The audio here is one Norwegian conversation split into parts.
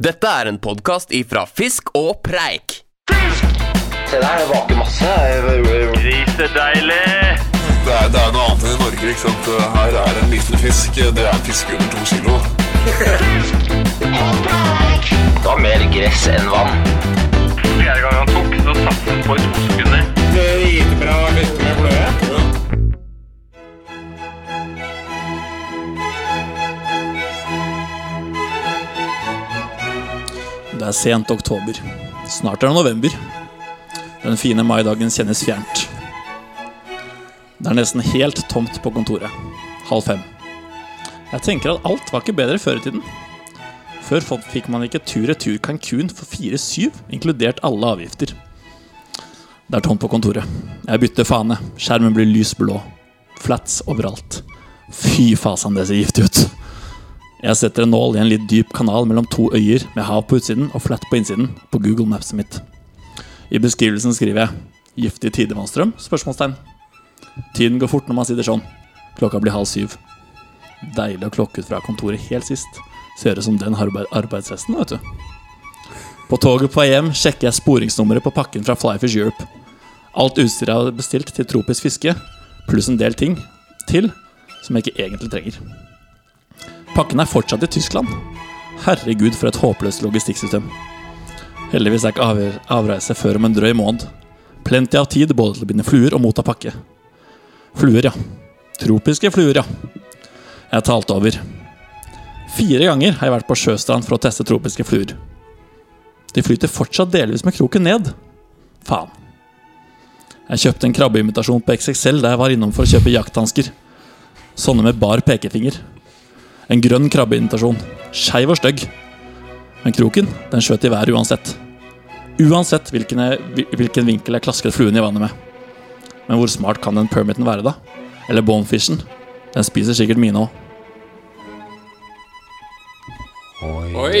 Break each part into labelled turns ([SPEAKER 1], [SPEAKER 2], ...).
[SPEAKER 1] Dette er en podkast ifra Fisk og Preik. Fisk!
[SPEAKER 2] Se der, det vaker masse.
[SPEAKER 3] Grisedeilig!
[SPEAKER 4] Det er, det er noe annet enn i Norge. ikke sant? Her er en liten fisk. Det er en fisk under to kilo.
[SPEAKER 2] Det var mer gress enn vann.
[SPEAKER 3] Fjerde gang han tok, så satt han på i
[SPEAKER 5] Det er sent oktober. Snart er det november. Den fine maidagen kjennes fjernt. Det er nesten helt tomt på kontoret. Halv fem. Jeg tenker at alt var ikke bedre før i tiden. Før fikk man ikke tur-retur Cancún for 4-7, inkludert alle avgifter. Det er tomt på kontoret. Jeg bytter fane. Skjermen blir lysblå. Flats overalt. Fy fasan, det ser giftig ut. Jeg setter en nål i en litt dyp kanal mellom to øyer med hav på utsiden og flatt på innsiden på Google Mapset mitt. I beskrivelsen skriver jeg 'giftig tidevannsstrøm?' spørsmålstegn. Tiden går fort når man sitter sånn. Klokka blir halv syv. Deilig å klokke ut fra kontoret helt sist. Ser ut som den arbeid arbeidshesten, vet du. På toget på vei hjem sjekker jeg sporingsnummeret på pakken fra Flyfish Europe. Alt utstyret jeg hadde bestilt til tropisk fiske, pluss en del ting til som jeg ikke egentlig trenger. Pakken er fortsatt i Tyskland. Herregud, for et håpløst logistikksystem. Heldigvis er ikke av avreise før om en drøy måned. Plenty av tid både til å binde fluer og motta pakke. Fluer, ja. Tropiske fluer, ja. Jeg talte over. Fire ganger har jeg vært på sjøstrand for å teste tropiske fluer. De flyter fortsatt delvis med kroken ned. Faen. Jeg kjøpte en krabbeimitasjon på XXL da jeg var innom for å kjøpe jakthansker. Sånne med bar pekefinger. En grønn krabbeinvitasjon. Skeiv og stygg. Men kroken, den skjøt i været uansett. Uansett hvilken, hvilken vinkel jeg klasket fluen i vannet med. Men hvor smart kan den permiten være, da? Eller bonefishen? Den spiser sikkert mine òg.
[SPEAKER 6] Oi,
[SPEAKER 7] Oi,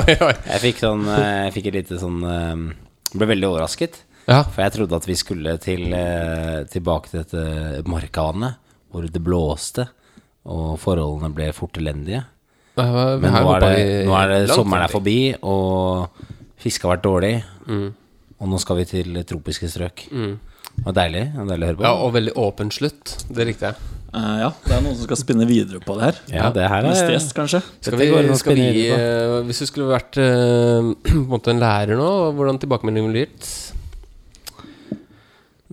[SPEAKER 7] oi, oi.
[SPEAKER 6] Jeg fikk sånn eh, Jeg fikk et lite sånn eh, Ble veldig overrasket.
[SPEAKER 7] Ja.
[SPEAKER 6] For jeg trodde at vi skulle til, eh, tilbake til dette markavannet hvor det blåste, og forholdene ble fort elendige. Men nå er det, nå er det sommeren er forbi, og fisket har vært dårlig. Og nå skal vi til tropiske strøk. Det var deilig. Det var deilig å høre på.
[SPEAKER 7] Ja, og veldig åpen slutt. Det likte jeg.
[SPEAKER 5] Uh, ja, det er noen som skal spinne videre på det her.
[SPEAKER 6] Ja, det her
[SPEAKER 5] Neste
[SPEAKER 6] er
[SPEAKER 5] gjest, kanskje.
[SPEAKER 7] Skal vi, skal vi eh, Hvis du skulle vært uh, på en måte en lærer nå, hvordan tilbakemeldingen ville gitt?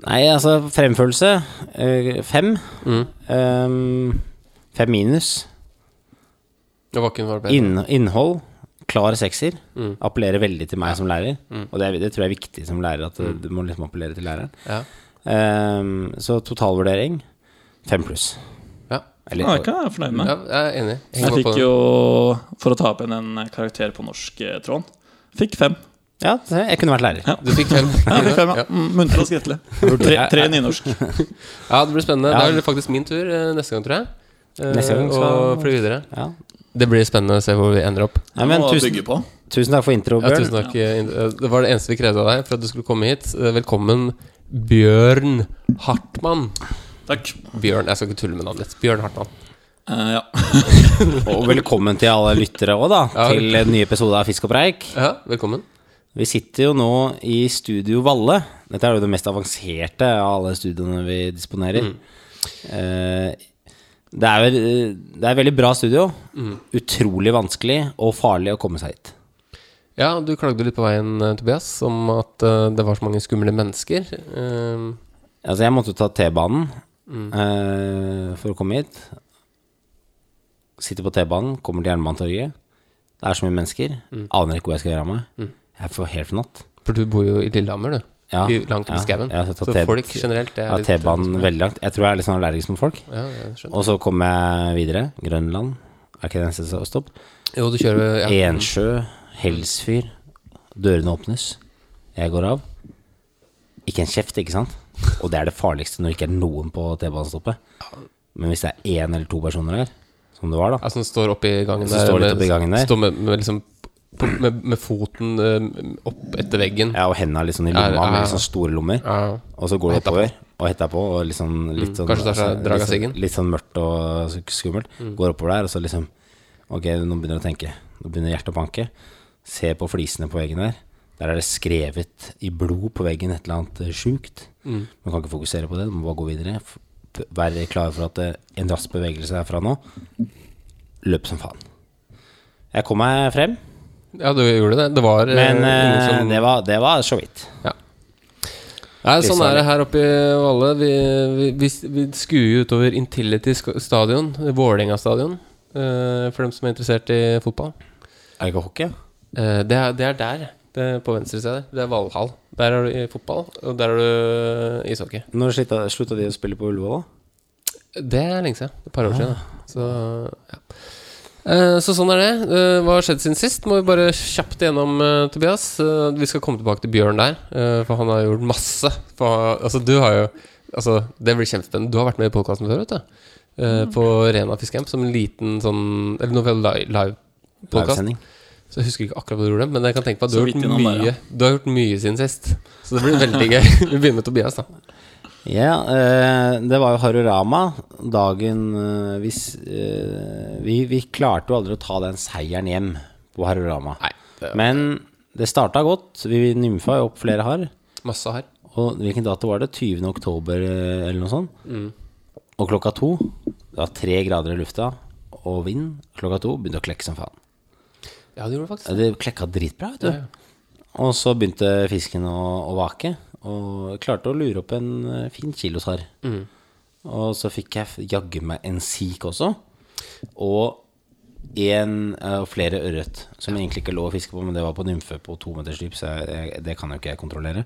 [SPEAKER 6] Nei, altså, fremførelse fem.
[SPEAKER 7] Mm.
[SPEAKER 6] Ehm, fem minus.
[SPEAKER 7] Det var ikke noe bedre.
[SPEAKER 6] Inn, innhold, klar sekser.
[SPEAKER 7] Mm.
[SPEAKER 6] Appellerer veldig til meg som lærer. Og det, det tror jeg er viktig som lærer, at du må liksom appellere til læreren.
[SPEAKER 7] Ja.
[SPEAKER 6] Um, så totalvurdering fem pluss.
[SPEAKER 7] Ja.
[SPEAKER 6] Eller,
[SPEAKER 5] Ja, jeg er fornøyd med.
[SPEAKER 7] ja, jeg er enig.
[SPEAKER 5] Jeg
[SPEAKER 7] Henger på
[SPEAKER 5] fikk jo, for å ta opp igjen en karakter på norsk, eh, Trond Fikk fem.
[SPEAKER 6] ja, jeg kunne vært lærer.
[SPEAKER 5] Ja.
[SPEAKER 7] Du fikk fem.
[SPEAKER 5] Ja, fikk fem, ja. Mm, Muntlig og skriftlig. Tre, tre nynorsk.
[SPEAKER 7] Ja, det blir spennende.
[SPEAKER 6] Ja.
[SPEAKER 7] Det er faktisk min tur eh, neste gang, tror jeg. Eh,
[SPEAKER 6] Neste gang skal-
[SPEAKER 7] Og fly videre.
[SPEAKER 6] Ja.
[SPEAKER 7] Det blir spennende å se hvor vi ender opp.
[SPEAKER 6] Nei, men tusen, tusen takk for intro,
[SPEAKER 7] Ja,
[SPEAKER 6] Bjørn.
[SPEAKER 7] tusen takk. eh, Det var det eneste vi krevde av deg for at du skulle komme hit. Eh, Velkommen, Bjørn Hartmann.
[SPEAKER 5] Takk.
[SPEAKER 7] Bjørn, Jeg skal ikke tulle med navnet ditt. Bjørn Hartmann.
[SPEAKER 5] Uh, ja.
[SPEAKER 6] Og velkommen til alle lyttere òg, da.
[SPEAKER 7] Ja.
[SPEAKER 6] Til en ny episode av Fisk og preik.
[SPEAKER 7] Ja, velkommen.
[SPEAKER 6] Vi sitter jo nå i Studio Valle. Dette er jo det mest avanserte av alle studioene vi disponerer. Eh, det, er, det er et veldig bra studio. Utrolig vanskelig og farlig å komme seg hit.
[SPEAKER 7] Ja, du klagde litt på veien, eh, Tobias, om at eh, det var så mange skumle mennesker. Uh.
[SPEAKER 6] Altså, jeg måtte ta T-banen eh, for å komme hit. Sitter på T-banen, kommer til Jernbanetorget. Det er så mye mennesker. Aner ikke hvor jeg skal gjøre av meg. Jeg får helt fnatt.
[SPEAKER 7] For du bor jo i Lillehammer, du.
[SPEAKER 6] Ja,
[SPEAKER 7] I, langt
[SPEAKER 6] ja,
[SPEAKER 7] i skauen.
[SPEAKER 6] ja, så
[SPEAKER 7] folk generelt
[SPEAKER 6] Ja, T-banen veldig langt. Jeg tror jeg er litt sånn allergisk mot folk.
[SPEAKER 7] Ja.
[SPEAKER 6] Og så kommer jeg videre. Grønland. Er ikke det neste stopp?
[SPEAKER 7] Jo, du kjører ja.
[SPEAKER 6] Ensjø. Helsfyr. Dørene åpnes. Jeg går av. Ikke en kjeft, ikke sant? Og det er det farligste når det ikke er noen på T-banestoppet. Men hvis det er én eller to personer der, som det var, da
[SPEAKER 7] Altså, den står oppi gangen der.
[SPEAKER 6] står litt oppi i gangen der.
[SPEAKER 7] Står med, med liksom med, med foten eh, opp etter veggen.
[SPEAKER 6] Ja, og hendene sånn i
[SPEAKER 7] Ja,
[SPEAKER 6] lomma,
[SPEAKER 7] ja,
[SPEAKER 6] med
[SPEAKER 7] ja.
[SPEAKER 6] med liksom store lommer.
[SPEAKER 7] Ja.
[SPEAKER 6] Og så går det oppover, og hetta på, og sånn, litt sånn
[SPEAKER 7] tar seg
[SPEAKER 6] altså, litt, sånn- litt sånn mørkt og skummelt. Går oppover der, og så liksom Ok, nå begynner du å tenke. Nå begynner hjertet å banke. Se på flisene på veggen der. Der er det skrevet i blod på veggen et eller annet sjukt. sjukt. Man kan ikke fokusere på det, du må bare gå videre. Vær Være klar for at eh, en rask bevegelse herfra nå. Løp som faen. Jeg kom meg frem,
[SPEAKER 7] Ja, du gjorde det. Det var eh,
[SPEAKER 6] men eh,
[SPEAKER 7] som
[SPEAKER 6] det, var, det var så vidt.
[SPEAKER 7] Nei, sånn er det her oppe i Valle. Vi, vi, vi, vi skuer jo utover Intility stadion, Vålerenga stadion, eh, for dem som er interessert i fotball.
[SPEAKER 6] Er det ikke hockey?
[SPEAKER 7] Det, er, det er der, det er på venstre side. Det er Valhall. Der er du i fotball, og der er du ishockey.
[SPEAKER 6] Når slutta, slutta de å spille på Ullevål, da?
[SPEAKER 7] Det er lenge siden. Et par år siden. da. Så, ja. Eh, så sånn er det. Eh, hva har skjedd siden sist? Må vi bare kjapt gjennom, eh, Tobias. Vi skal komme tilbake til Bjørn der, for han har gjort masse. For, altså, du har jo Altså, det blir kjempespennende. Du har vært med i podkasten før, vet du. Eh, På Rena Fiskehjem, som en liten sånn Eller noe live, live podcast.
[SPEAKER 6] Livesending.
[SPEAKER 7] Så jeg husker ikke akkurat hva du gjorde, men jeg kan tenke på at du har, gjort mye,
[SPEAKER 5] der, ja.
[SPEAKER 7] du har gjort mye siden sist. Så det blir veldig gøy. Vi begynner med Tobias, da.
[SPEAKER 6] Ja, eh, det var jo Harorama dagen eh, vi, eh, vi, vi klarte jo aldri å ta den seieren hjem på Harorama.
[SPEAKER 7] Nei, det var
[SPEAKER 6] Men det starta godt. Vi nymfa jo opp flere har.
[SPEAKER 7] masse her.
[SPEAKER 6] Og hvilken dato var det? 20. oktober eh, eller noe sånt? Og klokka to Det var tre grader i lufta og vind. Klokka to begynte å klekke som faen.
[SPEAKER 7] Ja, det gjorde det faktisk.
[SPEAKER 6] Det klekka dritbra, vet du. Og så begynte fisken å, å vake, og klarte å lure opp en fin fin Mm. Og så fikk jeg jaggu meg en sik også, og en, eh, flere ørret, som egentlig ikke lå å fiske på, men det var på nymfe på to meters dyp, så jeg, jeg, det kan jo ikke jeg kontrollere.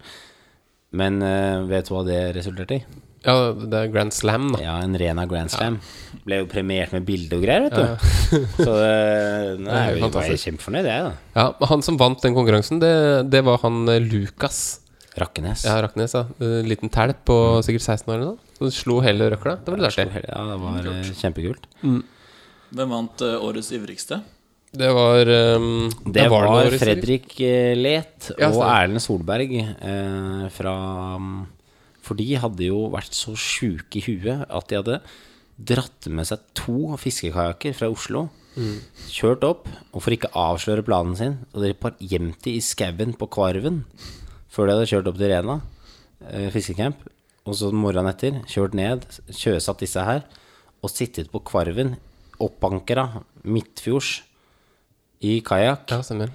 [SPEAKER 6] Men eh, vet du hva det resulterte i?
[SPEAKER 7] Ja, det er Grand Slam, da.
[SPEAKER 6] Ja, en Rena Grand Slam. Ble jo premiert med bilde og greier, vet du. Så det, nei,
[SPEAKER 7] Det er
[SPEAKER 6] jeg
[SPEAKER 7] fantastisk.
[SPEAKER 6] kjempefornøyd, jeg, da.
[SPEAKER 7] Ja, Han som vant den konkurransen, det, det var han eh, Lukas.
[SPEAKER 6] Rakkenes.
[SPEAKER 7] Ja, Rakkenes, ja En Liten telp på sikkert 16 år eller noe. Så slo hele røkla. Det var litt artig.
[SPEAKER 6] Ja, det var eh, kjempekult.
[SPEAKER 5] Hvem vant uh, årets ivrigste?
[SPEAKER 7] Det var um,
[SPEAKER 6] Det
[SPEAKER 7] ja,
[SPEAKER 6] var,
[SPEAKER 7] det
[SPEAKER 6] Fredrik eh, Let
[SPEAKER 7] Ja,
[SPEAKER 6] og
[SPEAKER 7] stemmer.
[SPEAKER 6] Erlend Solberg eh, fra um, For de hadde jo vært så sjuke i huet at de hadde dratt med seg to fiskekajakker fra Oslo.
[SPEAKER 7] Mm.
[SPEAKER 6] Kjørt opp, og for ikke avsløre planen sin, og de par gjemt de i skauen på Kvarven før de hadde kjørt opp til Rena eh, fiskecamp. Og så morgenen etter kjørt ned, sjøsatt disse her, og sittet på Kvarven, oppankra midtfjords i kajakk
[SPEAKER 7] Ja,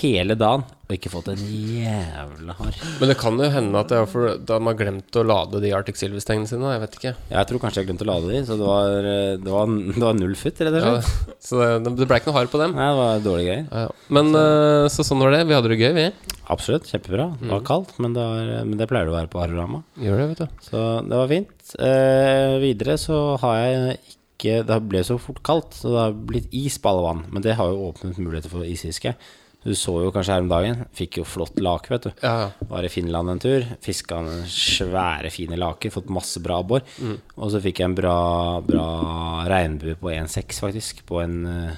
[SPEAKER 6] hele dagen og ikke fått en jævla hard.
[SPEAKER 7] Men det kan jo hende at det er for, da de har glemt å lade de Arctic Silver-stengene sine. Jeg vet ikke.
[SPEAKER 6] Jeg tror kanskje jeg glemte å lade de, så det var, eh, det var, det var null futt, rett og
[SPEAKER 7] Ja, så det, det ble ikke noe hard på dem.
[SPEAKER 6] Nei, det var dårlige greier.
[SPEAKER 7] Ja, ja. Men eh, så sånn var det. Vi hadde det gøy, vi.
[SPEAKER 6] Absolutt, kjempebra. Det var kaldt, men det, var, men det pleier det å være på Arorama.
[SPEAKER 7] Gjør det, vet du.
[SPEAKER 6] Så det var fint. Eh, videre så har jeg ikke Det ble så fort kaldt, så det har blitt is på alle vann. Men det har jo åpnet muligheter for isfiske. Du så jo kanskje her om dagen. Fikk jo flott lake, vet du.
[SPEAKER 7] Ja.
[SPEAKER 6] Var i Finland en tur. Fiska en svære, fine laker. Fått masse bra abbor. Og så fikk jeg en bra, bra regnbue på 1,6, faktisk. På en uh,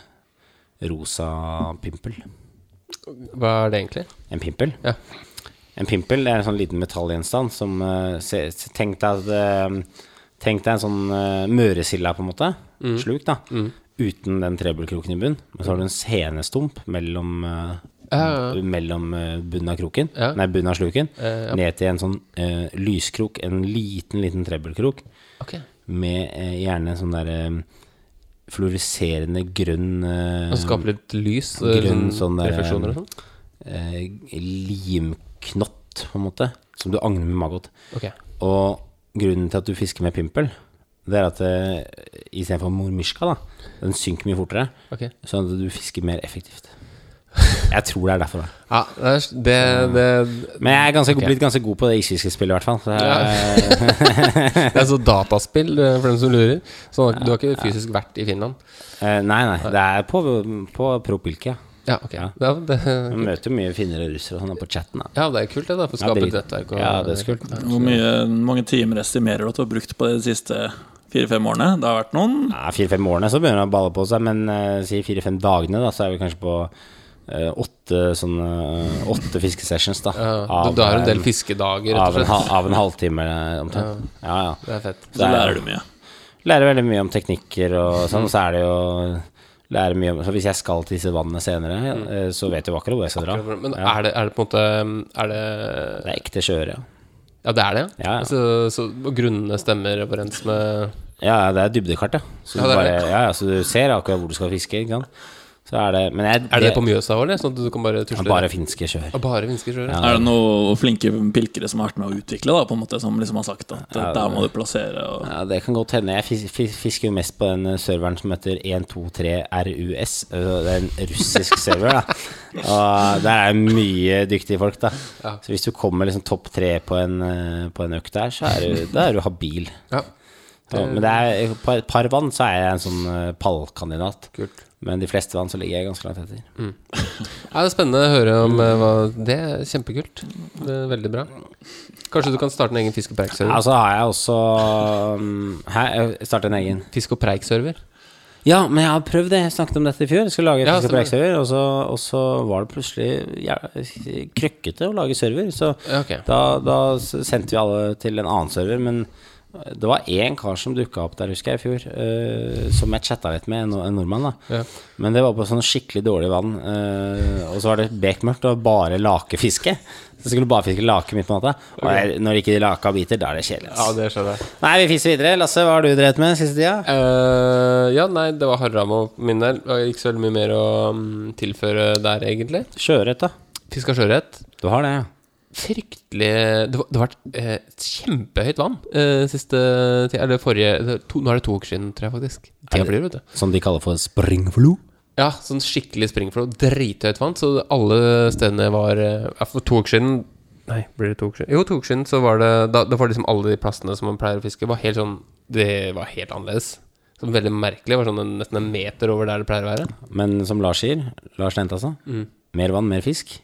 [SPEAKER 6] rosa pimpel.
[SPEAKER 7] Hva er det egentlig?
[SPEAKER 6] En pimpel?
[SPEAKER 7] Ja.
[SPEAKER 6] En pimpel det er en sånn liten metallgjenstand som uh, se, Tenk deg at uh, Tenk deg en sånn uh, møresilda, på en måte.
[SPEAKER 7] Mm.
[SPEAKER 6] Sluk, da. Uten den trebelkroken i bunn. Men så har du en senestump mellom
[SPEAKER 7] uh.
[SPEAKER 6] Mellom eh, bunnen av kroken,
[SPEAKER 7] Ja.
[SPEAKER 6] nei, bunnen av sluken,
[SPEAKER 7] Eh, ja.
[SPEAKER 6] ned til en sånn uh, lyskrok, en liten, liten trebelkrok,
[SPEAKER 7] okay.
[SPEAKER 6] med uh, gjerne en sånn der eh, fluoreserende grønn
[SPEAKER 7] Og skape litt lys?
[SPEAKER 6] grønn sånn der,
[SPEAKER 7] refleksjoner og sånn?
[SPEAKER 6] eh, limknott, på en måte, som du agner med maggot.
[SPEAKER 7] Okay.
[SPEAKER 6] Og grunnen til at du fisker med pimpel, det er at uh, istedenfor mormyrska, da, den synker mye fortere,
[SPEAKER 7] Okay.
[SPEAKER 6] sånn at du fisker mer effektivt. Jeg tror det er derfor. Da.
[SPEAKER 7] Ja, det, er, det, det,
[SPEAKER 6] Men jeg er ganske,
[SPEAKER 7] okay.
[SPEAKER 6] blitt ganske god på det isfiskespillet, i hvert fall. Så jeg,
[SPEAKER 7] det er så dataspill eh, for dem som lurer. Så du har ikke fysisk vært i Finland?
[SPEAKER 6] eh, nei, nei. Det er på, på Propilke. Ja.
[SPEAKER 7] Ja, ok.
[SPEAKER 6] Ja.
[SPEAKER 7] Ja, det,
[SPEAKER 6] Man møter jo mye finnere og russere og sånn på chatten. Da.
[SPEAKER 7] ja, det er kult, det. da For å skape
[SPEAKER 6] ja,
[SPEAKER 7] et nettverk. og-
[SPEAKER 6] ja, det er kult.
[SPEAKER 5] Hvor mye, mange timer estimerer du at du har brukt på det de siste fire-fem årene? Det har vært noen.
[SPEAKER 6] Ja, Fire-fem årene så begynner det å balle på seg, men uh, si fire-fem dagene, da, så er vi kanskje på eh, åtte sånne eh, Åtte fiskesessions, da.
[SPEAKER 7] Ja, du, du har en del fiskedager, rett
[SPEAKER 6] av
[SPEAKER 7] og
[SPEAKER 6] en, Av
[SPEAKER 7] en,
[SPEAKER 6] av en halvtime omtrent. Ja, ja.
[SPEAKER 7] Det er fett.
[SPEAKER 5] Så lærer du mye.
[SPEAKER 6] Lærer veldig mye om teknikker og
[SPEAKER 7] Mm.
[SPEAKER 6] sånn. Og så er det jo lære mye om Så hvis jeg skal til disse vannene senere, eh, så vet jeg jo akkurat hvor jeg skal dra.
[SPEAKER 7] Men er, det, er det på en måte Er det
[SPEAKER 6] Det er ekte sjøøre, ja.
[SPEAKER 7] Ja, det er det?
[SPEAKER 6] Ja, ja.
[SPEAKER 7] Så, så og grunnene stemmer overens med
[SPEAKER 6] Ja, ja, det er dybdekart, ja. Så,
[SPEAKER 7] Ja,
[SPEAKER 6] du bare,
[SPEAKER 7] det.
[SPEAKER 6] ja, ja, så du ser akkurat hvor du skal fiske. Ikke sant? Så er det Men jeg,
[SPEAKER 7] Er det på Mjøsa òg, eller? Sånn at du kan bare tusle
[SPEAKER 6] Bare finske sjøer.
[SPEAKER 7] Bare finske sjøer?
[SPEAKER 6] Ja.
[SPEAKER 5] Er det noen flinke pilkere som har vært med å utvikle, da, på en måte, som liksom har sagt at
[SPEAKER 6] Ja,
[SPEAKER 5] der må du plassere og
[SPEAKER 6] Ja, Det kan godt hende. Jeg fis- fis- fisker jo mest på den serveren som heter 123RUS. Altså, Det er en russisk server, da. Og der er mye dyktige folk, da.
[SPEAKER 7] Ja.
[SPEAKER 6] Så hvis du kommer liksom topp tre på en, eh, på en økt der, så er du, da er du habil.
[SPEAKER 7] Ja.
[SPEAKER 6] Så, men det er, på et par vann så er jeg en sånn eh, pallkandidat.
[SPEAKER 7] Kult.
[SPEAKER 6] Men de fleste vann så ligger jeg ganske langt etter.
[SPEAKER 7] Ja, det er spennende å høre om eh, hva Det er kjempekult. Det er veldig bra. Kanskje du kan starte en egen fisk- og preik-server?
[SPEAKER 6] Ja, så har jeg også um, Hæ? Jeg starter en egen.
[SPEAKER 7] Fisk- og preik-server?
[SPEAKER 6] Ja, men jeg har prøvd det. Jeg snakket om dette i fjor. Jeg skulle lage
[SPEAKER 7] Ja,
[SPEAKER 6] fisk- og preik-server, og, så- og så var det plutselig ja, krøkkete å lage server. Så
[SPEAKER 7] Ja, ok.
[SPEAKER 6] da, da sendte vi alle til en annen server. Men det var én kar som dukka opp der, husker jeg, i fjor. Uh, som jeg chatta litt med, en, en nordmann. da
[SPEAKER 7] Ja.
[SPEAKER 6] Men det var på sånn skikkelig dårlig vann. Uh, og så var det bekmørkt og bare lakefiske. Så skulle du bare fiske lake midt på natta. Og jeg, når ikke de laka biter, da er det kjedelig. Ja,
[SPEAKER 7] det skjønner jeg.
[SPEAKER 6] Nei, vi fiser videre. Lasse, hva har du drevet med siste tida?
[SPEAKER 7] Uh, ja, nei, det var Harramo på min del. Var ikke så veldig mye mer å um, tilføre der, egentlig.
[SPEAKER 6] Sjøørret, da.
[SPEAKER 7] Fiska sjøørret.
[SPEAKER 6] Du har det, ja.
[SPEAKER 7] Fryktelig Det har vært eh, kjempehøyt vann eh, siste Eller forrige to, Nå er det to uker siden, tror jeg faktisk. Tida flyr, vet du.
[SPEAKER 6] Som de kaller for springflo.
[SPEAKER 7] Ja, sånn skikkelig springflo. Drithøyt vann. Så alle stedene var eh, ja, For to uker siden Nei, blir det to uker siden? Jo, to uker siden så var det Da, da var liksom alle de plassene som man pleier å fiske, var helt sånn Det var helt annerledes. Så veldig merkelig. Det var sånn en, nesten en meter over der det pleier å være.
[SPEAKER 6] Men som Lars sier, Lars Lente altså, mer vann, mer fisk.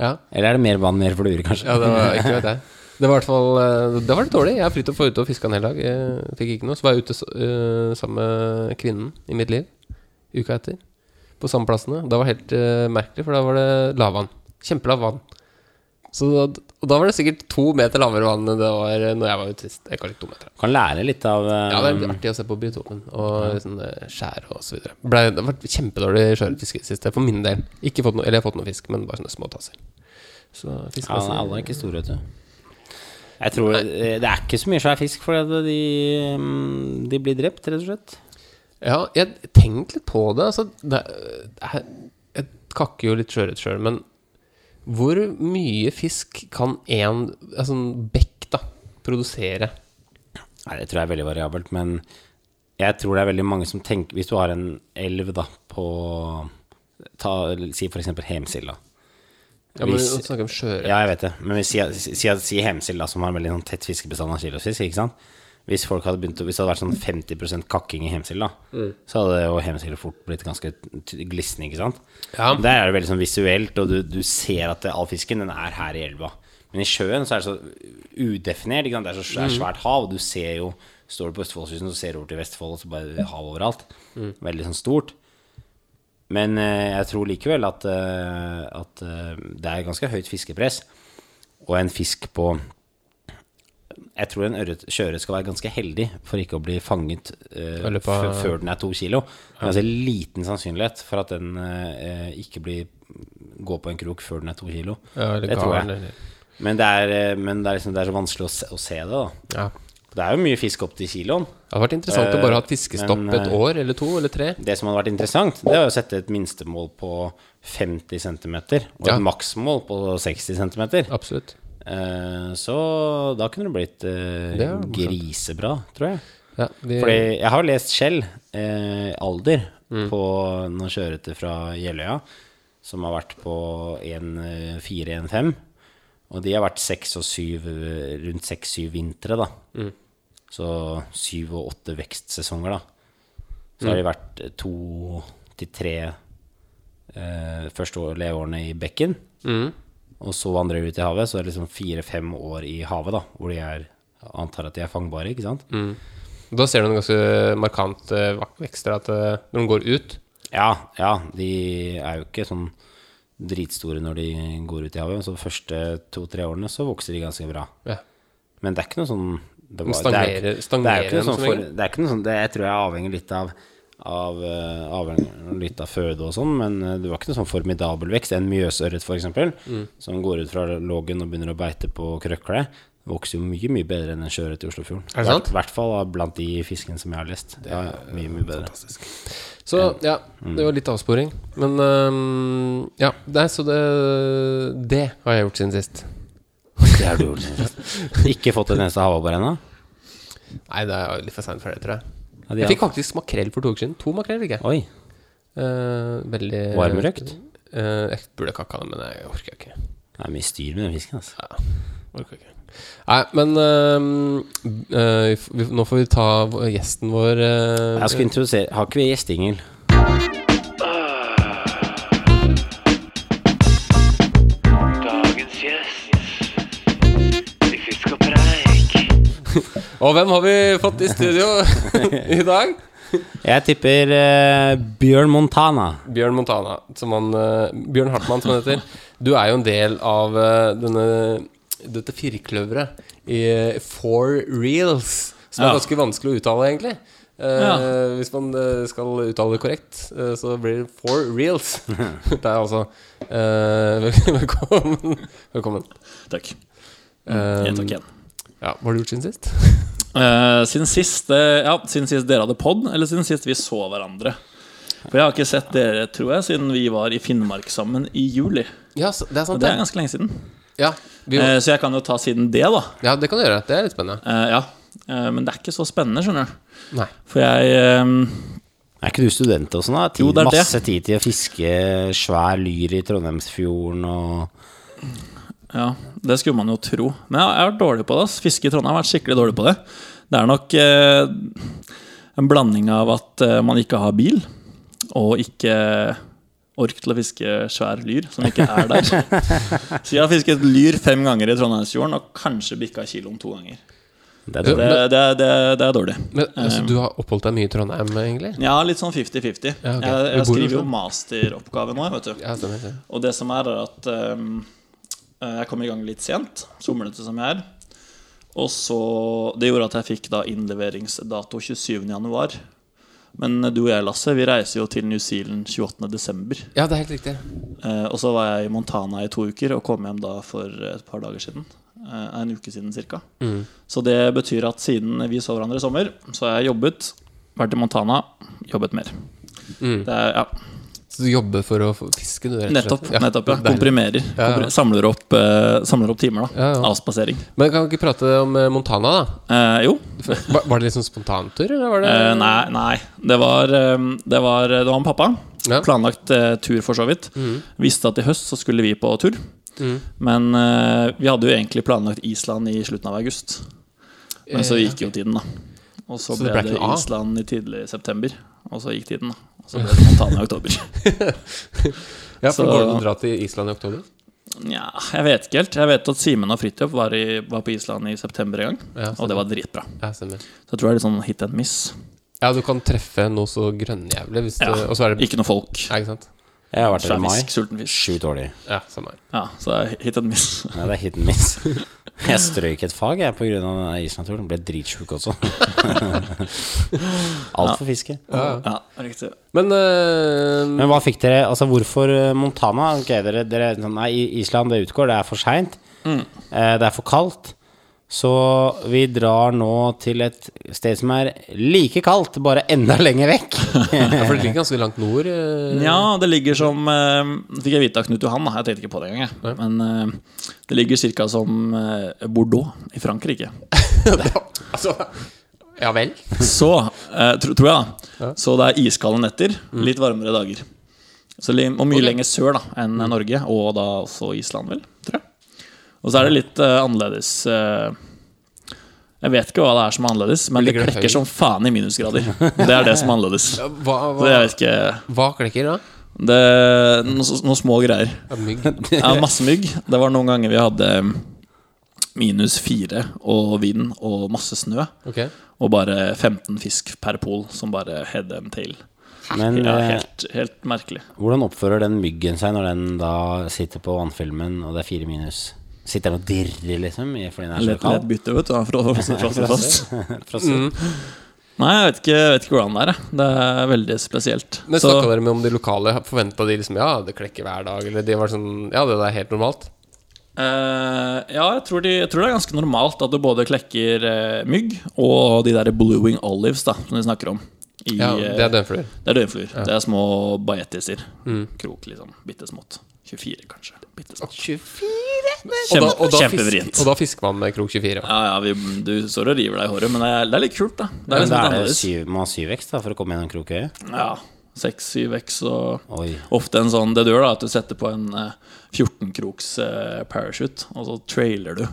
[SPEAKER 7] Ja,
[SPEAKER 6] Eller er det mer vann, mer fluer, kanskje?
[SPEAKER 7] ja det var ikke vet jeg. Det var i hvert fall eh, Det var litt dårlig. Jeg er fritt å få ute og fiske en hel dag. Jeg fikk ikke noe. Så var jeg ute eh, sammen med kvinnen i mitt liv uka etter. På samme plassene. Det var helt eh, merkelig, for da var det lavvann. Kjempelavt vann. Så da, og da var det sikkert to meter lavere vann enn det var eh, når jeg var ute sist. Kanskje to meter.
[SPEAKER 6] Kan lære litt av um...
[SPEAKER 7] Ja, det er litt artig å se på biotopen og sånn eh, skjær og så videre. Ble, det har vært kjempedårlig sjøørretfiske i det siste, for min del. Ikke fått noe, eller jeg har fått noe fisk, men bare sånne små tasser. Så
[SPEAKER 6] ja,
[SPEAKER 7] fiskemessig-
[SPEAKER 6] Alle er ikke store, vet du. Jeg tror Nei. Det er ikke så mye svær fisk, for de, mm, de blir drept, rett og slett.
[SPEAKER 7] Ja, jeg tenkte litt på det. Altså, det er, jeg kakker jo litt sjøørret sjøl, men hvor mye fisk kan én altså, en bekk da, produsere?
[SPEAKER 6] Nei, Det tror jeg er veldig variabelt, men jeg tror det er veldig mange som tenker Hvis du har en elv da på ta, Si eksempel Hemsilda.
[SPEAKER 7] Ja, men
[SPEAKER 6] Hvis-
[SPEAKER 7] snakker om sjøørret.
[SPEAKER 6] Ja, jeg vet det. Men hvis si, si, si, si Hemsild, som har en veldig sånn tett fiskebestand av kilosfisk, ikke sant. Hvis folk hadde begynt Hvis det hadde vært sånn 50% kakking i Hemsil, da,
[SPEAKER 7] Mm.
[SPEAKER 6] så hadde jo Hemsil fort blitt ganske glisne, ikke sant.
[SPEAKER 7] Ja.
[SPEAKER 6] Der er det veldig sånn visuelt, og du, du ser at all fisken den er her i elva. Men i sjøen så er det så udefinert. Det er så
[SPEAKER 7] det
[SPEAKER 6] svært, svært hav. Du ser jo Står du på Østfoldskysten og ser over til Vestfold, og så bare hav overalt.
[SPEAKER 7] Mm.
[SPEAKER 6] Veldig sånn stort. Men eh, jeg tror likevel at, eh, at eh, det er ganske høyt fiskepress. Og en fisk på Jeg tror en ørret, sjøørret skal være ganske heldig for ikke å bli fanget uh, før den er to kilo. Det er altså liten sannsynlighet for at den uh, ikke blir går på en krok før den er to kilo.
[SPEAKER 7] Ja, det,
[SPEAKER 6] det tror jeg.
[SPEAKER 7] eller-
[SPEAKER 6] Men det er, eh, men det er, liksom, det er så vanskelig å se, å se det, da.
[SPEAKER 7] Ja.
[SPEAKER 6] Det er jo mye fisk opp til kiloen.
[SPEAKER 7] Det hadde vært interessant å bare ha et fiskestopp
[SPEAKER 6] Men,
[SPEAKER 7] et år eller to eller tre.
[SPEAKER 6] Det som hadde vært interessant, det er å sette et minstemål på 50 cm og
[SPEAKER 7] Ja.
[SPEAKER 6] et maksmål på 60 cm.
[SPEAKER 7] Absolutt.
[SPEAKER 6] Eh, så da kunne det blitt eh,
[SPEAKER 7] Det
[SPEAKER 6] grisebra, tror jeg.
[SPEAKER 7] Ja, de...
[SPEAKER 6] Fordi jeg har lest Skjell, eh, alder,
[SPEAKER 7] Mm.
[SPEAKER 6] på noen kjørete fra Jeløya, som har vært på 1,4-1,5. Og de har vært seks og syv, eh, rundt seks-syv vintre, da.
[SPEAKER 7] Mm.
[SPEAKER 6] Så syv og åtte vekstsesonger, da. Så
[SPEAKER 7] Mm.
[SPEAKER 6] har de vært eh, to til tre eh, første år, leveårene i bekken.
[SPEAKER 7] Mm.
[SPEAKER 6] Og så vandrer de ut i havet, så er det liksom fire-fem år i havet, da. Hvor de er antar at de er fangbare, ikke sant?
[SPEAKER 7] Mm. Da ser du en ganske markant eh, vekster at eh, når de går ut
[SPEAKER 6] Ja, ja, de er jo ikke sånn dritstore når de går ut i havet. Så de første to-tre årene så vokser de ganske bra.
[SPEAKER 7] ja.
[SPEAKER 6] Men det er ikke noe sånn det,
[SPEAKER 7] De
[SPEAKER 6] var- det er-
[SPEAKER 7] stagnerer-
[SPEAKER 6] det er ikke noe sånn for, det er ikke noe sånn Det jeg tror jeg avhenger litt av av uh, litt av føde og sånn, men eh, det var ikke noe sånn formidabel vekst. En mjøsørret, f.eks., mm. som går ut fra lågen og begynner å beite på krøkle, vokser jo mye mye bedre enn en sjøørret i Oslofjorden.
[SPEAKER 7] Er det sant?
[SPEAKER 6] I hvert fall blant de fiskene som jeg har lest. Det Ja, mye, mye bedre. Fantastisk.
[SPEAKER 7] Så ja, det var litt avsporing. Men um, ja, nei, så det Det har jeg gjort siden sist.
[SPEAKER 6] Det har du gjort. siden sist. Ikke fått en eneste havabbor ennå?
[SPEAKER 7] Nei, det er litt for seint for det, tror jeg.
[SPEAKER 6] Ja, de
[SPEAKER 7] Jeg fikk faktisk makrell for to uker siden. To makrell fikk jeg.
[SPEAKER 6] Oi.
[SPEAKER 7] Uh, veldig
[SPEAKER 6] Varmrøkt?
[SPEAKER 7] Uh, jeg burde kakka det, men jeg orker ikke.
[SPEAKER 6] Det er mye styr med den fisken. Altså.
[SPEAKER 7] Orker ikke. Nei, men uh, uh, nå får vi ta gjesten vår
[SPEAKER 6] Jeg skal introdusere Har ikke vi gjestingel?
[SPEAKER 3] Og
[SPEAKER 7] hvem har vi fått i studio i dag?
[SPEAKER 6] Jeg tipper eh, Bjørn Montana.
[SPEAKER 7] Bjørn Montana. Som han, øh, Bjørn Hartmann, som han heter. Du er jo en del av øh, denne, dette firkløveret i øh, Four Reels. Som er
[SPEAKER 5] Ja.
[SPEAKER 7] ganske vanskelig å uttale, egentlig. Eh,
[SPEAKER 5] Ja.
[SPEAKER 7] Hvis man øh, skal uttale det korrekt, øh, så blir det Four Reels. det er altså øh, Velkommen. Velkommen.
[SPEAKER 5] Takk.
[SPEAKER 7] Um,
[SPEAKER 5] takker ok.
[SPEAKER 7] Ja, Hva har du gjort siden sist?
[SPEAKER 5] uh, siden sist uh, Ja, siden sist dere hadde pod, eller siden sist vi så hverandre? For jeg har ikke sett dere, tror jeg, siden vi var i Finnmark sammen i juli.
[SPEAKER 7] Ja, så- det er sant,
[SPEAKER 5] Og
[SPEAKER 7] det.
[SPEAKER 5] er ganske lenge siden.
[SPEAKER 7] Ja, vi,
[SPEAKER 5] uh, så jeg kan jo ta siden det, da.
[SPEAKER 7] ja, det kan du gjøre. Det er litt spennende.
[SPEAKER 5] Eh, ja. Eh, men det er ikke så spennende, skjønner du.
[SPEAKER 7] Nei.
[SPEAKER 5] For jeg eh,
[SPEAKER 6] Er ikke du student og sånn? da? Tid,
[SPEAKER 5] Jo, det er det.
[SPEAKER 6] masse tid til å fiske svær lyr i Trondheimsfjorden og
[SPEAKER 5] Ja, det skulle man jo tro. Men jeg har- vært dårlig på det. ass. Fiske i Trondheim har vært skikkelig dårlig på det. Det er nok eh, en blanding av at eh, man ikke har bil, og ikke ork til å fiske svær lyr, som ikke er der. Så jeg har fisket lyr fem ganger i Trondheimsfjorden, og kanskje bikka kiloen to ganger.
[SPEAKER 6] Det er dårlig.
[SPEAKER 5] det, det, det er dårlig.
[SPEAKER 7] Men altså, du har oppholdt deg mye i Trondheim, egentlig?
[SPEAKER 5] Ja, litt sånn 50-50.
[SPEAKER 7] Ja, okay.
[SPEAKER 5] Jeg, jeg skriver jo masteroppgave nå, vet du.
[SPEAKER 7] Ja.
[SPEAKER 5] Og det som er, er at eh, jeg kom i gang litt sent, somlete som jeg er. Og så Det gjorde at jeg fikk da innleveringsdato 27.1. Men du og jeg, Lasse, vi reiser jo til New Zealand 28.12.
[SPEAKER 7] Ja, det er helt riktig.
[SPEAKER 5] Eh, og så var jeg i Montana i to uker og kom hjem da for et par dager siden. Eh, en uke siden cirka.
[SPEAKER 7] Mm.
[SPEAKER 5] Så det betyr at siden vi så hverandre i sommer, så har jeg jobbet, vært i Montana, jobbet mer.
[SPEAKER 7] Mm.
[SPEAKER 5] Det er, ja,
[SPEAKER 7] Så du jobber for å fiske, du, rett
[SPEAKER 5] Nettopp.
[SPEAKER 7] Ja,
[SPEAKER 5] nettopp ja. Komprimerer.
[SPEAKER 7] Ja, ja.
[SPEAKER 5] Samler, opp, uh, samler opp timer, da.
[SPEAKER 7] Ja.
[SPEAKER 5] Avspasering.
[SPEAKER 7] Men kan vi ikke prate om eh, Montana, da?
[SPEAKER 5] Eh, jo.
[SPEAKER 7] Var, var det sånn spontantur, eller var det
[SPEAKER 5] Eh, nei, nei. Det var, eh, det var Det var med pappa. Planlagt uh, tur, for så vidt.
[SPEAKER 7] Mm.
[SPEAKER 5] Visste at i høst så skulle vi på tur.
[SPEAKER 7] Mm.
[SPEAKER 5] Men uh, vi hadde jo egentlig planlagt Island i slutten av august. Men så gikk jo tiden, da. Og så,
[SPEAKER 7] Så det
[SPEAKER 5] ble
[SPEAKER 7] ble
[SPEAKER 5] det,
[SPEAKER 7] noe av?
[SPEAKER 5] Island i tidlig september. Og så gikk tiden, da. Så ble det Montana i oktober.
[SPEAKER 7] Ja, for
[SPEAKER 5] så-
[SPEAKER 7] Går det an å dra til Island i oktober?
[SPEAKER 5] Nja, jeg vet ikke helt. Jeg vet at Simen og Fridtjof var, var på Island i september en gang.
[SPEAKER 7] Ja,
[SPEAKER 5] Og det var dritbra.
[SPEAKER 7] Ja.
[SPEAKER 5] Så jeg tror det er litt sånn hit and miss.
[SPEAKER 7] Ja, du kan treffe noe så grønnjævlig, hvis
[SPEAKER 5] Ja,
[SPEAKER 7] det, og så er det
[SPEAKER 5] Ikke noe folk.
[SPEAKER 7] Ja, ikke sant?
[SPEAKER 6] Jeg har vært der i mai. Sjukt dårlig.
[SPEAKER 7] Ja, samme.
[SPEAKER 5] Ja, så det er hit and miss.
[SPEAKER 6] Ja, det er hit and miss. Jeg strøyk et fag jeg pga. isnaturen. islandturen. Ble dritsjuk også. Alt for fiske.
[SPEAKER 5] Ja, riktig.
[SPEAKER 7] Men uh,
[SPEAKER 6] Men hva fikk dere Altså, hvorfor eh, Montana? Ok, dere, dere sånn, Nei, Island, det utgår. Det er for seint.
[SPEAKER 5] Mm.
[SPEAKER 6] Eh, det er for kaldt. Så vi drar nå til et sted som er like kaldt, bare enda lenger vekk.
[SPEAKER 7] ja, For det ligger ganske langt nord. eh.
[SPEAKER 5] Ja, det ligger som eh, Fikk jeg vite av Knut Johan. Jeg tenkte ikke på det engang. Men eh, det ligger ca. som Bordeaux i Frankrike.
[SPEAKER 7] altså, ja vel?
[SPEAKER 5] Så, tro, tror jeg, da. Så det er iskalde netter, litt varmere dager. Så, og mye
[SPEAKER 7] okay.
[SPEAKER 5] lenger sør da enn Norge, og da også Island, vel. Tror jeg. Og så er det litt uh, annerledes uh, Jeg vet ikke hva det er som er annerledes, men det klekker
[SPEAKER 7] høyt?
[SPEAKER 5] som faen i minusgrader. Det er det som er annerledes.
[SPEAKER 7] Hva, hva,
[SPEAKER 5] ikke
[SPEAKER 7] hva klekker da?
[SPEAKER 5] Det Noen noe små greier.
[SPEAKER 7] Ja, mygg.
[SPEAKER 5] Ja, masse mygg. Det var noen ganger vi hadde minus fire og vind og masse snø.
[SPEAKER 7] Okay.
[SPEAKER 5] Og bare 15 fisk per pol som bare head and tail.
[SPEAKER 6] Men
[SPEAKER 5] Ja,
[SPEAKER 6] eh,
[SPEAKER 5] helt, helt merkelig.
[SPEAKER 6] hvordan oppfører den myggen seg når den da sitter på vannfilmen, og det er fire minus? Sitter den og dirrer, liksom? i- Fordi den er så
[SPEAKER 5] Lett, lett bytte, vet du. Fra, fra.
[SPEAKER 6] Fra sør.
[SPEAKER 5] Nei, jeg vet ikke, jeg vet ikke hvordan det er. jeg. Det er veldig spesielt.
[SPEAKER 7] Men snakka dere med om de lokale? Forventa de liksom Ja, det klekker hver dag? Eller de var sånn Ja, det er helt normalt?
[SPEAKER 5] Uh, ja, jeg tror, de, jeg tror det er ganske normalt at du både klekker uh, mygg og de der bluing olives da, som de snakker om. I,
[SPEAKER 7] Ja,
[SPEAKER 5] eh,
[SPEAKER 7] det er døgnfluer.
[SPEAKER 5] det er døgnfluer. Det er små bajettiser.
[SPEAKER 7] Mm.
[SPEAKER 5] Krok, liksom. Bitte smått. 24, kanskje. Bitte Kjempe,
[SPEAKER 7] Og da, og, da
[SPEAKER 5] Kjempevrient.
[SPEAKER 7] fisk, og da fisker man med krok 24.
[SPEAKER 5] Ja, ja, vi, du står og river deg i håret, men det er, det er litt kult, da. Det er liksom
[SPEAKER 6] er det
[SPEAKER 5] annerledes.
[SPEAKER 6] syv, må ha x da, for å komme gjennom krokøyet.
[SPEAKER 5] Ja. 6-7 X og
[SPEAKER 6] Oi.
[SPEAKER 5] ofte en sånn Det du gjør, da, at du setter på en eh, 14-kroks eh, parachute, og så trailer du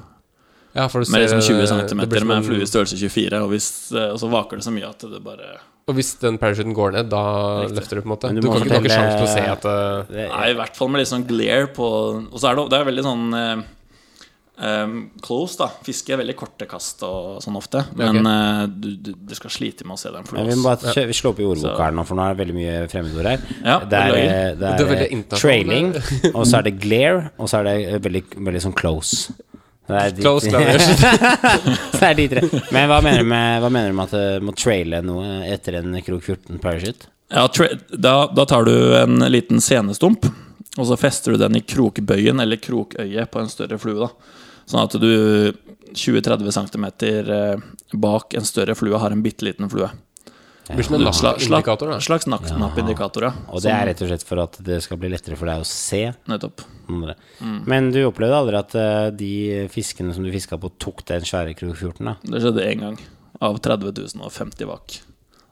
[SPEAKER 7] Ja, for du
[SPEAKER 5] med liksom 20
[SPEAKER 7] eh,
[SPEAKER 5] cm med en flue i størrelse 24, og, hvis, eh, og så vaker det så mye at det bare
[SPEAKER 7] Og hvis den parachuten går ned, da
[SPEAKER 5] Riktig.
[SPEAKER 7] løfter du på en måte?
[SPEAKER 6] Men
[SPEAKER 7] Du,
[SPEAKER 6] du
[SPEAKER 7] kan ikke,
[SPEAKER 6] fortelle-
[SPEAKER 7] sjanse til å se at uh,
[SPEAKER 6] Det,
[SPEAKER 5] Nei, i hvert fall med litt sånn glare på Og så er det, det er veldig sånn eh, em, close, da. Fiske er veldig korte kast og sånn ofte. Men eh, du, du, du skal slite med å se den
[SPEAKER 6] Men vi må bare kjø- vi slå opp i ordboka her nå, for nå er det veldig mye fremmedord her.
[SPEAKER 5] Ja,
[SPEAKER 6] det er,
[SPEAKER 5] det,
[SPEAKER 6] er, det
[SPEAKER 7] Det er
[SPEAKER 6] eh, trailing, og så er det glare, og så er det eh, veldig, veldig sånn close. Det er
[SPEAKER 7] Close close.
[SPEAKER 6] så er de tre. Men hva mener du med, hva mener du med at du må traile noe etter en krok 14 parachute?
[SPEAKER 5] Ja, da, da tar du en liten senestump, og så fester du den i krokbøyen eller krokøyet på en større flue. da Sånn at du 20-30 cm bak en større flue har en bitte liten flue.
[SPEAKER 7] Det blir som en nappindikator.
[SPEAKER 5] slags napp- nappindikator, ja.
[SPEAKER 6] Og det er rett og slett for at det skal bli lettere for deg å se.
[SPEAKER 5] Nettopp.
[SPEAKER 6] andre.
[SPEAKER 5] Mm.
[SPEAKER 6] Men du opplevde aldri at eh, de fiskene som du fiska på, tok den svære krokfjorten? 14? da?
[SPEAKER 5] Det skjedde én gang. Av 30 000 og 50 vak.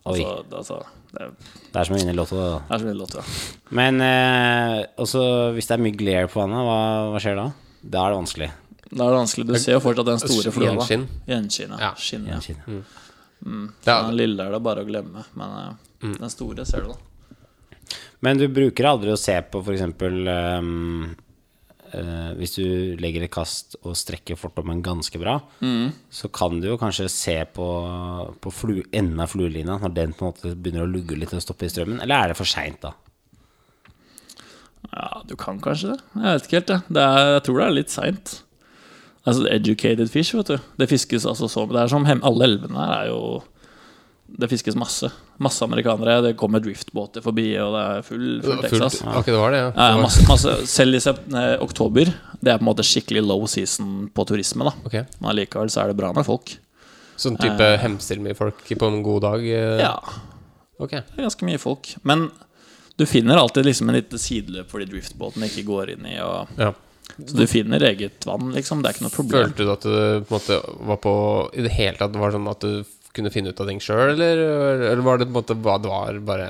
[SPEAKER 6] Oi.
[SPEAKER 5] Altså, det, altså, det er-
[SPEAKER 6] Det er som å vinne i Lotto. da.
[SPEAKER 5] det er som å vinne lotto, ja.
[SPEAKER 6] Men eh, også hvis det er mye glare på vannet, hva, hva skjer da? Da er det vanskelig.
[SPEAKER 5] Da er det vanskelig. Du ser jo fortsatt den store flua.
[SPEAKER 7] Gjenskinn.
[SPEAKER 5] Gjenskinn, ja.
[SPEAKER 7] Ja.
[SPEAKER 5] Skinn, ja.
[SPEAKER 6] Kinn.
[SPEAKER 7] Ja,
[SPEAKER 5] Den lille er det bare å glemme, men eh,
[SPEAKER 7] Mm.
[SPEAKER 5] den store ser du, da.
[SPEAKER 6] Men du bruker aldri å se på f.eks. Um, uh, hvis du legger et kast og strekker fortommen ganske bra,
[SPEAKER 5] Mm.
[SPEAKER 6] så kan du jo kanskje se på, på flu, enden av fluelina når den på en måte begynner å lugge litt og stoppe i strømmen, eller er det for seint da?
[SPEAKER 5] Ja, du kan kanskje det. Jeg vet ikke helt, jeg. Det er, jeg tror det er litt seint. Altså, educated fish, vet du. Det fiskes altså så Det er som hem, Alle elvene her er jo Det fiskes masse. Masse amerikanere. Det kommer driftbåter forbi, og det er full, full
[SPEAKER 7] fullt.
[SPEAKER 5] Texas.
[SPEAKER 7] Ok, det var det, ja.
[SPEAKER 5] Ja, masse, masse. Selv i eh, oktober, det er på en måte skikkelig low season på turisme. da
[SPEAKER 7] Okay.
[SPEAKER 5] Men allikevel så er det bra med folk.
[SPEAKER 7] Sånn type hemstil mye folk på en god dag? eh,
[SPEAKER 5] Ja,
[SPEAKER 7] Ok.
[SPEAKER 5] det er ganske mye folk. Men du finner alltid liksom en liten sideløp fordi driftbåtene ikke går inn i. Og,
[SPEAKER 7] Ja.
[SPEAKER 5] Så du finner eget vann, liksom. Det er ikke noe problem.
[SPEAKER 7] Følte du at du på en måte var på I det hele tatt var sånn at du kunne finne ut av ting sjøl, eller, eller var det på en måte hva det var, bare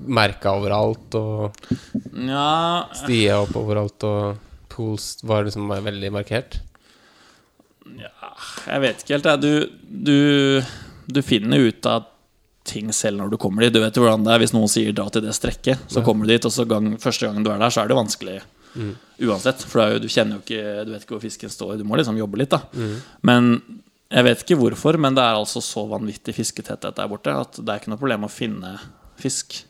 [SPEAKER 7] merka overalt, og
[SPEAKER 5] ja.
[SPEAKER 7] stier opp overalt, og pools var liksom veldig markert?
[SPEAKER 5] Ja, Jeg vet ikke helt, jeg. Du, du, du finner ut av ting selv når du kommer dit. Du vet jo hvordan det er hvis noen sier 'dra til det strekket', så kommer du dit, og så gang, første gangen du er der, så er det vanskelig uansett. For jo, du kjenner jo ikke Du vet ikke hvor fisken står. Du må liksom jobbe litt, da. Men jeg vet ikke hvorfor, men det er altså så vanvittig fisketetthet der borte at det er ikke noe problem å finne fisk.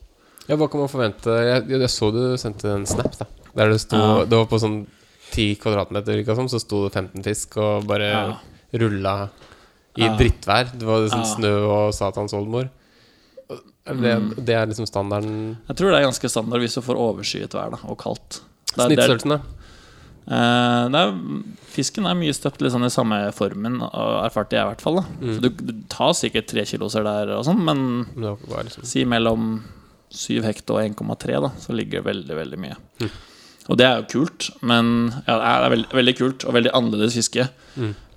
[SPEAKER 7] Ja, hva kan man forvente? Jeg, jeg så du sendte en snap, da. Der det sto
[SPEAKER 5] Ja.
[SPEAKER 7] Det var på sånn 10 kvadratmeter, liksom, så sto det 15 fisk og bare
[SPEAKER 5] Ja.
[SPEAKER 7] rulla i
[SPEAKER 5] Ja.
[SPEAKER 7] drittvær. Det var liksom
[SPEAKER 5] Ja.
[SPEAKER 7] snø og satans oldemor. Det, det er liksom standarden.
[SPEAKER 5] Jeg tror det er ganske standard hvis du får overskyet vær da, og kaldt.
[SPEAKER 7] Snittstørrelsen, da?
[SPEAKER 5] Uh, er, fisken er mye støpt sånn i samme formen, erfarte jeg i hvert fall. Så du, du tar sikkert tre kiloser der, og sånn, men
[SPEAKER 7] liksom
[SPEAKER 5] si mellom 7 hekt og 1,3, da, så ligger det veldig, veldig mye. Og det er jo kult, men ja, det er veldig, veldig kult og veldig annerledes fiske.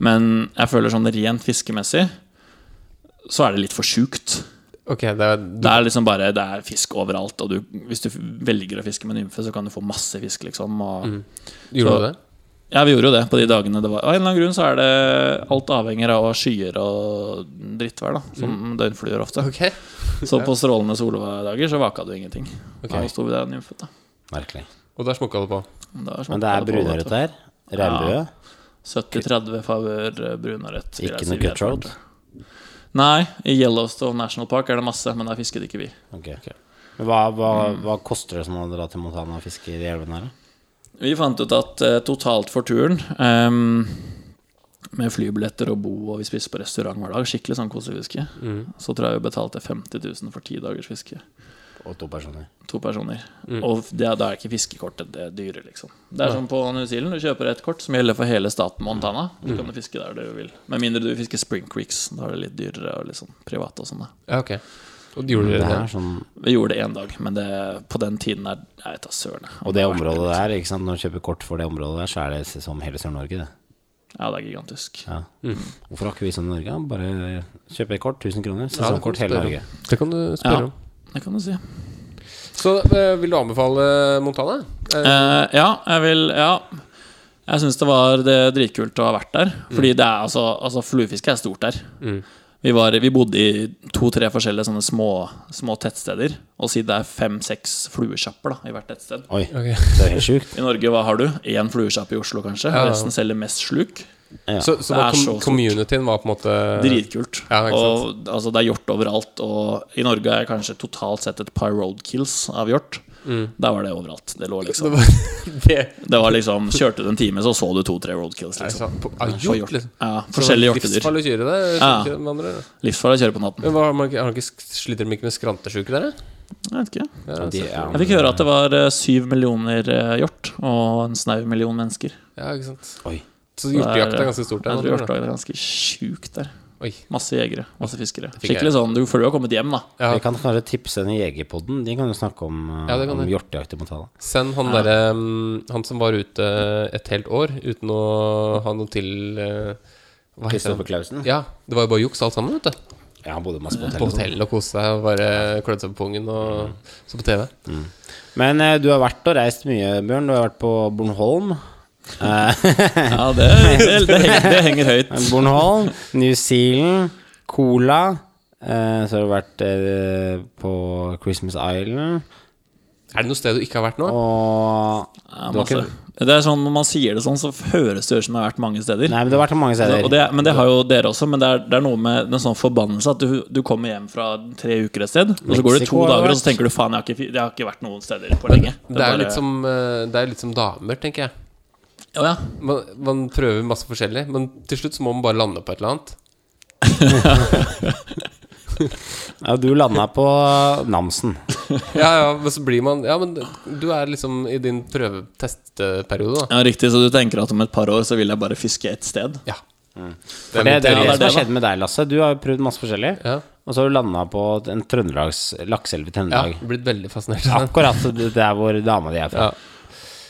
[SPEAKER 5] Men jeg føler sånn rent fiskemessig så er det litt for sjukt.
[SPEAKER 7] Ok, det er,
[SPEAKER 5] Det er liksom bare Det er fisk overalt, og du, hvis du velger å fiske med nymfe, så kan du få masse fisk, liksom. Og,
[SPEAKER 7] Gjorde
[SPEAKER 5] så-
[SPEAKER 7] du det?
[SPEAKER 5] Ja, vi gjorde jo det på de dagene det var Av en eller annen grunn så er det Alt avhenger av skyer og drittvær, da. Som døgnfluer ofte.
[SPEAKER 7] Okay.
[SPEAKER 5] Så på strålende soldager så vaka du ingenting.
[SPEAKER 7] Okay.
[SPEAKER 5] Da sto vi der nymfet, da.
[SPEAKER 6] Merkelig.
[SPEAKER 7] Og der smokka det på.
[SPEAKER 6] Men det er brunørret der? Regnbue.
[SPEAKER 5] 70-30 favør eh, brunørret.
[SPEAKER 6] Ikke noe cutthroat?
[SPEAKER 5] Nei, i Yellowstone National Park er det masse, men der fisket ikke vi.
[SPEAKER 6] Ok. Men hva, hva,
[SPEAKER 5] Mm.
[SPEAKER 6] hva koster det som å dra til Montana og fiske i de elvene her?
[SPEAKER 5] Vi fant ut at eh, totalt for turen um, med flybilletter og bo, og vi spiste på restaurant hver dag. Skikkelig sånn kosefiske. Så tror jeg vi betalte 50 000 for ti dagers fiske.
[SPEAKER 6] Og to personer.
[SPEAKER 5] To personer. Og det, da er ikke fiskekortet det dyre, liksom. Det er som på New Zealand. Du kjøper et kort som gjelder for hele staten Montana. Så kan du fiske der du vil. Med mindre du vil fiske Spring Creeks. Da er det litt dyrere og litt sånn privat og sånn.
[SPEAKER 7] Ja, ok. Og gjorde
[SPEAKER 6] Det
[SPEAKER 7] dere det?
[SPEAKER 6] sånn
[SPEAKER 5] Vi gjorde det én dag, men det, på den tiden er Jeg vet da søren.
[SPEAKER 6] Og det området der, ikke sant? når du kjøper kort for det området der, så er det som hele Sør-Norge, det.
[SPEAKER 5] Ja, det er gigantisk.
[SPEAKER 6] Ja. Hvorfor har ikke vi sånn i Norge? Bare kjøpe et kort, 1000 kroner,
[SPEAKER 7] Ja,
[SPEAKER 6] sesongkort
[SPEAKER 7] du
[SPEAKER 6] hele Norge.
[SPEAKER 7] Det kan du spørre
[SPEAKER 5] Ja,
[SPEAKER 7] om.
[SPEAKER 5] Det kan du si.
[SPEAKER 7] Så eh, vil du anbefale Montana? Eh,
[SPEAKER 5] Eh, ja, jeg vil Ja. Jeg syns det var det dritkult å ha vært der. Fordi det er altså, altså Fluefiske er stort der. Vi, var, vi bodde i to-tre forskjellige sånne små, små tettsteder. Og si det er fem-seks fluesjapper da, i hvert tettsted.
[SPEAKER 6] Oi,
[SPEAKER 7] okay.
[SPEAKER 6] det er helt sjukt.
[SPEAKER 5] I Norge, hva har du? Én fluesjappe i Oslo, kanskje.
[SPEAKER 7] Ja, ja.
[SPEAKER 5] Resten selger mest sluk.
[SPEAKER 6] Ja.
[SPEAKER 7] Så, så var
[SPEAKER 5] så
[SPEAKER 7] communityen var på en måte
[SPEAKER 5] Dritkult.
[SPEAKER 7] Ja,
[SPEAKER 5] og altså, det er hjort overalt. Og i Norge er kanskje totalt sett et par roadkills av hjort. Der var det overalt. Det lå liksom
[SPEAKER 7] det,
[SPEAKER 5] Det var liksom Kjørte du en time, så så du to-tre roadkills. Liksom.
[SPEAKER 7] På- hjort, liksom.
[SPEAKER 5] Ja, forskjellige hjortedyr.
[SPEAKER 7] Livsfarlig å kjøre det.
[SPEAKER 5] Ja. Livsfarlig å kjøre på natten.
[SPEAKER 7] Men hva, har man, ikke- har ikke, sliter de ikke med skrantesjuke der?
[SPEAKER 5] Jeg vet ikke.
[SPEAKER 7] Ja,
[SPEAKER 6] De, ja.
[SPEAKER 5] Jeg fikk høre at det var eh, syv millioner eh, hjort og en snau million mennesker.
[SPEAKER 7] ja, ikke sant.
[SPEAKER 6] Oi.
[SPEAKER 7] Så hjortejakt er ganske stort der?
[SPEAKER 5] Jeg tror hjortejakt er ganske sjukt der.
[SPEAKER 7] Oi.
[SPEAKER 5] Masse jegere, masse fiskere. Skikkelig sånn, du føler du har kommet hjem, da.
[SPEAKER 7] Ja.
[SPEAKER 6] Vi kan kanskje tipse den Jegerpodden. De kan jo snakke om, uh,
[SPEAKER 7] Ja,
[SPEAKER 6] om hjortejakt i Montana.
[SPEAKER 7] Send han derre mm, Han som var ute et helt år uten å ha noe til eh, Hva heter han?
[SPEAKER 6] Klausen.
[SPEAKER 7] Ja, det var jo bare juks alt sammen, vet du.
[SPEAKER 6] Ja, han bodde masse på
[SPEAKER 7] På
[SPEAKER 6] hotell.
[SPEAKER 7] og koste seg og bare klødde seg på pungen og så på TV.
[SPEAKER 6] Men eh, du har vært og reist mye, Bjørn. Du har vært på Bornholm. Eh,
[SPEAKER 5] Ja, det, det, det, henger, det henger høyt.
[SPEAKER 6] Bornholm, New Zealand, Cola. Eh, så har du vært eh, på Christmas Island.
[SPEAKER 7] Er det noe sted du ikke har vært nå?
[SPEAKER 6] Og
[SPEAKER 5] Ja, masse. Det er sånn, Når man sier det sånn, så høres det ut som det har vært mange steder.
[SPEAKER 6] Nei, men det har vært mange steder.
[SPEAKER 5] Og det, men det har jo dere også. Men det er, det er noe med en sånn forbannelse at du, du kommer hjem fra tre uker et sted, og så går det to dager, og så tenker du faen, jeg har ikke, jeg har ikke vært noen steder på lenge.
[SPEAKER 7] Det er,
[SPEAKER 5] bare-
[SPEAKER 7] litt som, eh, det er litt som damer, tenker jeg.
[SPEAKER 5] Å ja.
[SPEAKER 7] Man, man prøver masse forskjellig, men til slutt så må man bare lande på et eller annet.
[SPEAKER 6] Ja, du landa på Namsen.
[SPEAKER 7] Ja, ja, men så blir man Ja, men du er liksom i din prøvetestperiode, da.
[SPEAKER 5] ja, riktig. Så du tenker at om et par år så vil jeg bare fiske ett sted?
[SPEAKER 7] Ja.
[SPEAKER 6] For det, det er
[SPEAKER 5] Ja,
[SPEAKER 6] det
[SPEAKER 5] det er
[SPEAKER 6] som har skjedd med deg, Lasse. Du har jo prøvd masse forskjellig.
[SPEAKER 7] Ja.
[SPEAKER 6] Og så har du landa på en trøndelags lakseelv i
[SPEAKER 7] ja
[SPEAKER 6] Trøndelag.
[SPEAKER 7] blitt veldig fascinert.
[SPEAKER 6] Akkurat der hvor dama di er fra.
[SPEAKER 7] Ja.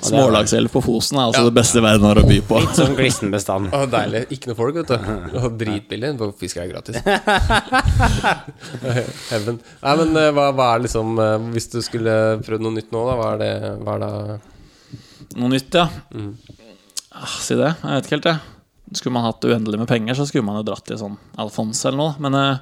[SPEAKER 5] Smålagselv på Fosen er altså
[SPEAKER 7] Ja.
[SPEAKER 5] det beste verden har å by på.
[SPEAKER 6] Litt sånn glissen bestand.
[SPEAKER 7] Å, deilig. Ikke noe folk, vet du. Og dritbillig. for Fisk er gratis. Heaven. Nei, men eh, hva, hva er liksom eh, Hvis du skulle prøvd noe nytt nå, da? Hva er det Hva er det?
[SPEAKER 5] Noe nytt, ja. Ah, si det. Jeg vet ikke helt, jeg. Skulle man hatt uendelig med penger, så skulle man jo dratt til sånn Alphonse eller noe. Men eh,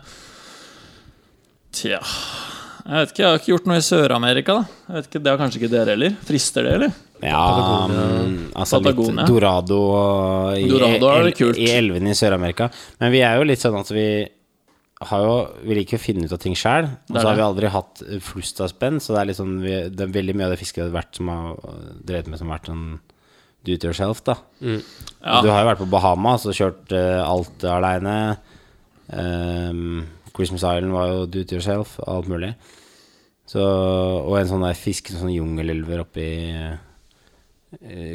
[SPEAKER 5] tja Jeg vet ikke, jeg har ikke gjort noe i Sør-Amerika, da. Jeg vet ikke, Det har kanskje ikke dere heller? Frister det, eller?
[SPEAKER 6] Ja, mm, altså litt Dorado i,
[SPEAKER 5] Dorado er det kult.
[SPEAKER 6] i elvene i Sør-Amerika. Men vi er jo litt sånn at vi har jo Vi liker å finne ut av ting sjøl. Og så har vi aldri hatt flust av spenn, så det er sånn vi, Det er veldig mye av det fisket har vært som har drevet med som har vært sånn do it yourself, da.
[SPEAKER 5] Ja.
[SPEAKER 6] Du har jo vært på Bahamas og kjørt uh, alt aleine. Um, Christmas Island var jo do it yourself, alt mulig. Så, og en sånn der fisk, sånn jungelelver oppi eh,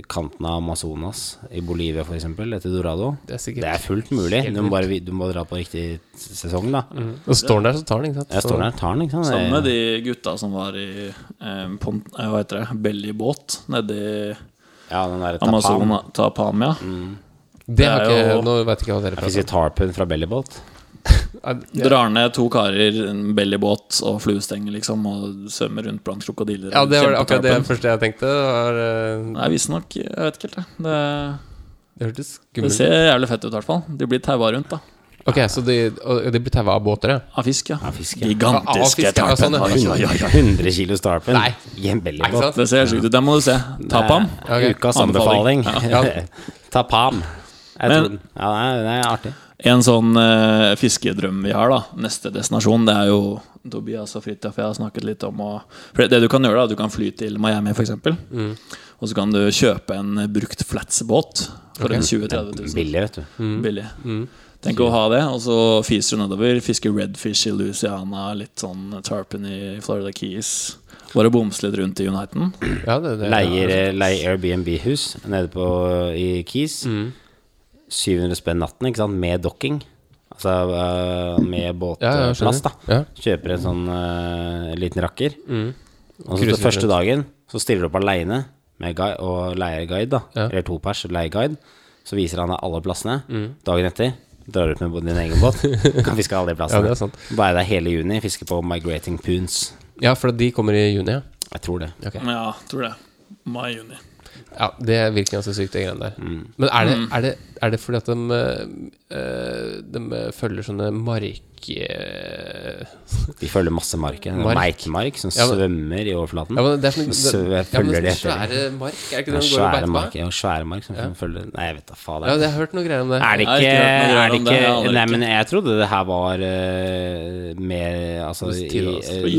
[SPEAKER 6] kanten av Amazonas, i Bolivia f.eks., etter Dorado.
[SPEAKER 7] Det er
[SPEAKER 6] Det er fullt mulig. Du må bare du må dra på riktig sesong, da.
[SPEAKER 7] Og står den der, så tar den, ikke sant?
[SPEAKER 6] Ja, står der, tar den, ikke sant?
[SPEAKER 5] Sammen med de gutta som var i eh, pont, eh, Hva heter det? Bellybåt nedi
[SPEAKER 6] Ja,
[SPEAKER 5] Amazon
[SPEAKER 6] tapam.
[SPEAKER 5] Tapam, Mm.
[SPEAKER 7] Det har
[SPEAKER 5] Det er
[SPEAKER 7] ikke
[SPEAKER 5] jo-
[SPEAKER 7] Nå vet ikke hva dere prater
[SPEAKER 6] fisker Tarpen fra bellybåt.
[SPEAKER 5] Drar ned to karer, en bellybåt og fluestenger, liksom, og svømmer rundt blant krokodiller.
[SPEAKER 7] Ja, det var akkurat det første jeg tenkte. Var, uh...
[SPEAKER 5] Nei, visstnok. Jeg vet ikke helt, jeg. Det,
[SPEAKER 7] det hørtes skummelt ut.
[SPEAKER 5] ser jævlig fett ut, i hvert fall. De blir taua rundt, da.
[SPEAKER 7] Ok, så de, og de blir taua av båter, ja?
[SPEAKER 5] Av fisk, ja.
[SPEAKER 6] fisk, ja.
[SPEAKER 5] Gigantiske
[SPEAKER 7] ja,
[SPEAKER 5] tarpen.
[SPEAKER 7] ja.
[SPEAKER 5] Oi, oi, oi.
[SPEAKER 6] 100 kilos tarpen
[SPEAKER 7] Nei.
[SPEAKER 6] i en bellybåt.
[SPEAKER 5] Det ser helt sjukt ut. Den må du se. Tapam.
[SPEAKER 6] Det er
[SPEAKER 7] Ok.
[SPEAKER 6] Ukas anbefaling.
[SPEAKER 5] Ja.
[SPEAKER 6] Tapam. Jeg
[SPEAKER 5] Men-
[SPEAKER 6] tror, ja, det er, det er artig.
[SPEAKER 5] En sånn eh, fiskedrøm vi har, da. Neste destinasjon, det er jo Tobias og Fridtjof jeg har snakket litt om. å for det du kan gjøre, da, du kan fly til Miami, f.eks.
[SPEAKER 7] Mm.
[SPEAKER 5] Og så kan du kjøpe en brukt Flats-båt For en 20 000-30 000.
[SPEAKER 6] Billig, vet du.
[SPEAKER 5] Billig. Tenk å ha det, og så fiser du nedover. Fisker redfish i Louisiana, litt sånn tarpon i Florida Keys. Bare bomse litt rundt i Uniten.
[SPEAKER 7] Ja, det, det,
[SPEAKER 6] Leier, leier Airbnb-hus nede på i Keys. 700 spenn natten, ikke sant, med dokking. Altså øh, med
[SPEAKER 7] Ja, ja,
[SPEAKER 6] båtplass,
[SPEAKER 7] skjønner.
[SPEAKER 6] da.
[SPEAKER 7] Ja.
[SPEAKER 6] Kjøper en sånn uh, liten rakker. Og så den første dagen så stiller du opp aleine og leier guide, da.
[SPEAKER 7] Ja.
[SPEAKER 6] Eller to pers leier guide. Så viser han deg alle plassene.
[SPEAKER 7] Mm.
[SPEAKER 6] Dagen etter drar du ut med din egen båt. Kan fiske alle de
[SPEAKER 7] Ja,
[SPEAKER 6] plassene.
[SPEAKER 7] det er sant.
[SPEAKER 6] Bare der hele juni, fiske på Migrating Poons.
[SPEAKER 7] Ja, for de kommer i juni, ja.
[SPEAKER 6] Jeg tror det.
[SPEAKER 7] Okay.
[SPEAKER 5] Ja, tror det. Mai-juni.
[SPEAKER 7] Ja, det virker ganske sykt, de greiene der.
[SPEAKER 6] Mm.
[SPEAKER 7] Men er det, er, det, er det fordi at de, eh, de følger sånne mark... eh,
[SPEAKER 6] De følger masse mark.
[SPEAKER 7] Mark.
[SPEAKER 6] Meitemark som
[SPEAKER 7] Ja, men-
[SPEAKER 6] svømmer i overflaten.
[SPEAKER 7] Ja, men det er sånn,
[SPEAKER 6] Så
[SPEAKER 7] det, ja, men
[SPEAKER 6] følger
[SPEAKER 7] det
[SPEAKER 6] de
[SPEAKER 7] er
[SPEAKER 6] etter.
[SPEAKER 7] svære mark, er det ikke det de går og
[SPEAKER 6] svære
[SPEAKER 7] beiter
[SPEAKER 6] mark,
[SPEAKER 7] på?
[SPEAKER 6] ja, svære mark som følger Nei, jeg vet da faen.
[SPEAKER 7] Ja,
[SPEAKER 6] jeg
[SPEAKER 7] har hørt noe greier om det.
[SPEAKER 6] Er det ikke,
[SPEAKER 5] ikke
[SPEAKER 6] er det ikke,
[SPEAKER 5] det,
[SPEAKER 6] Nei, men jeg trodde det her var uh, mer Altså
[SPEAKER 5] Og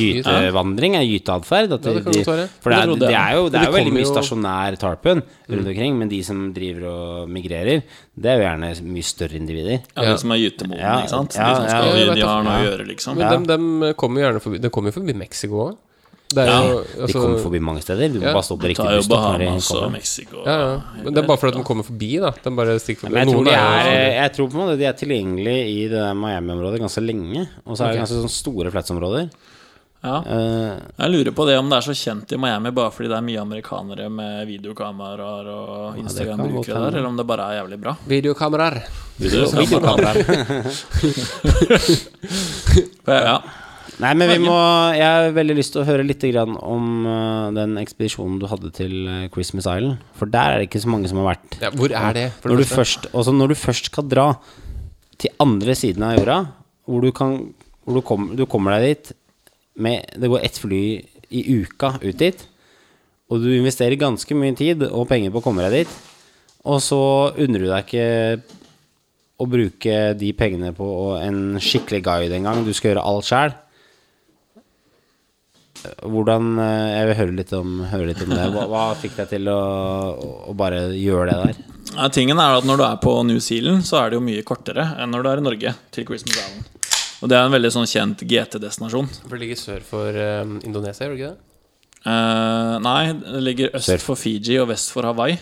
[SPEAKER 6] gytevandring er gyteatferd.
[SPEAKER 7] Ja, det kan
[SPEAKER 6] de-
[SPEAKER 7] godt være.
[SPEAKER 6] For det
[SPEAKER 5] Det
[SPEAKER 6] er, det er jo, det er jo veldig mye
[SPEAKER 7] jo-
[SPEAKER 6] stasjonær tarpon rundt omkring, men de som driver og migrerer, det er jo gjerne mye større individer.
[SPEAKER 5] Ja,
[SPEAKER 7] Ja.
[SPEAKER 5] de som er gytemodne,
[SPEAKER 6] Ja,
[SPEAKER 5] ikke sant?
[SPEAKER 6] ja,
[SPEAKER 5] de som skal,
[SPEAKER 7] ja,
[SPEAKER 5] de, de har noe å gjøre, liksom.
[SPEAKER 7] Men
[SPEAKER 6] Ja.
[SPEAKER 7] de dem kommer jo gjerne forbi De kommer forbi Mexico òg. Det er
[SPEAKER 5] Ja,
[SPEAKER 7] jo
[SPEAKER 6] De
[SPEAKER 7] altså,
[SPEAKER 6] kommer forbi mange steder. Du må
[SPEAKER 7] Ja.
[SPEAKER 6] bare stå på
[SPEAKER 5] De
[SPEAKER 6] riktig de
[SPEAKER 5] Bahamas og. Mexico.
[SPEAKER 7] ja, ja. Men det er bare fordi at de kommer forbi, da. De bare stikker forbi.
[SPEAKER 6] Men jeg tror, de
[SPEAKER 7] er
[SPEAKER 6] jeg tror på en måte de er tilgjengelige i det Miami-området ganske lenge. Og så er det ganske sånn store fletsområder.
[SPEAKER 5] Ja.
[SPEAKER 6] Eh,
[SPEAKER 5] Jeg lurer på det om det er så kjent i Miami bare fordi det er mye amerikanere med videokameraer og Instagram-brukere
[SPEAKER 6] hende.
[SPEAKER 5] der, eller om det bare er jævlig bra.
[SPEAKER 7] Videokameraer.
[SPEAKER 5] Videokameraer. Ja.
[SPEAKER 6] Nei, men vi må Jeg har veldig lyst til å høre litt grann om eh, den ekspedisjonen du hadde til eh, Christmas Island. For der er det ikke så mange som har vært.
[SPEAKER 7] Ja, hvor er det? For
[SPEAKER 6] Når
[SPEAKER 7] det
[SPEAKER 6] du, først, også når du først skal dra til andre siden av jorda, hvor du, kan, hvor du, kom, du kommer deg dit med Det går ett fly i uka ut dit, og du investerer ganske mye tid og penger på å komme deg dit, og så unner du deg ikke å bruke de pengene på en skikkelig guide en gang. Du skal gjøre alt sjæl. Hvordan eh, Jeg vil høre litt om, høre litt om det. Hva, hva fikk deg til å, å bare gjøre det der?
[SPEAKER 5] Ja, tingen er at Når du er på New Zealand, så er det jo mye kortere enn når du er i Norge. Til Christmas Island Og det er en veldig sånn kjent GT-destinasjon.
[SPEAKER 7] For det ligger sør for um, Indonesia, gjør det ikke det?
[SPEAKER 5] Eh, nei, det ligger øst
[SPEAKER 6] Sør.
[SPEAKER 5] for Fiji og vest for Hawaii.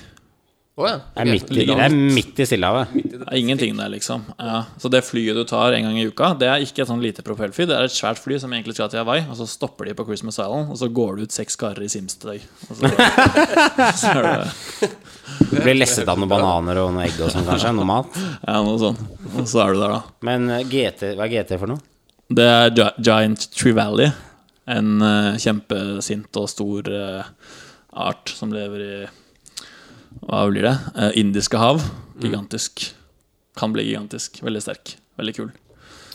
[SPEAKER 7] Å ja.
[SPEAKER 6] Det er midt i, det er midt i Stillehavet.
[SPEAKER 5] Det er ingenting der, liksom. Ja. Så det flyet du tar en gang i uka, det er ikke et sånn lite propellfly. Det er et svært fly som egentlig skal til Hawaii, og så stopper de på Christmas Island, og så går det ut seks karer i Sims til deg. Og så, så er det
[SPEAKER 6] Du blir lesset av noen bananer og noen egg og sånn, kanskje. Noe mat.
[SPEAKER 5] ja, noe sånt. Og så er du der, da.
[SPEAKER 6] Men eh, GT, hva er GT for noe?
[SPEAKER 5] Det er Giant Tree Valley. En uh, kjempesint og stor uh, art som lever i Hva blir det? Uh, indiske hav. Gigantisk. Kan bli gigantisk. Veldig sterk. Veldig kul.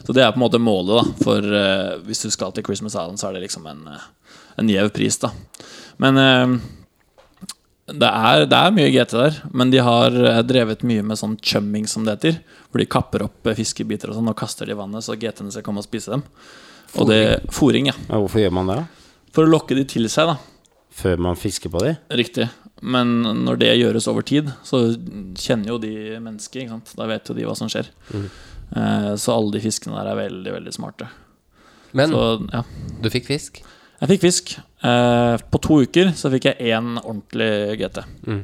[SPEAKER 5] Så det er på en måte målet, da. For hvis du skal til Christmas Island, så er det liksom en, en gjev pris, da. Men det er, det er mye GT der, men de har eh, drevet mye med sånn chumming, som det heter. Hvor de kapper opp eh, fiskebiter og sånn og kaster det i vannet, så GT-ene skal komme og spise dem. Og det Fôring, ja.
[SPEAKER 6] Ja, hvorfor gjør man det, da?
[SPEAKER 5] For å lokke de til seg, da.
[SPEAKER 6] Før man fisker på de?
[SPEAKER 5] Riktig. Men når det gjøres over tid, så kjenner jo de mennesket. Ikke sant? Da vet jo de hva som skjer. Mm. så alle de fiskene der er veldig, veldig smarte.
[SPEAKER 7] Men
[SPEAKER 5] Så ja.
[SPEAKER 7] du fikk fisk?
[SPEAKER 5] Jeg fikk fisk. Eh, på to uker så fikk jeg én ordentlig GT.
[SPEAKER 7] Mm.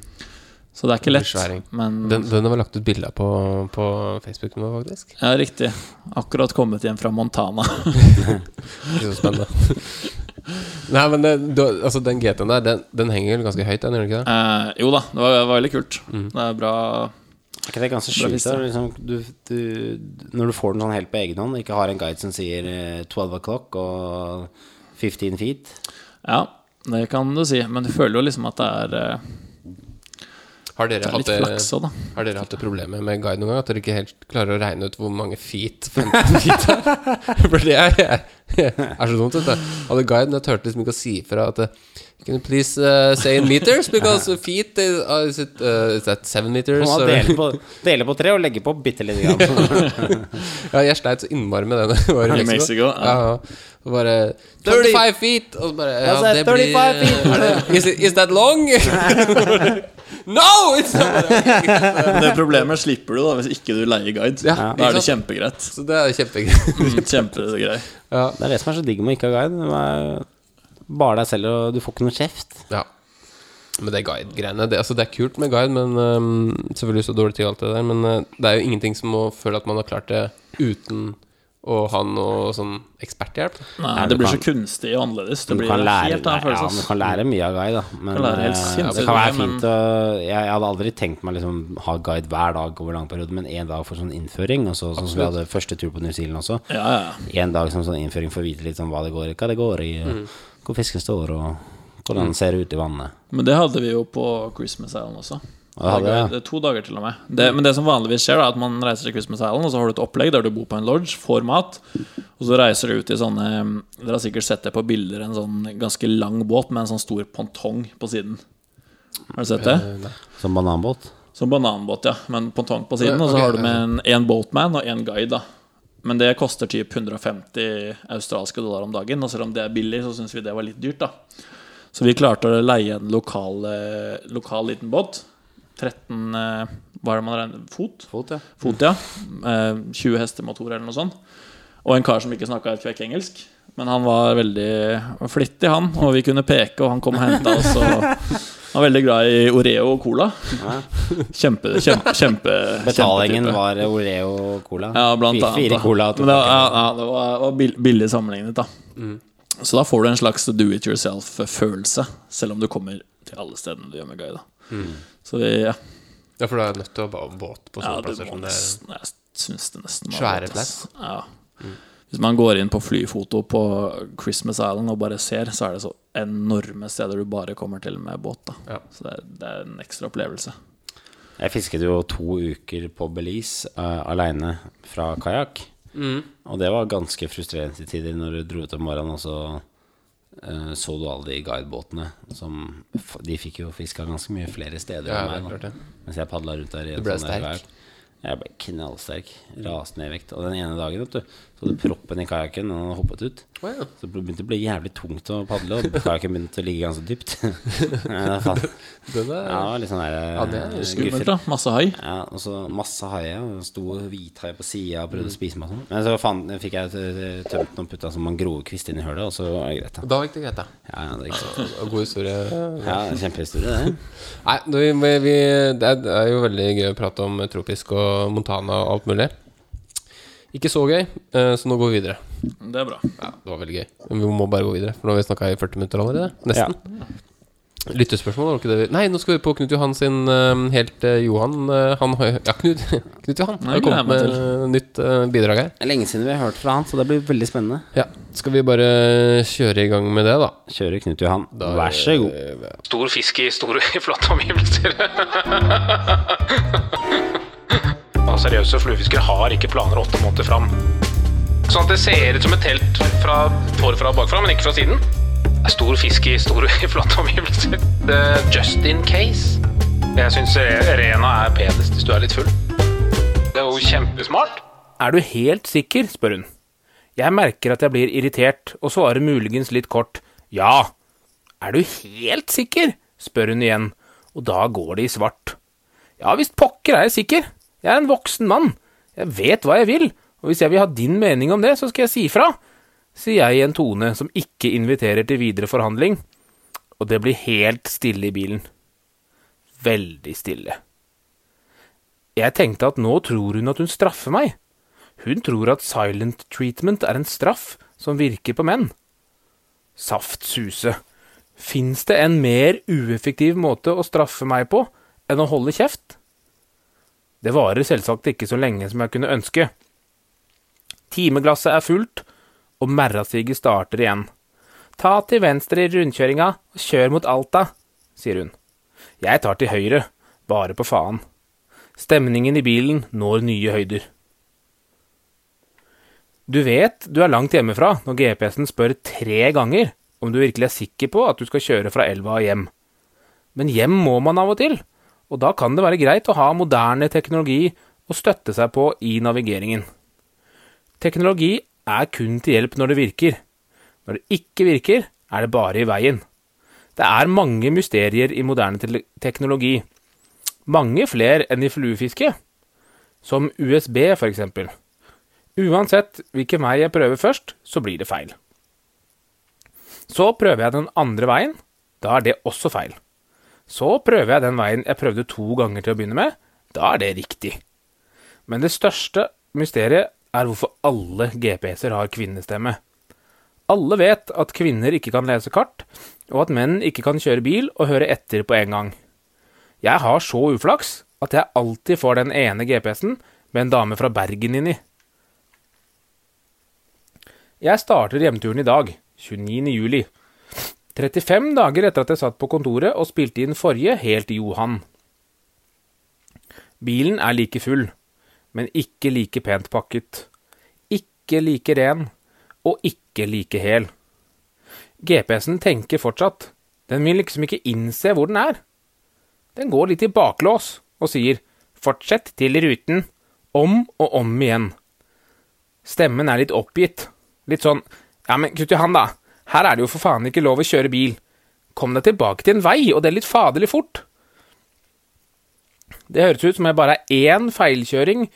[SPEAKER 5] Så det er ikke lett. Men
[SPEAKER 7] Den, den har vi lagt ut bilde av på, på Facebook nå, faktisk.
[SPEAKER 5] ja, riktig. Akkurat kommet hjem fra Montana.
[SPEAKER 7] Ikke så spennende. Nei, men det, du, altså, den GT-en der, den, den henger vel ganske høyt, den, gjør den ikke det?
[SPEAKER 5] Eh, jo da, det var, det var veldig kult.
[SPEAKER 7] Mm.
[SPEAKER 5] Det er bra
[SPEAKER 6] Er ikke det ganske sjukt? Liksom, du, du, når du får den sånn helt på egen hånd, ikke har en guide som sier eh, 12 o'clock og 15 feet
[SPEAKER 5] Ja, det kan du si. Men du føler jo liksom at det er, eh,
[SPEAKER 7] Har dere,
[SPEAKER 5] er
[SPEAKER 7] hatt
[SPEAKER 5] litt flaks også,
[SPEAKER 7] har dere hatt det problemet med guide noen gang? At dere ikke helt klarer å regne ut hvor mange feet 15 feet er? For det er, er så dumt, vet du. Hadde guiden jeg turte liksom ikke å si fra at eh, Can you please uh, say in meters? Because feet is, uh, is, it, uh, is that seven meters?
[SPEAKER 6] Man må dele på, dele på tre og legge på bitte lite grann.
[SPEAKER 7] Ja, jeg sleit så innmari med det var i
[SPEAKER 5] I
[SPEAKER 7] Mexico.
[SPEAKER 5] Ja.
[SPEAKER 7] ja. Og bare 35 feet! Og så bare Ja, det blir
[SPEAKER 6] 35 feet.
[SPEAKER 7] er det, is, it, is that long? No! It's not
[SPEAKER 5] det problemet slipper du da hvis ikke du leier guide.
[SPEAKER 7] Ja,
[SPEAKER 5] Da er det kjempegreit.
[SPEAKER 7] Så det er kjempegreit.
[SPEAKER 5] Mm, Ja.
[SPEAKER 6] Det er det som er så digg med å ikke ha guide. Du er bare deg selv, og du får ikke noe kjeft.
[SPEAKER 7] Ja. Men det guide-greiene det, altså det er kult med guide, men um, selvfølgelig så dårlig tid og alt det der. Men uh, det er jo ingenting som å føle at man har klart det uten å ha noe sånn eksperthjelp.
[SPEAKER 5] Nei, det blir
[SPEAKER 6] kan-
[SPEAKER 5] så kunstig og annerledes. Det
[SPEAKER 6] Du
[SPEAKER 5] blir
[SPEAKER 6] kan lære,
[SPEAKER 5] helt annen
[SPEAKER 6] ja, du kan lære mye av guide, da. Men
[SPEAKER 5] Kan
[SPEAKER 6] eh, det kan være fint å jeg, jeg hadde aldri tenkt meg liksom ha guide hver dag over lang periode, men én dag for sånn innføring. Og så, sånn som vi hadde første tur på New Zealand også.
[SPEAKER 5] Ja, ja.
[SPEAKER 6] En dag som sånn innføring for å vite litt om hva det går, hva det går i,
[SPEAKER 5] Mm.
[SPEAKER 6] hvor fisken står, og hvordan den ser ut i vannet.
[SPEAKER 5] Men det hadde vi jo på Christmas Island også.
[SPEAKER 6] Det
[SPEAKER 5] er to dager til og med. Det, men det som vanligvis skjer, er at man reiser til Christmas Island, og så har du et opplegg der du bor på en lodge, får mat, og så reiser du ut i sånne Dere har sikkert sett det på bilder, en sånn ganske lang båt med en sånn stor pontong på siden. Har du sett det?
[SPEAKER 6] Som bananbåt.
[SPEAKER 5] Som bananbåt, ja. Med en pontong på siden. Og så har du med en, en boatman og en guide, da. Men det koster typ 150 australske dollar om dagen. Og selv om det er billig, så syns vi det var litt dyrt, da. Så vi klarte å leie en lokal, eh, lokal liten båt. 13 eh, Hva er det man regner Fot?
[SPEAKER 6] Fot, ja.
[SPEAKER 5] Fot, ja. Eh, 20 hestemotor eller noe sånt. Og en kar som ikke snakka et kvekk engelsk. Men han var veldig flittig, han. Og vi kunne peke, og han kom og henta oss. Og han var veldig glad i Oreo og cola. Kjempe, kjempe, kjempe
[SPEAKER 6] Betalingen
[SPEAKER 5] kjempe
[SPEAKER 6] var Oreo og cola.
[SPEAKER 5] Ja, blant annet.
[SPEAKER 6] Fire cola.
[SPEAKER 5] Men det var, ja, ja, det var, var billig sammenlignet, da.
[SPEAKER 6] Mm.
[SPEAKER 5] Så da får du en slags do it yourself-følelse, selv om du kommer til alle stedene du gjør med guide. da.
[SPEAKER 6] Mm.
[SPEAKER 5] Så vi, ja,
[SPEAKER 7] Ja, for du er nødt til å ha båt på
[SPEAKER 5] ja
[SPEAKER 7] sånne
[SPEAKER 5] du
[SPEAKER 7] plasser
[SPEAKER 5] må
[SPEAKER 7] som det er.
[SPEAKER 5] Jeg syns det nesten var
[SPEAKER 7] Svære
[SPEAKER 5] plass. Ja.
[SPEAKER 6] Mm.
[SPEAKER 5] Hvis man går inn på flyfoto på Christmas Island og bare ser, så er det så enorme steder du bare kommer til med båt. da
[SPEAKER 7] Ja.
[SPEAKER 5] Så det er, det er en ekstra opplevelse.
[SPEAKER 6] Jeg fisket jo to uker på Belize uh, aleine fra kajakk.
[SPEAKER 5] Mm.
[SPEAKER 6] Og det var ganske frustrerende til tider når du dro ut om morgenen, og så eh, så du alle de guidebåtene som De fikk jo fiska ganske mye flere steder
[SPEAKER 7] Ja,
[SPEAKER 6] enn meg. Mens jeg padla rundt der i
[SPEAKER 7] Du ble
[SPEAKER 6] sånn der
[SPEAKER 7] sterk.
[SPEAKER 6] Jeg ble knallsterk. Rasende i vekt. Og den ene dagen vet du, så hadde proppen i kajakken og han hoppet ut.
[SPEAKER 7] Oh, ja.
[SPEAKER 6] Så det begynte å bli jævlig tungt å padle, og kajakken begynte å ligge ganske dypt. ja, faen.
[SPEAKER 7] Den er,
[SPEAKER 6] ja, litt sånn der
[SPEAKER 7] Ja, det er
[SPEAKER 6] eh,
[SPEAKER 5] Skummelt, da. Masse hai.
[SPEAKER 6] Ja, og så masse haier. Sto hvithai på sida og
[SPEAKER 7] Mm.
[SPEAKER 6] prøvde å spise meg sånn. Men så faen, fikk jeg eh, tømt noen putta som en grovkvist inn i hølet, og så var det greit. da
[SPEAKER 7] Da gikk det greit, da.
[SPEAKER 6] Ja, ja, det gikk så.
[SPEAKER 7] God historie.
[SPEAKER 6] Ja, kjempehistorie, det.
[SPEAKER 7] Nei, det, vi, vi, det er jo veldig gøy å prate om tropisk og Montana og alt mulig. Ikke så gøy, eh, så nå går vi videre.
[SPEAKER 5] Det er bra.
[SPEAKER 7] Ja, det var veldig gøy. Men vi må bare gå videre, for nå har vi snakka i 40 minutter allerede. Nesten. Lyttespørsmål, var ikke det vi Nei, nå skal vi på Knut Johan sin eh, helt eh, Johan. han har Ja, Knut, Knut Johan har kommet med eh, nytt bidrag her.
[SPEAKER 6] Det er lenge siden vi har hørt fra han, så det blir veldig spennende.
[SPEAKER 7] Ja, Skal vi bare kjøre i gang med det, da?
[SPEAKER 6] Kjøre Knut Johan.
[SPEAKER 7] Da-
[SPEAKER 6] Vær så god.
[SPEAKER 3] Stor fisk i store, flotte omgivelser. Og seriøse fluefiskere har ikke planer åtte måneder fram. Sånn at det ser ut som et telt fra forfra og bakfra, men ikke fra siden. Det er stor fisk i store, flotte omgivelser. Er just in case. Jeg syns Rena er penest hvis du er litt full. Det er jo kjempesmart.
[SPEAKER 8] Er du helt sikker? spør hun. Jeg merker at jeg blir irritert, og svarer muligens litt kort ja. Er du helt sikker? spør hun igjen, og da går det i svart. Ja visst pokker er jeg sikker. Jeg er en voksen mann. Jeg vet hva jeg vil, og hvis jeg vil ha din mening om det, så skal jeg si fra, sier jeg i en tone som ikke inviterer til videre forhandling, og det blir helt stille i bilen. Veldig stille. Jeg tenkte at nå tror hun at hun straffer meg. Hun tror at silent treatment er en straff som virker på menn. Saft suse. Fins det en mer ueffektiv måte å straffe meg på enn å holde kjeft? Det varer selvsagt ikke så lenge som jeg kunne ønske. Timeglasset er fullt, og merrasiget starter igjen. Ta til venstre i rundkjøringa og kjør mot Alta, sier hun. Jeg tar til høyre, bare på faen. Stemningen i bilen når nye høyder. Du vet du er langt hjemmefra når GPS-en spør tre ganger om du virkelig er sikker på at du skal kjøre fra elva og hjem. Men hjem må man av og til, og da kan det være greit å ha moderne teknologi å støtte seg på i navigeringen. Teknologi er kun til hjelp når det virker. Når det ikke virker, er det bare i veien. Det er mange mysterier i moderne teknologi, Mange flere enn i fluefiske. Som USB, eksempel. Uansett hvilken vei jeg prøver først, så blir det feil. Så prøver jeg den andre veien. Da er det også feil. Så prøver jeg den veien jeg prøvde to ganger til å begynne med. Da er det riktig. Men det største mysteriet er hvorfor alle GPS-er har kvinnestemme. Alle vet at kvinner ikke kan lese kart, og at menn ikke kan kjøre bil og høre etter på en gang. Jeg har så uflaks at jeg alltid får den ene GPS-en med en dame fra Bergen inni. Jeg starter hjemturen i dag, 29. juli. 35 dager etter at jeg satt på kontoret og spilte inn forrige helt Johan. Bilen er like full, men ikke like pent pakket. Ikke like ren, og ikke like hel. GPS-en tenker fortsatt. Den vil liksom ikke innse hvor den er. Den går litt i baklås og sier 'fortsett til ruten', om og om igjen. Stemmen er litt oppgitt. Litt sånn 'ja, men kutt i han, da'. Her er det jo for faen ikke lov å kjøre bil. Kom deg tilbake til en vei, og det er litt faderlig fort. Det høres ut som jeg bare er én feilkjøring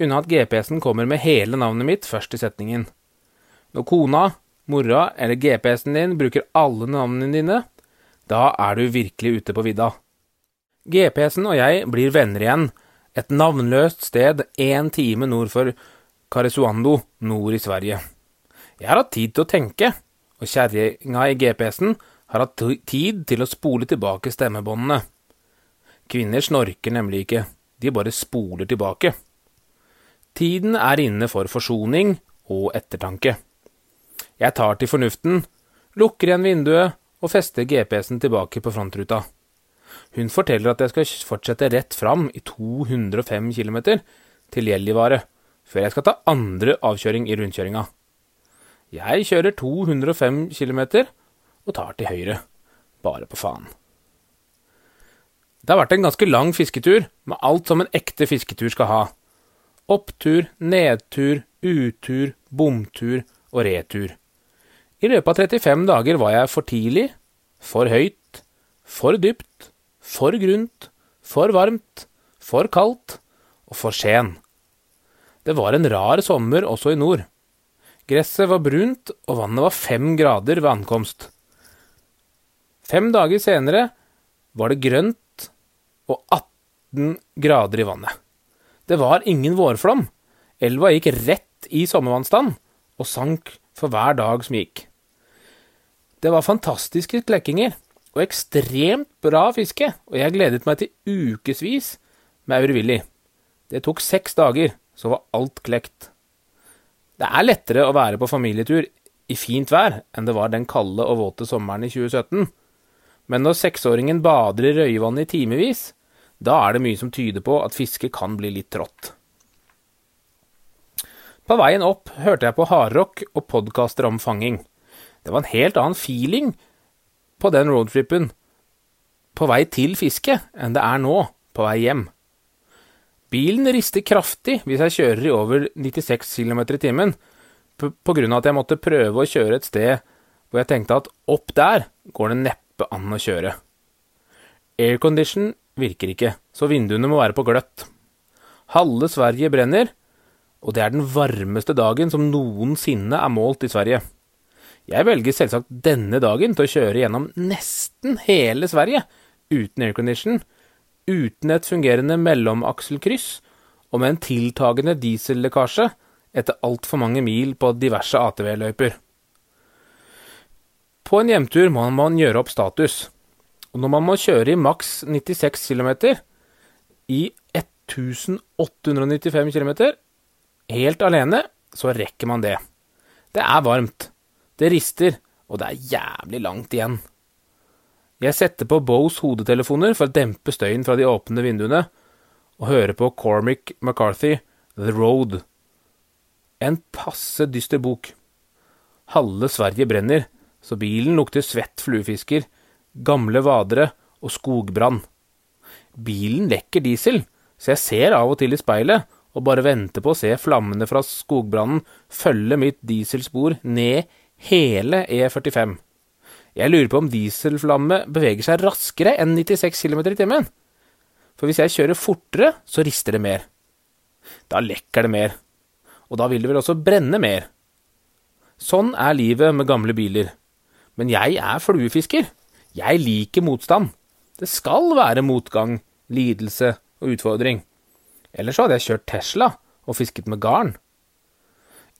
[SPEAKER 8] unna at GPS-en kommer med hele navnet mitt først i setningen. Når kona, mora eller GPS-en din bruker alle navnene dine, da er du virkelig ute på vidda. GPS-en og jeg blir venner igjen, et navnløst sted én time nord for Karesuando, nord i Sverige. Jeg har hatt tid til å tenke, og kjerringa i GPS-en har hatt tid til å spole tilbake stemmebåndene. Kvinner snorker nemlig ikke, de bare spoler tilbake. Tiden er inne for forsoning og ettertanke. Jeg tar til fornuften, lukker igjen vinduet og fester GPS-en tilbake på frontruta. Hun forteller at jeg skal fortsette rett fram i 205 km til Gjellivare, før jeg skal ta andre avkjøring i rundkjøringa. Jeg kjører 205 km og tar til høyre, bare på faen. Det har vært en ganske lang fisketur, med alt som en ekte fisketur skal ha. Opptur, nedtur, utur, bomtur og retur. I løpet av 35 dager var jeg for tidlig, for høyt, for dypt, for grunt, for varmt, for kaldt og for sen. Det var en rar sommer også i nord. Gresset var brunt, og vannet var fem grader ved ankomst. Fem dager senere var det grønt og 18 grader i vannet. Det var ingen vårflom. Elva gikk rett i sommervannstand og sank for hver dag som gikk. Det var fantastiske klekkinger og ekstremt bra fiske, og jeg gledet meg til ukevis med Aurevilli. Det tok seks dager, så var alt klekt. Det er lettere å være på familietur i fint vær enn det var den kalde og våte sommeren i 2017. Men når seksåringen bader i røyvannet i timevis, da er det mye som tyder på at fisket kan bli litt trått. På veien opp hørte jeg på hardrock og podkaster om fanging. Det var en helt annen feeling på den roadtrippen på vei til fisket enn det er nå på vei hjem. Bilen rister kraftig hvis jeg kjører i over 96 km i timen, på grunn av at jeg måtte prøve å kjøre et sted hvor jeg tenkte at opp der går det neppe an å kjøre. Aircondition virker ikke, så vinduene må være på gløtt. Halve Sverige brenner, og det er den varmeste dagen som noensinne er målt i Sverige. Jeg velger selvsagt denne dagen til å kjøre gjennom nesten hele Sverige uten aircondition, uten et fungerende mellomakselkryss og med en tiltagende diesellekkasje etter altfor mange mil på diverse ATV-løyper. På en hjemtur må man gjøre opp status, og når man må kjøre i maks 96 km i 1895 km helt alene, så rekker man det. Det er varmt, det rister, og det er jævlig langt igjen. Jeg setter på Bows hodetelefoner for å dempe støyen fra de åpne vinduene, og hører på Cormac McCarthy, The Road. En passe dyster bok. Halve Sverige brenner, så bilen lukter svett fluefisker, gamle vadere og skogbrann. Bilen lekker diesel, så jeg ser av og til i speilet og bare venter på å se flammene fra skogbrannen følge mitt dieselspor ned hele E45. Jeg lurer på om dieselflamme beveger seg raskere enn 96 km i timen. For hvis jeg kjører fortere, så rister det mer. Da lekker det mer. Og da vil det vel også brenne mer. Sånn er livet med gamle biler. Men jeg er fluefisker. Jeg liker motstand. Det skal være motgang, lidelse og utfordring. Ellers hadde jeg kjørt Tesla og fisket med garn.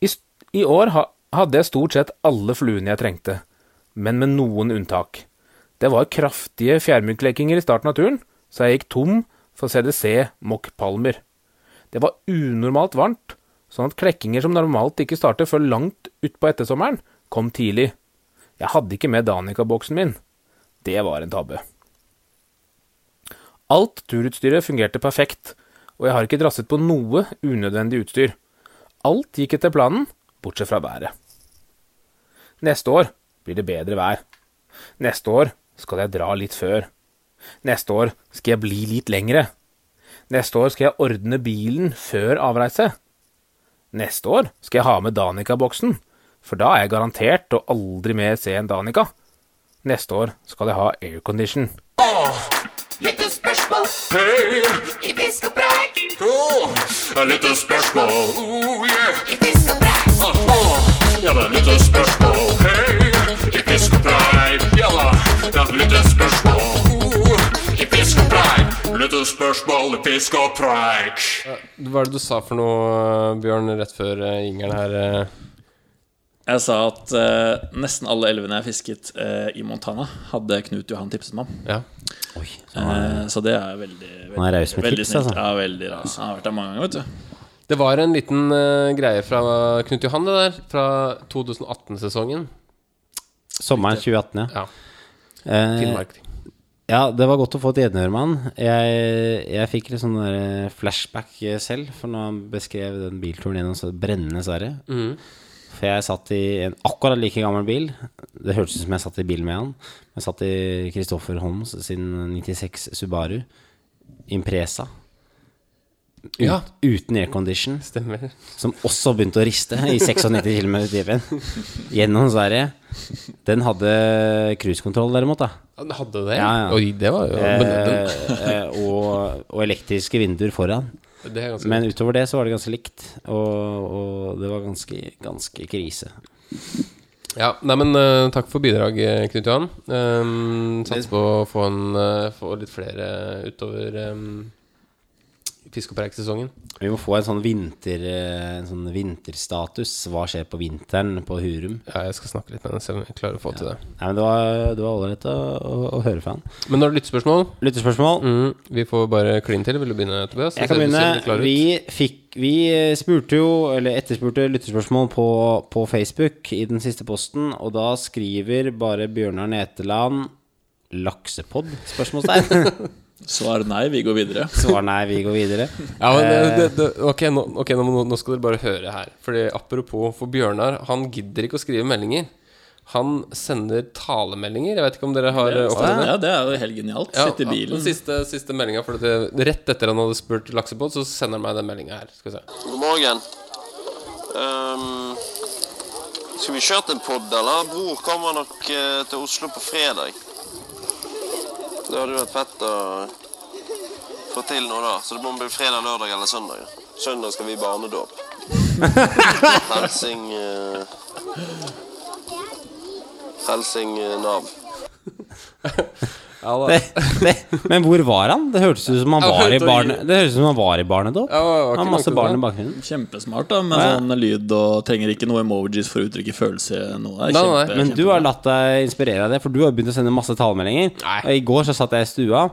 [SPEAKER 8] I, i år ha, hadde jeg stort sett alle fluene jeg trengte, men med noen unntak. Det var kraftige fjærmygglekinger i starten av turen, så jeg gikk tom for CDC mokkpalmer. Det var unormalt varmt, sånn at klekkinger som normalt ikke starter før langt utpå ettersommeren, kom tidlig. Jeg hadde ikke med Danica-boksen min. Det var en tabbe. Alt turutstyret fungerte perfekt, og jeg har ikke drasset på noe unødvendig utstyr. Alt gikk etter planen, bortsett fra været. Neste år blir det bedre vær. Neste år skal jeg dra litt før. Neste år skal jeg bli litt lengre. Neste år skal jeg ordne bilen før avreise. Neste år skal jeg ha med Danica-boksen, for da er jeg garantert å aldri mer se en Danica. Neste år skal jeg ha aircondition.
[SPEAKER 4] Hei! Åh, Oh, lite spørsmål. Oh, yeah. Åh, Ja, det er Litt spørsmål. Hei! Et lite. I fisk og preik. Lite i fisk og preik.
[SPEAKER 7] Hva er det du sa for noe, Bjørn, rett før eh, jingeren her? eh?
[SPEAKER 5] Jeg sa at eh, nesten alle elvene jeg fisket eh, i Montana, hadde Knut Johan tipset meg om.
[SPEAKER 7] Ja.
[SPEAKER 6] Oi, så
[SPEAKER 5] Eh, så det er veldig, veldig,
[SPEAKER 6] Han er raus med
[SPEAKER 5] veldig
[SPEAKER 6] tips,
[SPEAKER 5] snilt.
[SPEAKER 6] altså.
[SPEAKER 5] Ja, veldig raus. Han har vært der mange ganger, vet du.
[SPEAKER 7] Det var en liten eh, greie fra Knut Johan, det der. Fra 2018-sesongen.
[SPEAKER 6] Sommeren 2018, ja.
[SPEAKER 7] Ja.
[SPEAKER 6] Eh,
[SPEAKER 7] Finnmark.
[SPEAKER 6] ja, det var godt å få et gjenhør med han. Jeg, jeg fikk litt sånn der flashback selv, for når han beskrev den bilturen gjennom så brennende Sverige.
[SPEAKER 7] Mm.
[SPEAKER 6] For jeg satt i en akkurat like gammel bil. Det hørtes ut som jeg satt i bil med han. Jeg satt i Kristoffer Holms sin 96 Subaru Impresa. Ut,
[SPEAKER 7] Ja.
[SPEAKER 6] Uten aircondition.
[SPEAKER 7] Stemmer.
[SPEAKER 6] Som også begynte å riste i 96 km i timen gjennom Sverige. Den hadde cruisekontroll, derimot. da
[SPEAKER 7] Den hadde det?
[SPEAKER 6] Ja, ja.
[SPEAKER 7] Oi, det var jo
[SPEAKER 6] eh, eh, og, og elektriske vinduer foran. Men utover det så var det ganske likt. Og, og det var ganske, ganske krise.
[SPEAKER 7] Ja, nei, men uh, takk for bidrag, Knut Johan. Um, Satser på å få, en, uh, få litt flere utover um, fisk- og preik-sesongen.
[SPEAKER 6] Vi må få en sånn, vinter, eh, en sånn vinterstatus. Hva skjer på vinteren på Hurum?
[SPEAKER 7] Ja, jeg skal snakke litt med henne, se om jeg klarer å få til det.
[SPEAKER 6] Nei, men Det var det ålreit å, å, å høre fra han.
[SPEAKER 7] Men det er lyttespørsmål
[SPEAKER 6] Lyttespørsmål?
[SPEAKER 7] mm, Vi får bare kline til. Vil du begynne, Tobias?
[SPEAKER 6] Jeg kan begynne. Vi, fikk, vi spurte jo, eller etterspurte lytterspørsmål på, på Facebook i den siste posten, og da skriver bare Bjørnar Neteland Laksepod? Spørsmålstegn.
[SPEAKER 5] Svar nei, vi går videre.
[SPEAKER 6] Svar nei, vi går videre.
[SPEAKER 7] Ja, men det,
[SPEAKER 6] Eh.
[SPEAKER 7] det, det, ok, nå, okay nå, nå- skal dere bare høre her. Fordi Apropos for Bjørnar, han gidder ikke å skrive meldinger. Han sender talemeldinger. Jeg vet ikke om dere har eh, opplevd det?
[SPEAKER 5] Ja, det er jo helt genialt.
[SPEAKER 7] Ja,
[SPEAKER 5] Sitte i
[SPEAKER 7] Den
[SPEAKER 5] bilen.
[SPEAKER 7] siste, siste meldinga. For rett etter han hadde spurt laksebåt, så sender han meg den meldinga her. Skal vi se.
[SPEAKER 9] God morgen. Um, skal vi kjøre til en podd, eller? Bror kommer nok eh, til Oslo på fredag. Det hadde jo vært fett å få til noe da. Så det må bli fredag, lørdag eller søndag. Søndag skal vi i barnedåp. Helsing eh, Helsing eh, Nav.
[SPEAKER 7] Ja.
[SPEAKER 6] Det, det, men hvor var han? Det hørtes ut som han var i, barnet det hørtes ut som han var i barnedåp.
[SPEAKER 7] Ja,
[SPEAKER 6] Han har masse barn i bakgrunnen.
[SPEAKER 5] Kjempesmart, da, med
[SPEAKER 6] Ja.
[SPEAKER 5] sånn lyd og trenger ikke noe emojis for å uttrykke følelse. Noe. Det er
[SPEAKER 7] Nei, nei,
[SPEAKER 5] kjempe,
[SPEAKER 6] Men du har latt deg inspirere av det, for du har begynt å sende masse talemeldinger. Og I går så satt jeg i stua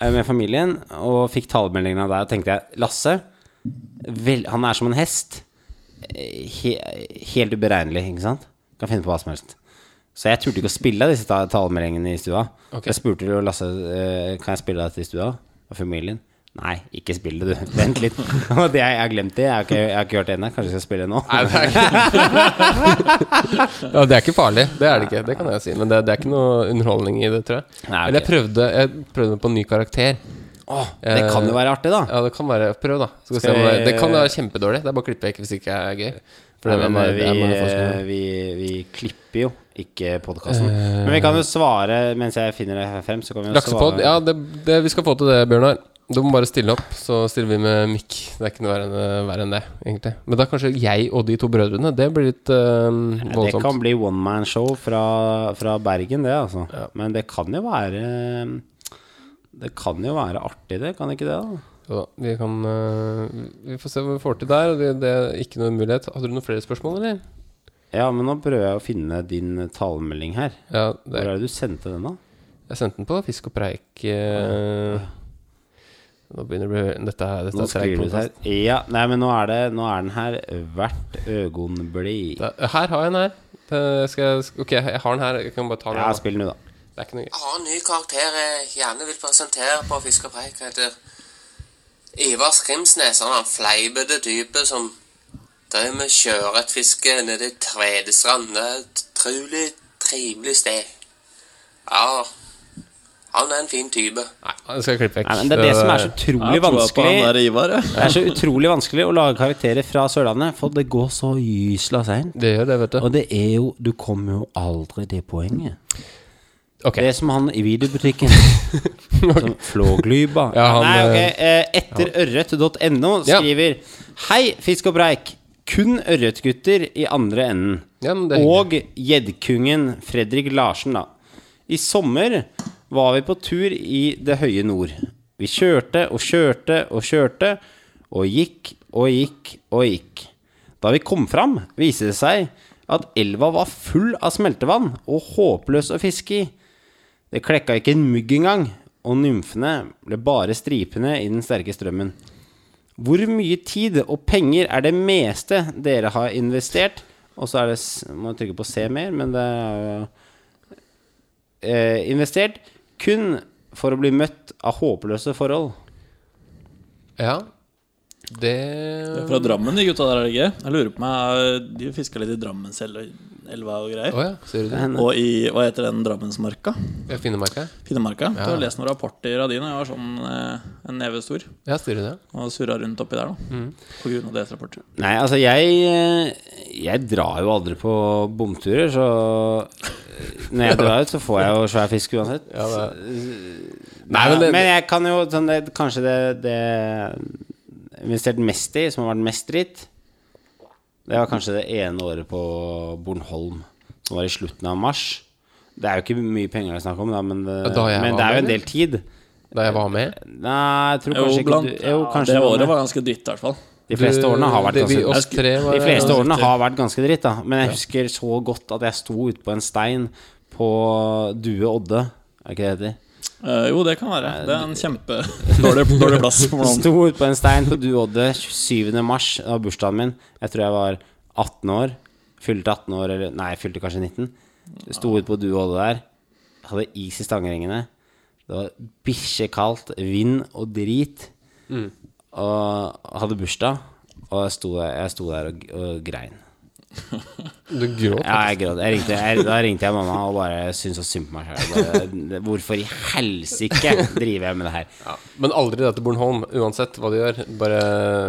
[SPEAKER 6] eh, med familien og fikk talemeldingen av deg, og tenkte jeg Lasse, vel, han er som en hest. Eh, He, helt uberegnelig, ikke sant? Kan finne på hva som helst. Så jeg turte ikke å spille disse ta- talemeldingene i stua.
[SPEAKER 7] Okay.
[SPEAKER 6] Jeg spurte jo Lasse eh, Kan jeg spille dette i stua. Og familien Nei, ikke spill det, du. Vent litt. Det jeg, har glemt det. Jeg har ikke, jeg har ikke hørt det ennå. Kanskje jeg skal spille det nå.
[SPEAKER 7] Nei, det er ikke Ja, det er ikke farlig. Det er det ikke. Det kan jeg si. Men det, det er ikke noe underholdning i det, tror jeg.
[SPEAKER 6] Nei, okay.
[SPEAKER 7] Eller jeg prøvde, jeg prøvde på en ny karakter.
[SPEAKER 6] Åh, det kan jo være artig, da.
[SPEAKER 7] Ja, det kan være Prøv, da. Skal vi se
[SPEAKER 6] Skal
[SPEAKER 7] om det,
[SPEAKER 6] vi-
[SPEAKER 7] det kan være kjempedårlig. Det er bare å klippe vekk hvis det ikke er gøy. For
[SPEAKER 6] Nei,
[SPEAKER 7] det,
[SPEAKER 6] men,
[SPEAKER 7] er,
[SPEAKER 6] vi,
[SPEAKER 7] er
[SPEAKER 6] eh, vi, vi klipper jo ikke podkasten. men vi kan jo svare mens jeg finner det frem. Så kan vi jo
[SPEAKER 7] Laksepod.
[SPEAKER 6] svare
[SPEAKER 7] Ja, det, det, vi skal få til det, Bjørnar. Du må bare stille opp, så stiller vi med mikk. Det er ikke noe verre enn, verre enn det, egentlig. Men da kanskje jeg og de to brødrene. Det blir litt uh,
[SPEAKER 6] Det kan bli one man show fra, fra Bergen, det, altså. Men det kan jo være Det kan jo være artig, det. Kan ikke det? da?
[SPEAKER 7] Jo da, vi kan eh, Vi får se hva vi får til der. og Det, det er ikke noen mulighet. Hadde du noen flere spørsmål, eller?
[SPEAKER 6] Ja, men nå prøver jeg å finne din talemelding her.
[SPEAKER 7] Ja,
[SPEAKER 6] Hvor er det du sendte den, da?
[SPEAKER 7] jeg sendte den på Fisk og preik. eh, nå begynner det å bli Dette, er- dette
[SPEAKER 6] Nå
[SPEAKER 7] er treig
[SPEAKER 6] du her. Ja, nei, men nå er, det, nå er den her hvert øgonblikk.
[SPEAKER 7] Her har jeg den her. Det skal jeg, ok, jeg har den her. Jeg kan bare ta den.
[SPEAKER 6] Ja, spill nå, da.
[SPEAKER 7] Det er ikke noe gøy.
[SPEAKER 10] Jeg har en ny karakter jeg gjerne vil presentere på Fisk og preik. Heter Ivar Skrimsnes. Han er en fleipete type som driver med sjøørretfiske nede i Tvedestrand. Det er et utrolig trivelig sted. Ja, han er en fin type.
[SPEAKER 7] Nei, det skal jeg klippe vekk.
[SPEAKER 6] Nei, men det er det som er så utrolig
[SPEAKER 5] ja,
[SPEAKER 6] vanskelig.
[SPEAKER 5] der Ivar, ja.
[SPEAKER 6] Det er så utrolig vanskelig å lage karakterer fra Sørlandet, for det går så gysla seint.
[SPEAKER 7] Det gjør det, vet du.
[SPEAKER 6] Og det er jo Du kommer jo aldri til poenget.
[SPEAKER 7] Okay.
[SPEAKER 6] Det er som han i videobutikken. Som Flåglyba.
[SPEAKER 7] Ja, han,
[SPEAKER 6] Nei, ok. eh, Etter ørret.no
[SPEAKER 7] Ja.
[SPEAKER 6] skriver Hei, Fisk og Preik. Kun ørretgutter i andre enden.
[SPEAKER 7] Ja.
[SPEAKER 6] Og gjeddkungen Fredrik Larsen, da. I sommer var vi på tur i det høye nord. Vi kjørte og kjørte og kjørte, og gikk og gikk og gikk. Da vi kom fram, viste det seg at elva var full av smeltevann og håpløs å fiske i. Det klekka ikke en mugg engang, og nymfene ble bare stripende i den sterke strømmen. Hvor mye tid og penger er det meste dere har investert? Og så er det Må jeg trykke på se mer, men det er jo eh, Investert kun for å bli møtt av håpløse forhold.
[SPEAKER 7] Ja. Det
[SPEAKER 5] Det er fra Drammen, de gutta der, er det ikke? Jeg lurer på meg De fiska litt i Drammenselva og greier.
[SPEAKER 7] Oh, ja, ser du det?
[SPEAKER 5] Og i Hva heter den Drammensmarka?
[SPEAKER 7] Ja, Finnemarka. Finnemarka.
[SPEAKER 5] Finnemarka. Du
[SPEAKER 7] Ja.
[SPEAKER 5] har lest noen rapporter av dine. jeg var sånn eh, en neve stor.
[SPEAKER 7] Ja, styrer det.
[SPEAKER 5] Og surra rundt oppi der, da. På grunn av deres rapporter.
[SPEAKER 6] Nei, altså jeg eh, Jeg drar jo aldri på bomturer, så eh, Når jeg drar ut, så får jeg jo svær fisk uansett.
[SPEAKER 7] Ja, det
[SPEAKER 6] Nei,
[SPEAKER 7] men
[SPEAKER 6] men, jeg kan jo sånn, det, Kanskje det, det investert mest i, som har vært mest dritt, det var kanskje det ene året på Bornholm, som var i slutten av mars. Det er jo ikke mye penger det er snakk om, da, men, det,
[SPEAKER 7] Da
[SPEAKER 6] men det er jo en del tid.
[SPEAKER 7] Da jeg var med.
[SPEAKER 6] Nei, jeg tror
[SPEAKER 5] Jo,
[SPEAKER 6] blant, ikke du Jo,
[SPEAKER 5] ja,
[SPEAKER 6] kanskje
[SPEAKER 5] det
[SPEAKER 6] var
[SPEAKER 5] året var ganske dritt, i hvert fall.
[SPEAKER 6] De fleste årene har vært
[SPEAKER 7] det, vi,
[SPEAKER 6] ganske
[SPEAKER 7] var
[SPEAKER 6] De fleste
[SPEAKER 5] Ja,
[SPEAKER 6] årene har vært ganske dritt, da. Men jeg husker så godt at jeg sto ute på en stein på Due Odde. Er ikke det det heter?
[SPEAKER 5] Eh, jo, det kan være. Det er en kjempe dårlig, plass.
[SPEAKER 6] Sto ute på en stein på Duodde 27. mars. Det var bursdagen min. Jeg tror jeg var 18 år. Fylte 18 år, eller Nei, jeg fylte kanskje 19. Sto ute på Duodde der. Hadde is i stangeringene. Det var bikkjekaldt, vind og drit. Og hadde bursdag. Og jeg sto der, jeg sto der og, og grein.
[SPEAKER 7] Du gråt.
[SPEAKER 6] Ja, jeg gråt. Jeg ringte, jeg, da ringte jeg mamma og bare syntes så synd på meg sjøl. Hvorfor i helsike driver jeg med det her?
[SPEAKER 7] Ja. Men aldri dette Bornholm, uansett hva du gjør. Bare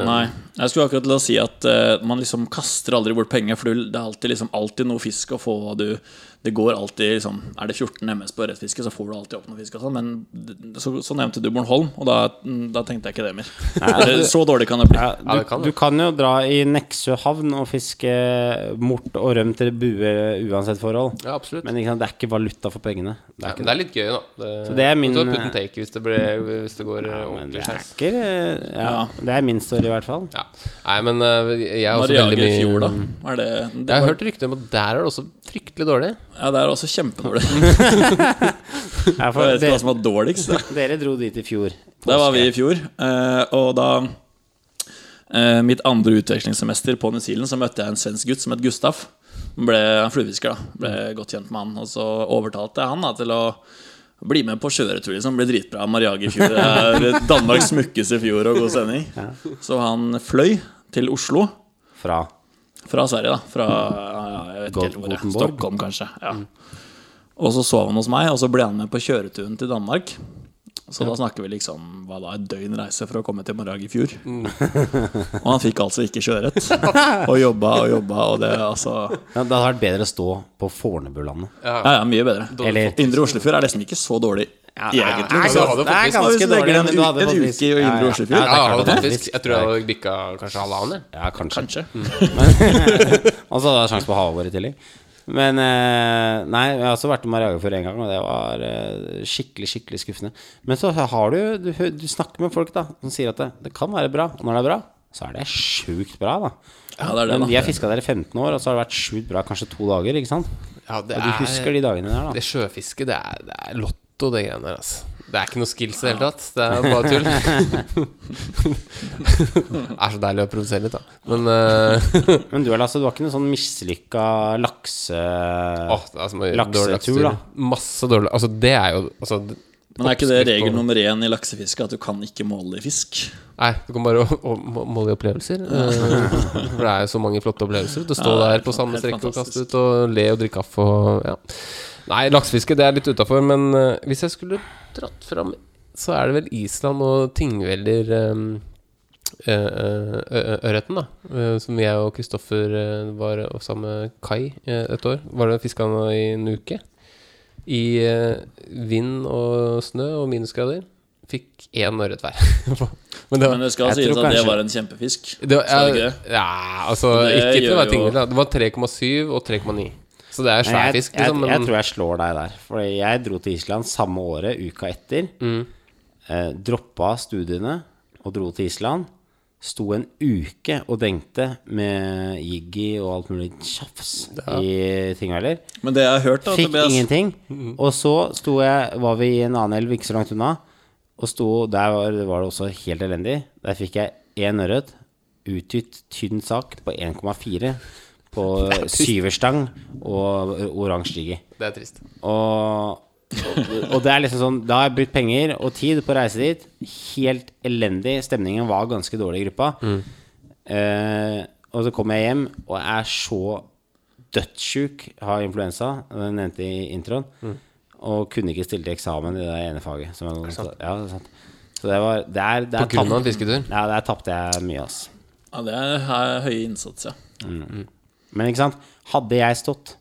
[SPEAKER 5] Nei. Jeg skulle akkurat til å si at uh, man liksom kaster aldri bort penger, for det er alltid, liksom, alltid noe fisk å få. Du, det går alltid liksom Er det 14 MS på rettfiske, så får du alltid opp noe fisk. Og sånn, men så, så nevnte du Bornholm, og da, da tenkte jeg ikke det mer. Så dårlig kan det bli.
[SPEAKER 6] Ja,
[SPEAKER 7] Ja,
[SPEAKER 6] du,
[SPEAKER 7] det kan
[SPEAKER 6] du kan jo dra i Neksø havn og fiske mort og rømt eller bue uansett forhold.
[SPEAKER 7] Ja, absolutt.
[SPEAKER 6] Men ikke sant, det er ikke valuta for pengene. Det er ikke
[SPEAKER 7] det er litt gøy, da. Det,
[SPEAKER 6] Så det er min-
[SPEAKER 7] Du har and take hvis det, ble, hvis det går eh, ordentlig skeis.
[SPEAKER 6] ja,
[SPEAKER 5] Ja.
[SPEAKER 6] Det er min story, i hvert fall.
[SPEAKER 7] Ja. Nei, men eh, jeg er også
[SPEAKER 5] Mariager
[SPEAKER 7] veldig mye
[SPEAKER 5] fjor, da. Er det, det
[SPEAKER 7] Jeg har
[SPEAKER 5] var-
[SPEAKER 7] hørt rykter om at der er det også fryktelig dårlig.
[SPEAKER 5] Ja, det er også kjempedårlig. Jeg vet ikke hva som var dårligst. da.
[SPEAKER 6] dere dro dit i fjor.
[SPEAKER 5] Der var vi i fjor, eh, og da eh, Mitt andre utvekslingssemester på New Zealand Så møtte jeg en svensk gutt som het Gustaf. Han ble fluefisker, da. Ble godt kjent med han. Og så overtalte jeg han da, til å bli med på kjøretur. Liksom. Blir dritbra. Mariage i fjor. Det er Danmarks smukkeste fjord og god sending. Så han fløy til Oslo.
[SPEAKER 6] Fra
[SPEAKER 5] Fra Sverige, da. Fra vet ikke helt hvor.
[SPEAKER 6] Gothenburg?
[SPEAKER 5] Stockholm, kanskje. Ja. Og så sov han hos meg, og så ble han med på kjøreturen til Danmark. Så da snakker vi liksom hva da, et døgn reise for å komme til Marag i fjor. og han fikk altså ikke kjøret. Og jobba og jobba, og det altså
[SPEAKER 6] ja, Det hadde vært bedre å stå på Fornebulandet.
[SPEAKER 5] Ja, ja, mye bedre.
[SPEAKER 6] Eller
[SPEAKER 5] Indre Oslofjord er nesten ikke så dårlig Egentlig.
[SPEAKER 7] ja,
[SPEAKER 5] så-
[SPEAKER 7] du hadde
[SPEAKER 6] det er ganske dårlig.
[SPEAKER 5] En,
[SPEAKER 6] men du hadde
[SPEAKER 5] en
[SPEAKER 6] fått
[SPEAKER 5] uke i Indre
[SPEAKER 6] ja.
[SPEAKER 5] Oslofjord.
[SPEAKER 6] Ja,
[SPEAKER 7] Ja,
[SPEAKER 6] ja, er
[SPEAKER 7] jeg tror jeg hadde bikka kanskje halvannen.
[SPEAKER 6] Ja, kanskje.
[SPEAKER 5] Kanskje.
[SPEAKER 6] Og så hadde jeg sjanse på havår i tillegg. Men eh, Nei, jeg har også vært med Mariaga for en gang, og det var eh, skikkelig skikkelig skuffende. Men så har du Du, du snakker med folk da som sier at det, det kan være bra. Og når det er bra, så er det sjukt bra, da.
[SPEAKER 5] Ja, det er det,
[SPEAKER 6] Men vi har fiska der i 15 år, og så har det vært sjukt bra kanskje to dager. Ikke sant?
[SPEAKER 7] Ja, det
[SPEAKER 6] Og du husker de dagene der, da.
[SPEAKER 7] Det sjøfisket, det er, det er lotto, det greiene der, altså. Det er ikke noe skills i det hele tatt. Det er bare tull. det er så deilig å provosere litt, da. Men uh,
[SPEAKER 6] Men du, altså, du har ikke noe sånn mislykka lakse...
[SPEAKER 7] mye
[SPEAKER 6] Laksetur, da.
[SPEAKER 7] Masse dårlig Altså, det er jo altså,
[SPEAKER 5] Men er ikke det regel nummer én i laksefiske, at du kan ikke måle i fisk?
[SPEAKER 7] Nei, du kan bare måle i opplevelser. eh, for det er jo så mange flotte opplevelser. Du står
[SPEAKER 5] Ja, er
[SPEAKER 7] der på samme strekk og kaster ut og le og drikke kaffe og ja. Nei, laksefiske det er litt utafor, men eh, hvis jeg skulle dratt fram, så er det vel Island og Tingveller um, Ørreten, da. eh, som jeg og Kristoffer eh, var sammen med Kai eh, et år. Var det fiska i en uke. I eh, vind og snø og minusgrader. Fikk én ørret hver. Men det var,
[SPEAKER 5] Men det skal sies
[SPEAKER 6] at
[SPEAKER 5] at det var en kjempefisk.
[SPEAKER 7] det var, ja, ja, altså
[SPEAKER 5] Det
[SPEAKER 7] Ikke til å være tingel. Det var 3,7 og 3,9. Så det er svær
[SPEAKER 6] jeg,
[SPEAKER 7] fisk,
[SPEAKER 6] jeg,
[SPEAKER 7] liksom.
[SPEAKER 6] jeg,
[SPEAKER 7] Men
[SPEAKER 6] tror jeg slår deg der. For jeg dro til Island samme året, uka etter.
[SPEAKER 7] Mm.
[SPEAKER 6] Eh, droppa studiene og dro til Island. Sto en uke og dengte med jiggy og alt mulig tjafs i Tingvellir.
[SPEAKER 5] Men det jeg har hørt, da,
[SPEAKER 6] Fikk
[SPEAKER 5] Tobias
[SPEAKER 6] ingenting. Og så jeg, var vi i en annen elv ikke så langt unna, og sto, der var, var det også helt elendig. Der fikk jeg én ørret, utgitt tynn sak på 1,4 på syverstang og oransje jiggy.
[SPEAKER 7] det er trist.
[SPEAKER 6] Og, og det er liksom sånn Da har jeg brukt penger og tid på å reise dit. Helt elendig. Stemningen var ganske dårlig i gruppa. Eh, og så kommer jeg hjem og er så dødssjuk, har influensa, det nevnte i introen, og kunne ikke stille til eksamen i det ene faget. Som jeg, så, ja, det er sant. Så det var der, der
[SPEAKER 7] På grunn av en fisketur?
[SPEAKER 6] Ja, der tapte jeg mye, ass.
[SPEAKER 5] Ja, det er høy innsats, ja.
[SPEAKER 6] Men ikke sant, hadde jeg stått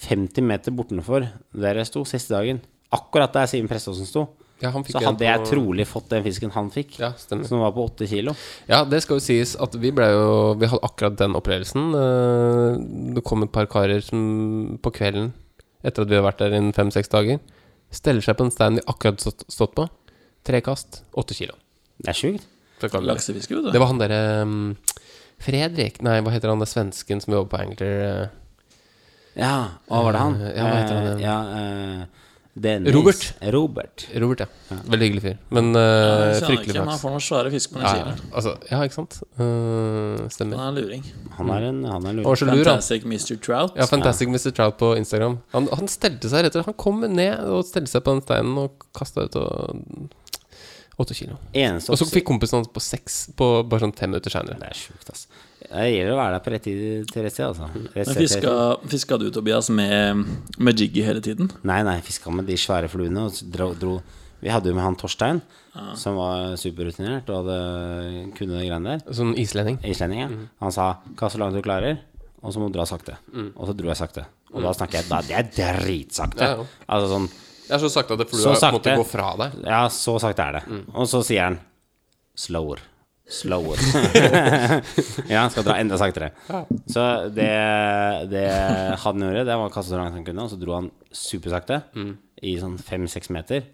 [SPEAKER 6] 50 meter bortenfor der jeg sto siste dagen, akkurat der Simen Preståsen sto,
[SPEAKER 7] Ja, han fikk
[SPEAKER 6] så hadde jeg trolig fått den fisken han fikk,
[SPEAKER 7] Ja,
[SPEAKER 6] som var på 8 kilo.
[SPEAKER 7] Ja, det skal jo sies at vi ble jo Vi hadde akkurat den opplevelsen. Eh, Det kom et par karer som på kvelden, etter at vi hadde vært der innen fem-seks dager, steller seg på en stein de akkurat stått, stått på. Tre kast, åtte kilo.
[SPEAKER 6] Det er sjukt.
[SPEAKER 7] Vi-
[SPEAKER 5] Laksefiske, vet du.
[SPEAKER 7] Det var han derre um, Fredrik Nei, hva heter han der svensken som jobber på Angler? eh,
[SPEAKER 6] Ja, hva var det han?
[SPEAKER 7] Ja, hva heter han
[SPEAKER 6] Eh. Ja, eh, Dennis.
[SPEAKER 7] Robert.
[SPEAKER 6] Robert.
[SPEAKER 7] Robert, ja. Veldig hyggelig fyr. Men uh, fryktelig
[SPEAKER 5] men Han får noen svære fisk på den
[SPEAKER 7] Ja, ja, altså, ja, ikke sant? Uh, stemmer.
[SPEAKER 5] Han er en luring.
[SPEAKER 6] Han er en, han er luring.
[SPEAKER 7] Han lur, han.
[SPEAKER 5] Fantastic Mr. Trout.
[SPEAKER 7] Ja, Fantastic Mr. Trout på Instagram. Han, han stelte seg rett og slett Han kom ned og stelte seg på den steinen og kasta ut og Åtte kilo.
[SPEAKER 6] Eneste
[SPEAKER 7] Og så fikk kompisen hans på seks på bare sånn fem minutter seinere.
[SPEAKER 6] Det er sjukt, ass. Det gjelder å være der på rett tid til rett sted, altså. Rett
[SPEAKER 5] Men
[SPEAKER 6] sted tid.
[SPEAKER 5] fiska, fiska du, Tobias, med, med jiggy hele tiden?
[SPEAKER 6] Nei, nei, fiska med de svære fluene og dro, dro Vi hadde jo med han Torstein, som var superrutinert og hadde kunne de greiene der.
[SPEAKER 7] Sånn islending.
[SPEAKER 6] Islending, ja. Han sa 'kast så langt du klarer', og så må du dra sakte. Og så dro jeg sakte. Og da snakker jeg da, Det er dritsakte.
[SPEAKER 7] Ja, ja.
[SPEAKER 6] Altså sånn
[SPEAKER 7] Det er så sakte at flua måtte gå fra deg.
[SPEAKER 6] Ja, så sakte er det. Og så sier han 'slower'. Slower. ja, han skal dra enda saktere. Så det, det han gjorde, det var å kaste så langt han kunne, og så dro han supersakte i sånn fem-seks meter.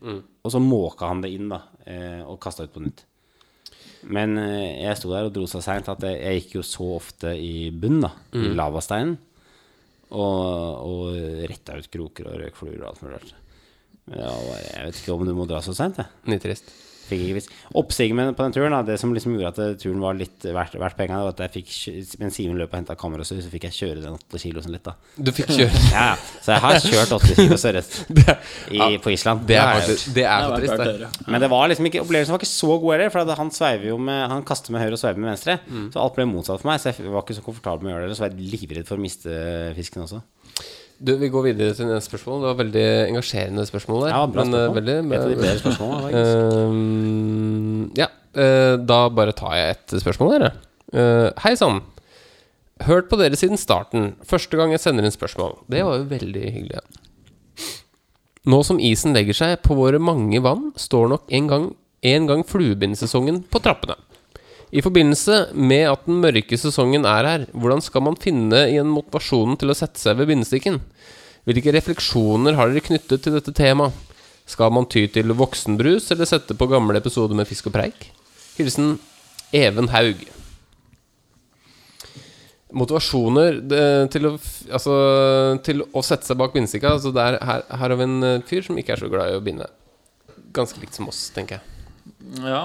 [SPEAKER 6] Og så måka han det inn, da, eh, og kasta ut på nytt. Men eh, jeg sto der og dro så seint at jeg, jeg gikk jo så ofte i bunn, da, i lavasteinen. Og, og retta ut kroker og røkfluer og alt mulig rart. Ja, jeg vet ikke om du må dra så seint, jeg.
[SPEAKER 7] Nitrist.
[SPEAKER 6] Fikk ikke fisk. Oppsigende på den turen, da, det som liksom gjorde at eh, turen var litt verdt, verdt pengene, var at jeg fikk mens Simen løp og henta kamera, så fikk jeg kjøre den åtte kilosen litt, da.
[SPEAKER 7] Du fikk kjøre.
[SPEAKER 6] Ja, så jeg har kjørt åtte kilo sørrest i- på Island.
[SPEAKER 7] Det er faktisk. Det er så trist, det.
[SPEAKER 6] Men det var liksom ikke, opplevelsen var ikke så god heller, for at han sveiver jo med Han kaster med høyre og sveiver med venstre.
[SPEAKER 7] Mm.
[SPEAKER 6] Så alt ble motsatt for meg, så jeg var ikke så komfortabel med å gjøre det. Så var jeg livredd for å miste fisken også.
[SPEAKER 7] Du, Vi går videre til neste spørsmål. Det var veldig engasjerende spørsmål der.
[SPEAKER 6] Ja, bra
[SPEAKER 7] men, eh,
[SPEAKER 6] spørsmål.
[SPEAKER 7] veldig,
[SPEAKER 6] Et av de bedre spørsmålene.
[SPEAKER 7] Ehm, ja, uh, da bare tar jeg et spørsmål, dere. Uh, Hei sann. Hørt på dere siden starten. Første gang jeg sender inn spørsmål. Det var jo veldig hyggelig. ja. Nå som isen legger seg på våre mange vann, står nok en gang, en gang fluebindsesongen på trappene. I forbindelse med at den mørke sesongen er her, hvordan skal man finne igjen motivasjonen til å sette seg ved bindestikken? Hvilke refleksjoner har dere knyttet til dette temaet? Skal man ty til voksenbrus, eller sette på gamle episoder med fisk og preik? Hilsen Even Haug. Motivasjoner til, å, altså, til å sette seg bak bindestikka altså her, her har vi en eh, fyr som ikke er så glad i å binde. Ganske likt som oss, tenker jeg.
[SPEAKER 5] Ja.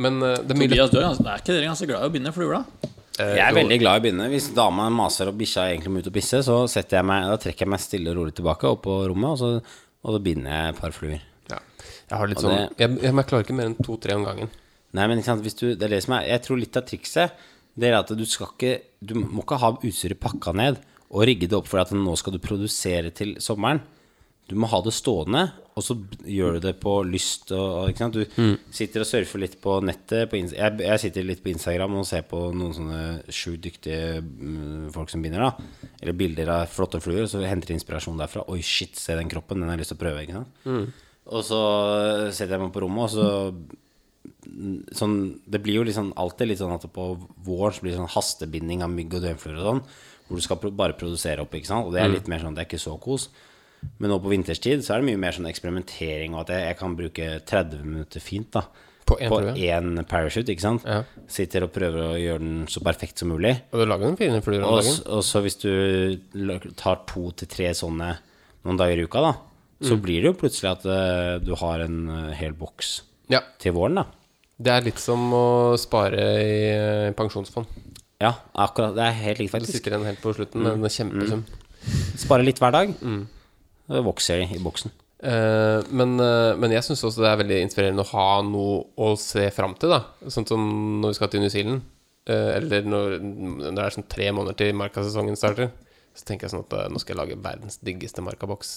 [SPEAKER 7] Men uh, det er mye
[SPEAKER 5] Tobias, du er, er ikke dere ganske glad i å binde fluer, da?
[SPEAKER 6] Jeg er veldig glad i å binde. Hvis dama maser og bikkja egentlig må ut og pisse, så jeg meg, da trekker jeg meg stille og rolig tilbake opp på rommet, og så, og så binder jeg et par fluer.
[SPEAKER 7] Ja. Jeg har litt
[SPEAKER 6] Og
[SPEAKER 7] sånn
[SPEAKER 6] det-
[SPEAKER 7] jeg, jeg, jeg klarer ikke mer enn to-tre om gangen.
[SPEAKER 6] Nei, men ikke sant, hvis du, det er det som er Jeg tror litt av trikset Det er at du skal ikke Du må ikke ha utstyret pakka ned og rigge det opp for at nå skal du produsere til sommeren. Du må ha det stående, og så gjør du det på lyst. Og? Du
[SPEAKER 7] Mm.
[SPEAKER 6] sitter og surfer litt på nettet. På jeg, jeg sitter litt på Instagram og ser på noen sånne sjukt dyktige mm, folk som binder. da Eller bilder av flotte fluer, så henter inspirasjon derfra. Oi, shit, se den kroppen. Den har jeg lyst til å prøve. Ikke sant?
[SPEAKER 7] Mm.
[SPEAKER 6] Og så setter jeg meg på rommet, og så sånn, Det blir jo liksom alltid litt sånn at på våren så blir det sånn hastebinding av mygg og døgnfluer og sånn, hvor du skal pro- bare produsere opp, ikke sant. Og det er
[SPEAKER 7] Mm.
[SPEAKER 6] litt mer sånn, det er ikke så kos. Men nå på vinterstid så er det mye mer sånn eksperimentering, og at jeg, jeg kan bruke 30 minutter fint da
[SPEAKER 7] På én
[SPEAKER 6] på én parachute, ikke sant.
[SPEAKER 7] Ja.
[SPEAKER 6] Sitter og prøver å gjøre den så perfekt som mulig.
[SPEAKER 7] Og du lager noen fine fluer om dagen.
[SPEAKER 6] og så hvis du tar to til tre sånne noen dager i uka, da, så
[SPEAKER 7] Mm.
[SPEAKER 6] blir det jo plutselig at eh, du har en eh, hel boks
[SPEAKER 7] Ja.
[SPEAKER 6] til våren, da.
[SPEAKER 7] Det er litt som å spare i eh, pensjonsfond.
[SPEAKER 6] Ja, akkurat. Det er helt likt, faktisk.
[SPEAKER 7] Du sitter igjen helt på slutten med en kjempesum.
[SPEAKER 6] Spare litt hver dag.
[SPEAKER 7] Mm.
[SPEAKER 6] Vokser i boksen.
[SPEAKER 7] Uh, men, uh, men jeg syns også det er veldig inspirerende å ha noe å se fram til. da Sånn som når vi skal til New Zealand. uh, eller når, når det er sånn tre måneder til markasesongen starter. Så tenker jeg sånn at nå skal jeg lage verdens diggeste markaboks.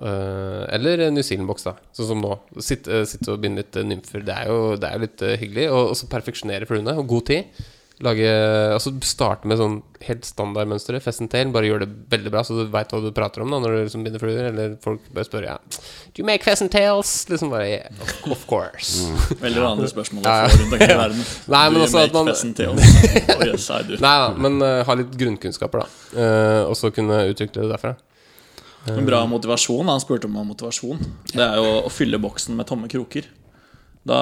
[SPEAKER 7] Eller New Zealand-boks, da. Sånn som nå. Sitte, sitte og binde litt nymfer. Det er jo, det er litt hyggelig. Og så perfeksjonere fluene. Og god tid. Lage, altså Starte med sånn helt standardmønstre. Fest and tail. Bare gjør det veldig bra, så du veit hva du prater om da når du liksom binder fluer. Eller folk bare spør ja. Do you make pheasant tails? Liksom bare yeah, of, of course.
[SPEAKER 5] Veldig andre spørsmål å
[SPEAKER 7] Ja,
[SPEAKER 5] rundt omkring i verden.
[SPEAKER 7] Nei, men
[SPEAKER 5] Do you
[SPEAKER 7] også at
[SPEAKER 5] make
[SPEAKER 7] man?
[SPEAKER 5] Oh, yes, I do.
[SPEAKER 7] Nei da, men uh, ha litt grunnkunnskaper, da. Uh, og så kunne utvikle det derfra.
[SPEAKER 5] En bra motivasjon. Han spurte om motivasjon. Det er jo å fylle boksen med tomme kroker. Da,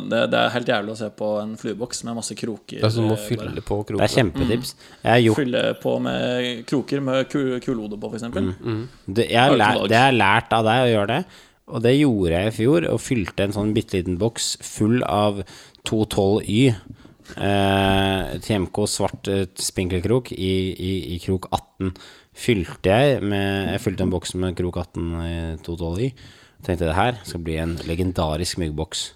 [SPEAKER 5] det, det er helt jævlig å se på en flueboks med masse kroker.
[SPEAKER 7] Det er som
[SPEAKER 5] å
[SPEAKER 7] fylle
[SPEAKER 5] bare.
[SPEAKER 7] på kroker.
[SPEAKER 6] Det er kjempetips. Jeg
[SPEAKER 5] Fylle på med kroker med kulehode på, f.eks.
[SPEAKER 6] Mm. det, jeg har lært, det har jeg lært av deg å gjøre det, og det gjorde jeg i fjor. Og fylte en sånn bitte liten boks full av 212 Y. Eh, TMK svart eh, spinkelkrok i, i, i krok 18. Fylte jeg med Jeg fylte en boks med krok 18 i 212 Y. Tenkte det her skal bli en legendarisk myggboks.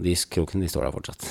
[SPEAKER 6] De krokene de står der fortsatt.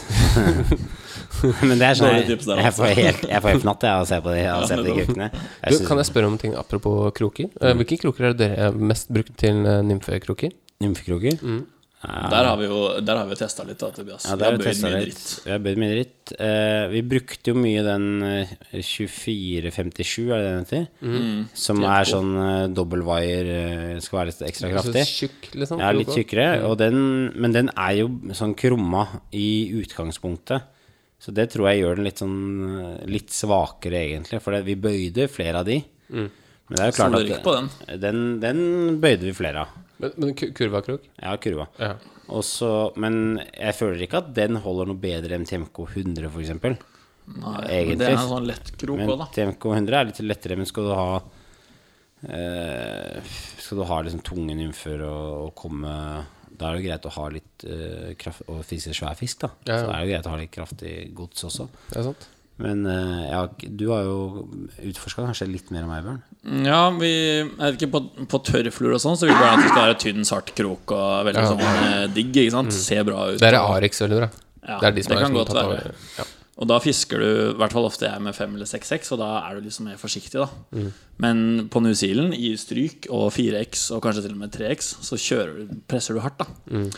[SPEAKER 6] Men det er sånn jeg, jeg får helt, jeg får helt fnatt jeg, av å se på de, av å se på de krokene. Jeg
[SPEAKER 7] Du, kan jeg spørre om ting apropos kroker? Eh, hvilke kroker er det dere er mest brukt til nymfekroker? nymfekroker?
[SPEAKER 6] Nymfekroker?
[SPEAKER 5] Der har vi jo Der har vi testa litt, da, Tobias.
[SPEAKER 6] Ja,
[SPEAKER 5] Vi
[SPEAKER 6] der
[SPEAKER 5] har
[SPEAKER 6] har
[SPEAKER 5] bøyd mye dritt.
[SPEAKER 6] Vi har bøyd mye dritt. Uh, vi brukte jo mye den eh, 2457, er det den heter?
[SPEAKER 7] Mm.
[SPEAKER 6] Som er sånn uh, dobbeltwire, eh, skal være litt ekstra kraftig.
[SPEAKER 7] tjukk, liksom?
[SPEAKER 6] Ja, litt tjukkere. Og den, men den er jo sånn krumma i utgangspunktet. Så det tror jeg gjør den litt sånn eh, Litt svakere, egentlig. For det, vi bøyde flere av de.
[SPEAKER 7] Mm.
[SPEAKER 6] Men det er jo klart
[SPEAKER 5] at den.
[SPEAKER 6] den, den bøyde vi flere av.
[SPEAKER 7] Men, men kurva kurvakrok?
[SPEAKER 6] Ja, kurva.
[SPEAKER 7] Ja.
[SPEAKER 6] Også, men jeg føler ikke at den holder noe bedre enn TMK 100, for eksempel.
[SPEAKER 5] Nei,
[SPEAKER 6] Egentlig.
[SPEAKER 5] men det er en sånn lett krok
[SPEAKER 6] Men
[SPEAKER 5] òg, da.
[SPEAKER 6] TMK 100 er litt lettere, men skal du ha eh, Skal du ha liksom tunge nymfer og, og komme Da er det greit å ha litt eh, kraft Og fiske svær fisk, da.
[SPEAKER 7] Ja, ja.
[SPEAKER 6] Så er det greit å ha litt kraftig gods også.
[SPEAKER 7] Det er sant.
[SPEAKER 6] Men eh, ja, du har jo utforska kanskje litt mer enn meg, Bjørn.
[SPEAKER 5] Ja, vi jeg vet ikke, På, på tørrfluer og sånn Så vil vi gjerne at det skal være tynn, sart krok og veldig
[SPEAKER 7] Ja.
[SPEAKER 5] sånn eh, digg. ikke sant? Ser bra ut.
[SPEAKER 7] Det er Arix veldig bra.
[SPEAKER 5] Ja,
[SPEAKER 7] det er de som
[SPEAKER 5] det
[SPEAKER 7] er
[SPEAKER 5] kan
[SPEAKER 7] sånn
[SPEAKER 5] godt være.
[SPEAKER 7] Ja.
[SPEAKER 5] Og da fisker du, i hvert fall ofte jeg med 5 eller 6X, og da er du liksom mer forsiktig, da.
[SPEAKER 7] Mm.
[SPEAKER 5] Men på New Zealand, i stryk og 4X, og kanskje til og med 3X, så kjører du, presser du hardt, da.
[SPEAKER 7] Mm.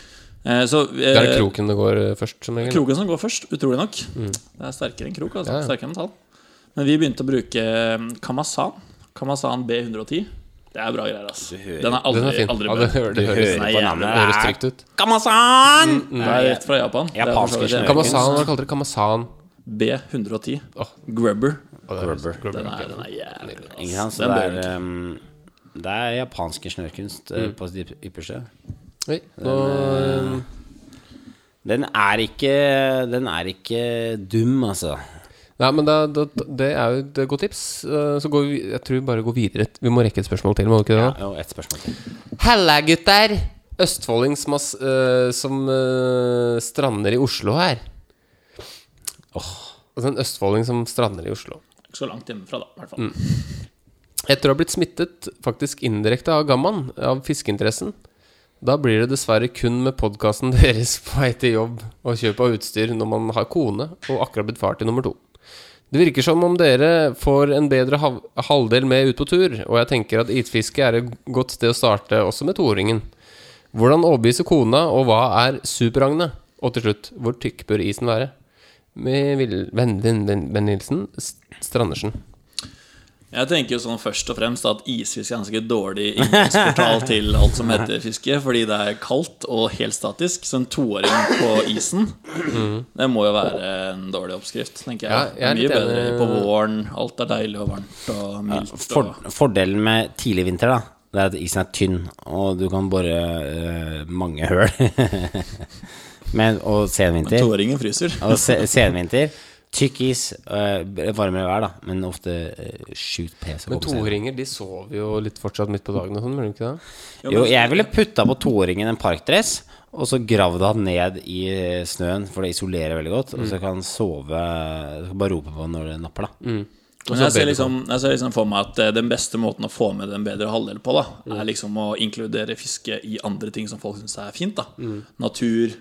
[SPEAKER 5] Eh, så
[SPEAKER 7] Det er
[SPEAKER 5] eh,
[SPEAKER 7] kroken det går eh, først, som regel.
[SPEAKER 5] Kroken som går først, utrolig nok.
[SPEAKER 7] Mm.
[SPEAKER 5] Det er sterkere enn krok, altså.
[SPEAKER 7] Ja, ja.
[SPEAKER 5] Sterkere enn tall. Men vi begynte å bruke Kamasan. Kamasan B110. Det er bra greier, ass. Den er aldri,
[SPEAKER 7] Den er fin.
[SPEAKER 5] aldri
[SPEAKER 7] Ja, det, hører, det, høres,
[SPEAKER 5] er
[SPEAKER 6] på navnet.
[SPEAKER 7] det høres trygt ut.
[SPEAKER 6] Kamasan!
[SPEAKER 5] Det er rett fra Japan.
[SPEAKER 6] Japanske.
[SPEAKER 7] Kamasan, hva kalte dere Kamasan?
[SPEAKER 5] B110. Grubber.
[SPEAKER 6] Rubber.
[SPEAKER 5] Den er, den er jævlig bra. Den
[SPEAKER 6] det er, um, det er japanske snørrkunst
[SPEAKER 5] Mm.
[SPEAKER 6] på sitt ypperste.
[SPEAKER 7] Oi, nå
[SPEAKER 6] Den er ikke Den er ikke dum, altså.
[SPEAKER 7] Nei, men da, da, det er jo et godt tips. Eh, Så går vi Jeg tror vi bare går videre. Vi må rekke et spørsmål til. Må vi ikke det? da?
[SPEAKER 6] Jo, et spørsmål til.
[SPEAKER 7] Halla, gutter! Østfolding som, eh, som uh, strander i Oslo her. Altså en østfolding som strander i Oslo.
[SPEAKER 5] Ikke så langt hjemmefra, da. i hvert fall.
[SPEAKER 7] Etter å ha blitt smittet faktisk indirekte av gammaen, av fiskeinteressen, da blir det dessverre kun med podkasten deres på vei til jobb og kjøp av utstyr når man har kone og akkurat blitt far til nummer to. Det virker som om dere får en bedre halvdel med ut på tur, og jeg tenker at isfiske er et godt sted å starte også med toåringen. Hvordan overbevise kona, og hva er Super-Agne? Og til slutt, hvor tykk bør isen være? Med venn venn- venn Nilsen Strandersen.
[SPEAKER 5] Jeg tenker jo sånn først og fremst at isfiske er ganske dårlig inngangsportal til alt som heter fiske, fordi det er kaldt og helt statisk. Så en toåring på isen, det må jo være en dårlig oppskrift, tenker jeg.
[SPEAKER 7] Ja, jeg
[SPEAKER 5] mye bedre på våren. Alt er deilig og varmt og mildt.
[SPEAKER 6] For,
[SPEAKER 5] Og,
[SPEAKER 6] fordelen med tidlig vinter, da, det er at isen er tynn, og du kan bore uh, mange høl. Men, og senvinter.
[SPEAKER 5] toåringen fryser.
[SPEAKER 6] Og se, senvinter. Tykk is, eh, varmere vær, da, men ofte uh, sjukt pes.
[SPEAKER 7] Men toåringer de sover jo litt fortsatt midt på dagen og sånn, gjør de ikke det?
[SPEAKER 6] Jo, jeg ville putta på toåringen en parkdress, og så gravd han ned i snøen, for det isolerer veldig godt. Og så kan han sove Du kan bare rope på når det napper, da.
[SPEAKER 5] Men jeg ser, liksom, jeg ser liksom for meg at eh, den beste måten å få med den bedre halvdel på, da, er liksom å inkludere fiske i andre ting som folk syns er fint. da Natur,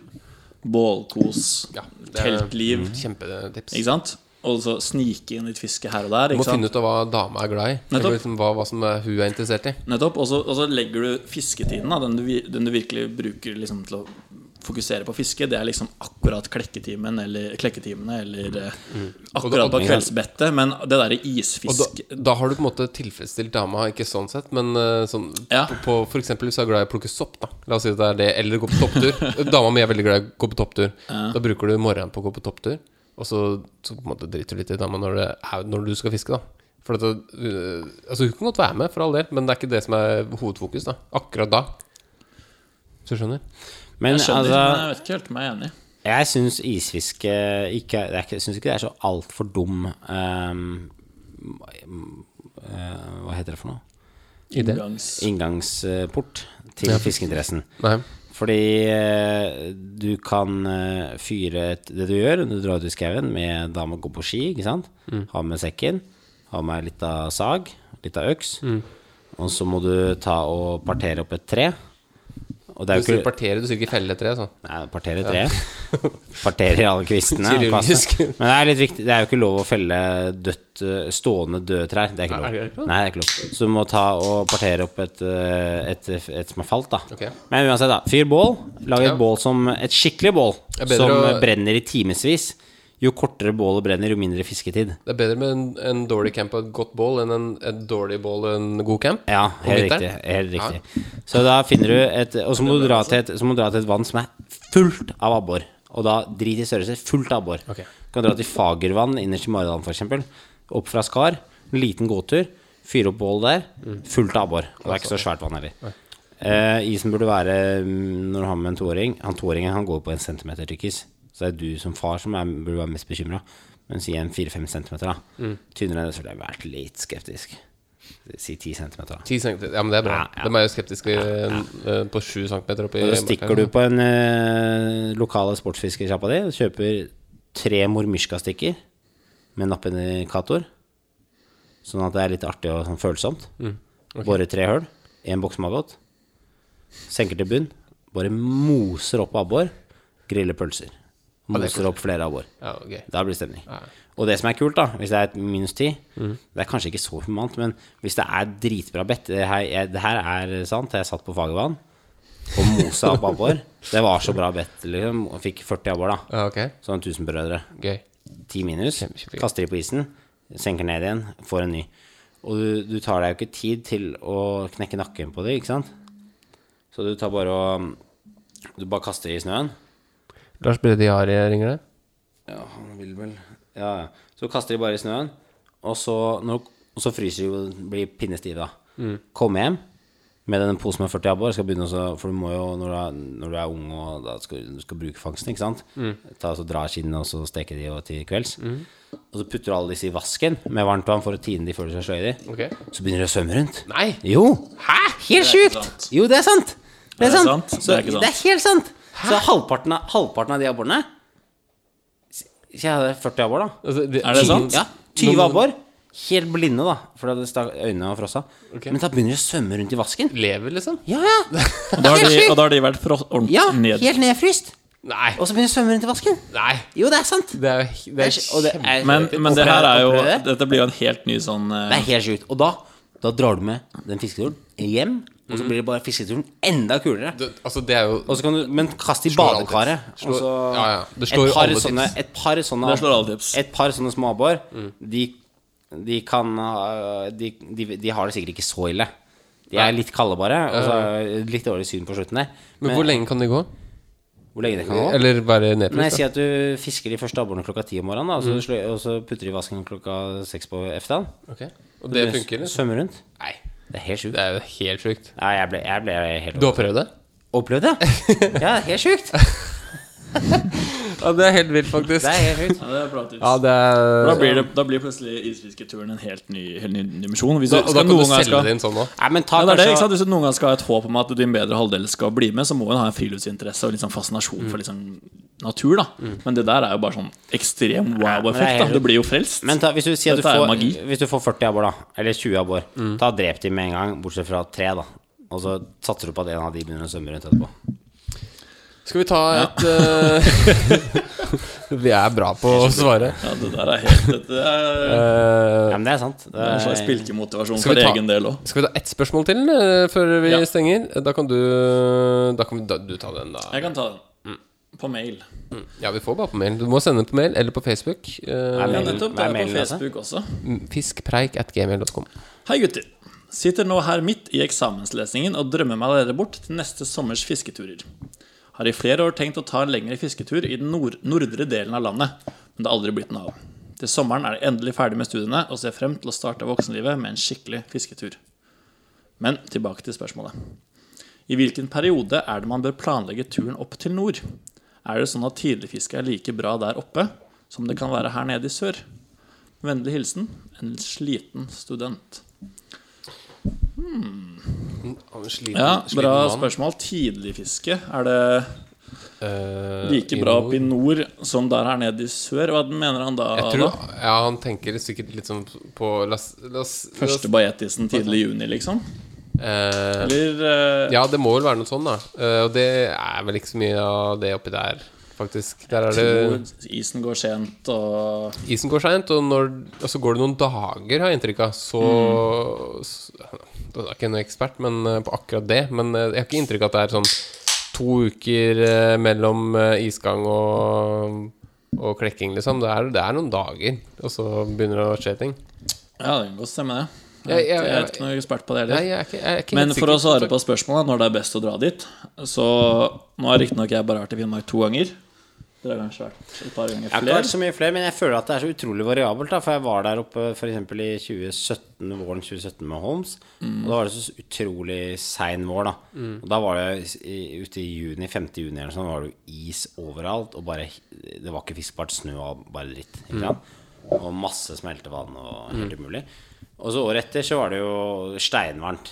[SPEAKER 5] bålkos,
[SPEAKER 7] Ja,
[SPEAKER 5] teltliv.
[SPEAKER 7] Kjempetips.
[SPEAKER 5] Ikke sant? Og så snike inn litt fiske her og der.
[SPEAKER 7] Du må
[SPEAKER 5] sant?
[SPEAKER 7] finne ut av hva dama er glad i.
[SPEAKER 5] Nettopp.
[SPEAKER 7] Liksom hva, hva som er, hun er interessert i.
[SPEAKER 5] Nettopp. Og så, legger du fisketiden, da, den, du, den du virkelig bruker liksom, til å fokusere på fiske, det er liksom akkurat klekketimen eller klekketimene eller mm. akkurat på kveldsbettet. Men det derre isfisk
[SPEAKER 7] da, da har du på en måte tilfredsstilt dama, ikke sånn sett, men eh, sånn
[SPEAKER 5] Ja.
[SPEAKER 7] på, på For eksempel hvis du er glad i å plukke sopp, da. La oss si at det er det, eller gå på topptur. dama mi er veldig glad i å gå på topptur. Da bruker du morgenen på å gå på topptur, og så, så på en måte driter du litt i dama når, det når du skal fiske, da. For at, altså Hun kan godt være med, for all del, men det er ikke det som er hovedfokus. da Akkurat da. Så du skjønner?
[SPEAKER 6] Men
[SPEAKER 5] Jeg skjønner,
[SPEAKER 6] altså
[SPEAKER 5] men jeg vet ikke helt om jeg er enig.
[SPEAKER 6] Jeg syns isfiske ikke Jeg syns ikke det er så altfor dum um, uh, Hva heter det for noe?
[SPEAKER 5] Inngangs...
[SPEAKER 6] Inngangsport til fiskeinteressen.
[SPEAKER 7] Nei.
[SPEAKER 6] Fordi eh, du kan eh, fyre et, det du gjør Du drar ut i skauen med dame og går på ski, ikke sant? Ha med sekken, ha med litt av sag, litt av øks. Og så må du ta og partere opp et tre.
[SPEAKER 7] Du
[SPEAKER 6] ikke
[SPEAKER 7] partere, du sier ikke felle tre. Så.
[SPEAKER 6] Nei, partere treet. Parterer alle kvistene. Men det er litt viktig Det er jo ikke lov å felle dødt, eh, stående døde trær. Det er ikke lov. Nei, det er ikke lov. Så du må ta og partere opp et, et, et, et som har falt, da.
[SPEAKER 7] Okay.
[SPEAKER 6] Men uansett, da. Fyr bål. Lag et
[SPEAKER 7] Ja.
[SPEAKER 6] bål som Et skikkelig bål som
[SPEAKER 7] å-
[SPEAKER 6] brenner i timevis. Jo kortere bålet brenner, jo mindre fisketid.
[SPEAKER 7] Det er bedre med en, en dårlig camp og et godt bål enn en, et dårlig bål og en god camp.
[SPEAKER 6] Ja, helt riktig. Helt riktig. Så da finner du et Og så må, du dra til et, dra til et vann som er fullt av abbor. Og da drit i størrelse. Fullt av abbor.
[SPEAKER 7] Okay.
[SPEAKER 6] Du kan dra til Fagervann innerst i Maridalen f.eks. Opp fra Skar. En liten gåtur. Fyre opp bål der. Fullt av abbor. Og det er ikke så svært vann heller. Uh, isen burde være mm, når du har med en toåring Han toåringen han går på en centimeter tykk is. Så det er du som far som er, burde være mest bekymra. Men si en fire-fem centimeter, da. Tynnere enn det, så ville jeg vært litt skeptisk. Si 10 cm, da.
[SPEAKER 7] 10 centimeter. Ja, men det er bra.
[SPEAKER 6] Ja, ja.
[SPEAKER 7] De er jo skeptiske eh, på 7 centimeter oppi
[SPEAKER 6] Da stikker du på en eh, lokale sportsfiskersjappa di og kjøper tre mormyrska-stikker med nappindikator. Sånn at det er litt artig og sånn følsomt. Borer tre hull. Én boks maggot. Senker til bunn. Bare moser opp abbor. Griller pølser. Moser opp flere av
[SPEAKER 7] Ja, ok.
[SPEAKER 6] Da blir det stemning. Og det som er kult, da, hvis det er et minus ti Det er kanskje ikke så humant, men hvis det er dritbra bedt Det her, jeg, det her er sant. Jeg satt på Fagervann og mosa opp abbor. Det var så bra bedt, liksom. Og fikk 40 abbor, da.
[SPEAKER 7] Ja, okay.
[SPEAKER 6] Sånn tusenbrødre.
[SPEAKER 7] Gøy.
[SPEAKER 6] 10 minus. Kaster de på isen. Senker ned igjen. Får en ny. Og du, du tar deg jo ikke tid til å knekke nakken på det, ikke sant? Så du tar bare og Du bare kaster i snøen.
[SPEAKER 7] Lars Brede Jari ringer det.
[SPEAKER 6] Ja, han vil vel Ja, ja. Så kaster de bare i snøen, og så, når, og så fryser de og blir pinnestive, da.
[SPEAKER 7] Mm.
[SPEAKER 6] Kom hjem med den posen med 40 abbor, skal begynne å for du må jo, når du er, når du er ung og da skal, du skal bruke fangsten, ikke sant
[SPEAKER 7] Mm.
[SPEAKER 6] Ta så Dra skinnene og så steke de og til kvelds. Og så putter du alle disse i vasken med varmt vann for å tine de før du skal sløye de.
[SPEAKER 7] Okay.
[SPEAKER 6] Så begynner de å svømme rundt.
[SPEAKER 7] Nei!
[SPEAKER 6] Jo! Hæ? Helt sjukt! Jo, det er sant! Det er
[SPEAKER 5] Er det
[SPEAKER 6] sant.
[SPEAKER 5] sant?
[SPEAKER 6] Så,
[SPEAKER 5] Det er ikke sant.
[SPEAKER 6] det er helt sant. Så halvparten av, halvparten av de abborene Så jeg hadde 40 abbor, da.
[SPEAKER 7] Altså, det,
[SPEAKER 5] Er det sant?
[SPEAKER 6] Ja, 20 abbor. Helt blinde, da, fordi da stak øynene var frossa.
[SPEAKER 7] Okay.
[SPEAKER 6] Men da begynner de å svømme rundt i vasken.
[SPEAKER 7] Lever, liksom?
[SPEAKER 6] Ja, ja!
[SPEAKER 5] Og da har de, og da har de vært fro- ordentlig
[SPEAKER 6] ja
[SPEAKER 5] ned.
[SPEAKER 6] helt nedfryst.
[SPEAKER 7] Nei.
[SPEAKER 6] Og så begynner de å svømme rundt i vasken.
[SPEAKER 7] Nei.
[SPEAKER 6] Jo, det er sant.
[SPEAKER 7] Det er jo det er
[SPEAKER 6] Og det er,
[SPEAKER 5] Men, men det her er jo? Dette blir jo en helt ny sånn eh,
[SPEAKER 6] Det er helt sjukt. Og da, da drar du med den fisketuren hjem, og så blir det bare fisketuren enda kulere.
[SPEAKER 7] det, Altså, det er jo
[SPEAKER 6] Og så kan du, men kast i badekaret.
[SPEAKER 7] Slår-
[SPEAKER 6] og så
[SPEAKER 7] ja, ja. Det slår
[SPEAKER 6] et
[SPEAKER 7] jo
[SPEAKER 6] par
[SPEAKER 7] alle tips.
[SPEAKER 6] sånne, et par sånne
[SPEAKER 5] Det slår alle tips.
[SPEAKER 6] Et par sånne småabbor, mm. de, de kan de, de, de har det sikkert ikke så ille. De er litt kalde, bare. Og så litt dårlig syn på slutten der.
[SPEAKER 7] Men hvor lenge kan de gå?
[SPEAKER 6] hvor lenge det kan gå?
[SPEAKER 7] Eller bare
[SPEAKER 6] nedpris
[SPEAKER 7] Nei?
[SPEAKER 6] Si at du fisker de første abborene klokka ti om morgenen, da, og, så slø- og så putter de i vasken klokka seks på eftermiddagen.
[SPEAKER 7] Okay. Ok. Og det funker?
[SPEAKER 6] Svømmer rundt.
[SPEAKER 7] Nei.
[SPEAKER 6] Det er helt sjukt.
[SPEAKER 7] Det er jo helt sjukt.
[SPEAKER 6] Ja, jeg ble, jeg ble helt
[SPEAKER 7] Du har prøvd det?
[SPEAKER 6] Opplevd det? Ja, helt sjukt.
[SPEAKER 7] Ja, det er helt vilt, faktisk.
[SPEAKER 6] Det er helt vilt.
[SPEAKER 5] Ja, det er bra tips.
[SPEAKER 7] Ja, det er
[SPEAKER 5] Da blir, det, da blir plutselig isfisketuren en helt ny, helt ny dimensjon. Hvis
[SPEAKER 7] da,
[SPEAKER 5] du
[SPEAKER 7] Og da kan du selge
[SPEAKER 5] skal
[SPEAKER 7] det inn sånn
[SPEAKER 6] ta
[SPEAKER 5] det det,
[SPEAKER 6] kanskje-
[SPEAKER 5] Hvis du noen gang skal ha et håp om at din bedre halvdel skal bli med, så må hun ha en friluftsinteresse og liksom fascinasjon fascinasjon for sånn natur. da Men det der er jo bare sånn ekstrem
[SPEAKER 6] det
[SPEAKER 5] wow-effekt.
[SPEAKER 6] helt-
[SPEAKER 5] Du blir jo frelst.
[SPEAKER 6] Men ta, hvis, du sier at du får, hvis du får 40 abbor, da, eller 20 abbor, ta og drep de med en gang, bortsett fra tre, da. Og så satser du på at en av de begynner å svømme rundt etterpå.
[SPEAKER 7] Skal vi ta et uh, Vi er bra på å svare.
[SPEAKER 5] Ja, det der er helt Det er,
[SPEAKER 7] Eh,
[SPEAKER 6] Ja, men det er sant. Det
[SPEAKER 5] er en slags
[SPEAKER 6] er,
[SPEAKER 5] spilkemotivasjon for
[SPEAKER 7] ta-
[SPEAKER 5] egen del òg.
[SPEAKER 7] skal vi ta ett spørsmål til eh, før vi
[SPEAKER 5] Ja.
[SPEAKER 7] stenger? Da kan du Da kan vi, da, du ta den, da.
[SPEAKER 5] Jeg kan ta den. På mail.
[SPEAKER 7] Ja, vi får bare på mail. Du må sende den på mail eller på Facebook. Uh,
[SPEAKER 6] Ja,
[SPEAKER 5] nettopp. Det
[SPEAKER 6] er
[SPEAKER 5] på? Facebook også.
[SPEAKER 7] Fiskpreik at gmail.com.
[SPEAKER 5] Hei, gutter. Sitter nå her midt i eksamenslesningen og drømmer meg allerede bort til neste sommers fisketurer. Har i flere år tenkt å ta en lengre fisketur i den nord nordre delen av landet, men det har aldri blitt noe av. Til sommeren er jeg endelig ferdig med studiene og ser frem til å starte voksenlivet med en skikkelig fisketur. Men tilbake til spørsmålet. I hvilken periode er det man bør planlegge turen opp til nord? Er det sånn at tidligfiske er like bra der oppe som det kan være her nede i sør? Vennlig hilsen en sliten student.
[SPEAKER 7] Sliten,
[SPEAKER 5] Ja, bra
[SPEAKER 7] mann.
[SPEAKER 5] spørsmål. Tidligfiske, er det
[SPEAKER 7] Eh,
[SPEAKER 5] like bra
[SPEAKER 7] opp
[SPEAKER 5] oppe i nord som der her nede i sør? Hva mener han da?
[SPEAKER 7] Jeg tror,
[SPEAKER 5] da?
[SPEAKER 7] ja, han tenker sikkert litt sånn på las, oss la oss- la oss-
[SPEAKER 5] Første bajetisen tidlig i juni, liksom?
[SPEAKER 7] Uh,
[SPEAKER 5] Eller uh,
[SPEAKER 7] Ja, det må vel være noe sånn, da. Uh, og det er vel ikke så mye av det oppi der, faktisk. Der er det
[SPEAKER 5] isen går sent, og
[SPEAKER 7] Isen går sent, og, når- og så går det noen dager, har jeg inntrykk av. Så, så Da er ikke noen ekspert men, eh, på akkurat det, men eh, jeg har ikke inntrykk av at det er sånn to uker eh, mellom isgang og, og klekking, liksom. Det er, det er noen dager, og så begynner det å skje ting.
[SPEAKER 5] Ja, det kan godt stemme, det.
[SPEAKER 7] Jeg- jeg-
[SPEAKER 5] Jeg er ikke noe ekspert på det heller.
[SPEAKER 7] jeg er jeg er
[SPEAKER 5] Men for å svare på spørsmålet når det er best å dra dit Så nå har riktignok jeg bare vært i Finnmark to ganger. Dere har kanskje vært et par ganger flere.
[SPEAKER 6] jeg har ikke vært så mye flere, men jeg føler at det er så utrolig variabelt. Da, for jeg var der oppe f.eks. i 2017, våren 2017 med Holmes. Og da var det så utrolig sein vår, da. Og da var det ute i juni, 5. juni eller sånn, var det jo is overalt. Og bare Det var ikke fiskbart snø og bare dritt. Ikke sant? Og masse smeltevann og helt umulig. Og så året etter så var det jo steinvarmt.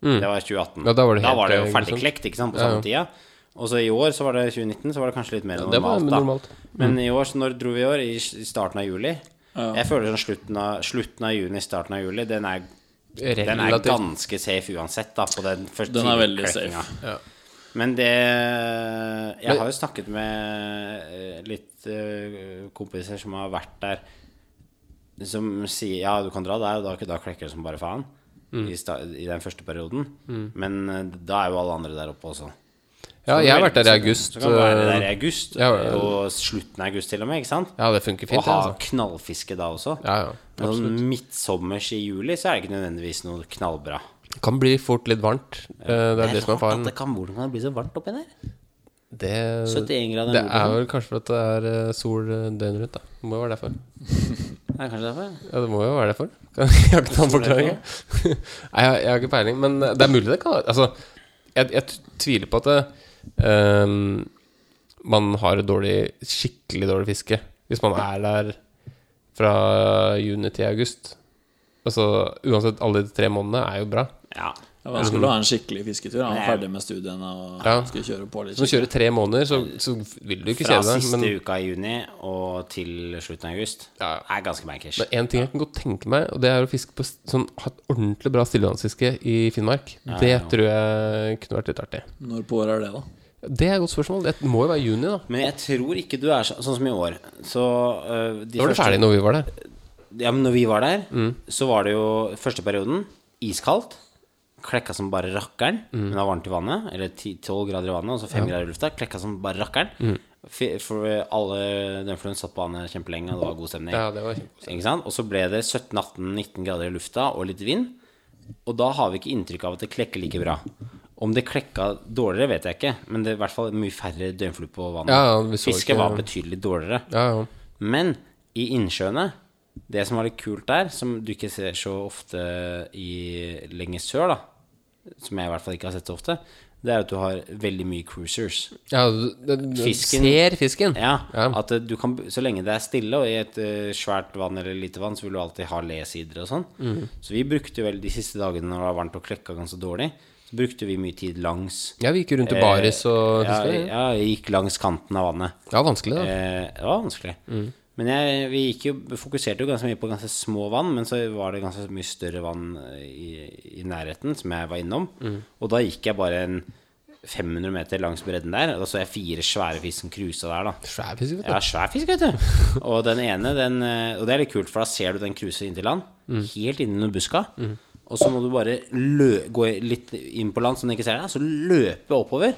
[SPEAKER 6] Det var 2018.
[SPEAKER 7] Ja, da var det helt,
[SPEAKER 6] jo
[SPEAKER 7] var
[SPEAKER 6] ferdig
[SPEAKER 7] jo
[SPEAKER 6] klekt ikke sant, på
[SPEAKER 7] Ja,
[SPEAKER 6] samme
[SPEAKER 7] ja.
[SPEAKER 6] tida. Og så i år, så var det 2019, så var det kanskje litt mer
[SPEAKER 7] det var
[SPEAKER 6] normalt. da
[SPEAKER 7] normalt.
[SPEAKER 6] Men i år, så når dro vi i år? I starten av juli. Jeg føler sånn slutten av, slutten av juni, starten av juli, den er, den er ganske safe uansett, da, på den første
[SPEAKER 5] Den er veldig
[SPEAKER 6] klekkinga.
[SPEAKER 5] safe.
[SPEAKER 7] Ja.
[SPEAKER 6] Men det Jeg har jo snakket med litt eh, kompiser som har vært der, som sier ja, du kan dra der, og da, da klekker det som bare faen.
[SPEAKER 7] Mm.
[SPEAKER 6] I, sta, I den første perioden. Men eh, da er jo alle andre der oppe også.
[SPEAKER 7] Ja, jeg har vært der i august.
[SPEAKER 6] Så kan du være der i
[SPEAKER 7] øh,
[SPEAKER 6] august,
[SPEAKER 7] Ja, ja.
[SPEAKER 6] og slutten av august til og med, ikke sant?
[SPEAKER 7] Ja, det funker fint,
[SPEAKER 6] Og ha
[SPEAKER 7] altså.
[SPEAKER 6] knallfiske da også.
[SPEAKER 7] Ja, ja,
[SPEAKER 6] Men sånn
[SPEAKER 7] absolutt.
[SPEAKER 6] midtsommers i juli så er det ikke nødvendigvis noe knallbra.
[SPEAKER 7] Det kan bli fort litt varmt. Eh, Det er det som er faren.
[SPEAKER 6] at det kan, hvordan kan det bli så varmt oppi der?
[SPEAKER 7] Det,
[SPEAKER 6] 71 grader
[SPEAKER 7] det er vel kanskje fordi det er eh, sol eh, døgnet rundt, da. Det må jo være derfor.
[SPEAKER 6] Det er kanskje derfor?
[SPEAKER 7] Ja, det må jo være derfor. Jeg har ikke noen forklaring. Nei, jeg, jeg har ikke peiling, men det er mulig det kan Altså, jeg, jeg tviler på at det, ehm, man har et dårlig, skikkelig dårlig fiske hvis man er der fra juni til august. Altså, uansett, alle de tre månedene er jo bra.
[SPEAKER 6] Ja.
[SPEAKER 5] Det var vanskelig ha en skikkelig fisketur. Han var ferdig med studiene og
[SPEAKER 7] Ja.
[SPEAKER 5] skulle kjøre på litt.
[SPEAKER 7] Hvis man kjører tre måneder, så, så vil du ikke
[SPEAKER 6] Fra
[SPEAKER 7] kjede deg.
[SPEAKER 6] siste
[SPEAKER 7] Men,
[SPEAKER 6] uka i juni og til slutten av august
[SPEAKER 7] Ja.
[SPEAKER 6] er ganske bankers.
[SPEAKER 7] men en ting jeg kan godt tenke meg, og det er å fiske på sånn ha et ordentlig bra stillevannsfiske i Finnmark. Det
[SPEAKER 6] ja.
[SPEAKER 7] tror jeg kunne vært litt artig.
[SPEAKER 5] Når på året er det, da?
[SPEAKER 7] Det er et godt spørsmål. Det må jo være juni, da.
[SPEAKER 6] Men jeg tror ikke du er så, sånn som i år. Så uh, de
[SPEAKER 7] Da var du
[SPEAKER 6] første-
[SPEAKER 7] ferdig når vi var der.
[SPEAKER 6] Ja, men når vi var der,
[SPEAKER 7] Mm.
[SPEAKER 6] så var det jo første perioden iskaldt. Klekka som bare rakkeren.
[SPEAKER 7] Mm.
[SPEAKER 6] Men det var varmt i vannet. Eller 10-12 grader i vannet, og så 5 grader i lufta. Klekka som bare rakkeren.
[SPEAKER 7] Mm.
[SPEAKER 6] For, alle dømfluen satt på vannet kjempelenge, og det var god stemning.
[SPEAKER 7] Ja, det var.
[SPEAKER 6] Ikke sant? Og så ble det 17-18-19 grader i lufta og litt vind. Og da har vi ikke inntrykk av at det klekker like bra. Om det klekka dårligere, vet jeg ikke, men det er i hvert fall mye færre døgnfluer på vannet.
[SPEAKER 7] Ja,
[SPEAKER 6] Fisket var betydelig dårligere.
[SPEAKER 7] Ja, ja.
[SPEAKER 6] Men i innsjøene Det som var litt kult der, som du ikke ser så ofte i lenger sør, da som jeg i hvert fall ikke har sett så ofte, det er at du har veldig mye cruisers.
[SPEAKER 7] ja du, du,
[SPEAKER 6] Fisken-
[SPEAKER 7] ser fisken.
[SPEAKER 6] Ja,
[SPEAKER 7] Ja.
[SPEAKER 6] At eh, du kan Så lenge det er stille, og i et uh, svært vann eller lite vann, så vil du alltid ha lesider og sånn.
[SPEAKER 7] Mm.
[SPEAKER 6] Så vi brukte vel de siste dagene når det var varmt og klekka ganske dårlig, så brukte vi mye tid langs
[SPEAKER 7] Ja, vi gikk rundt i
[SPEAKER 6] eh,
[SPEAKER 7] baris og
[SPEAKER 6] ja,
[SPEAKER 7] fiska.
[SPEAKER 6] ja, jeg gikk langs kanten av vannet.
[SPEAKER 7] Ja, vanskelig, da.
[SPEAKER 6] Eh, det var vanskelig. Men jeg, vi jo, fokuserte jo ganske mye på ganske små vann, men så var det ganske mye større vann i, i nærheten, som jeg var innom. Og da gikk jeg bare en 500 meter langs bredden der, og så jeg fire svære fisk som cruisa der, da.
[SPEAKER 7] Svær fisk, vet du.
[SPEAKER 6] Ja, svær fisk, vet du. Og den ene, den eh, Og det er litt kult, for da ser du den cruise inntil land, helt inni buska. Og så må du bare gå litt inn på land så den ikke ser deg, så løpe oppover.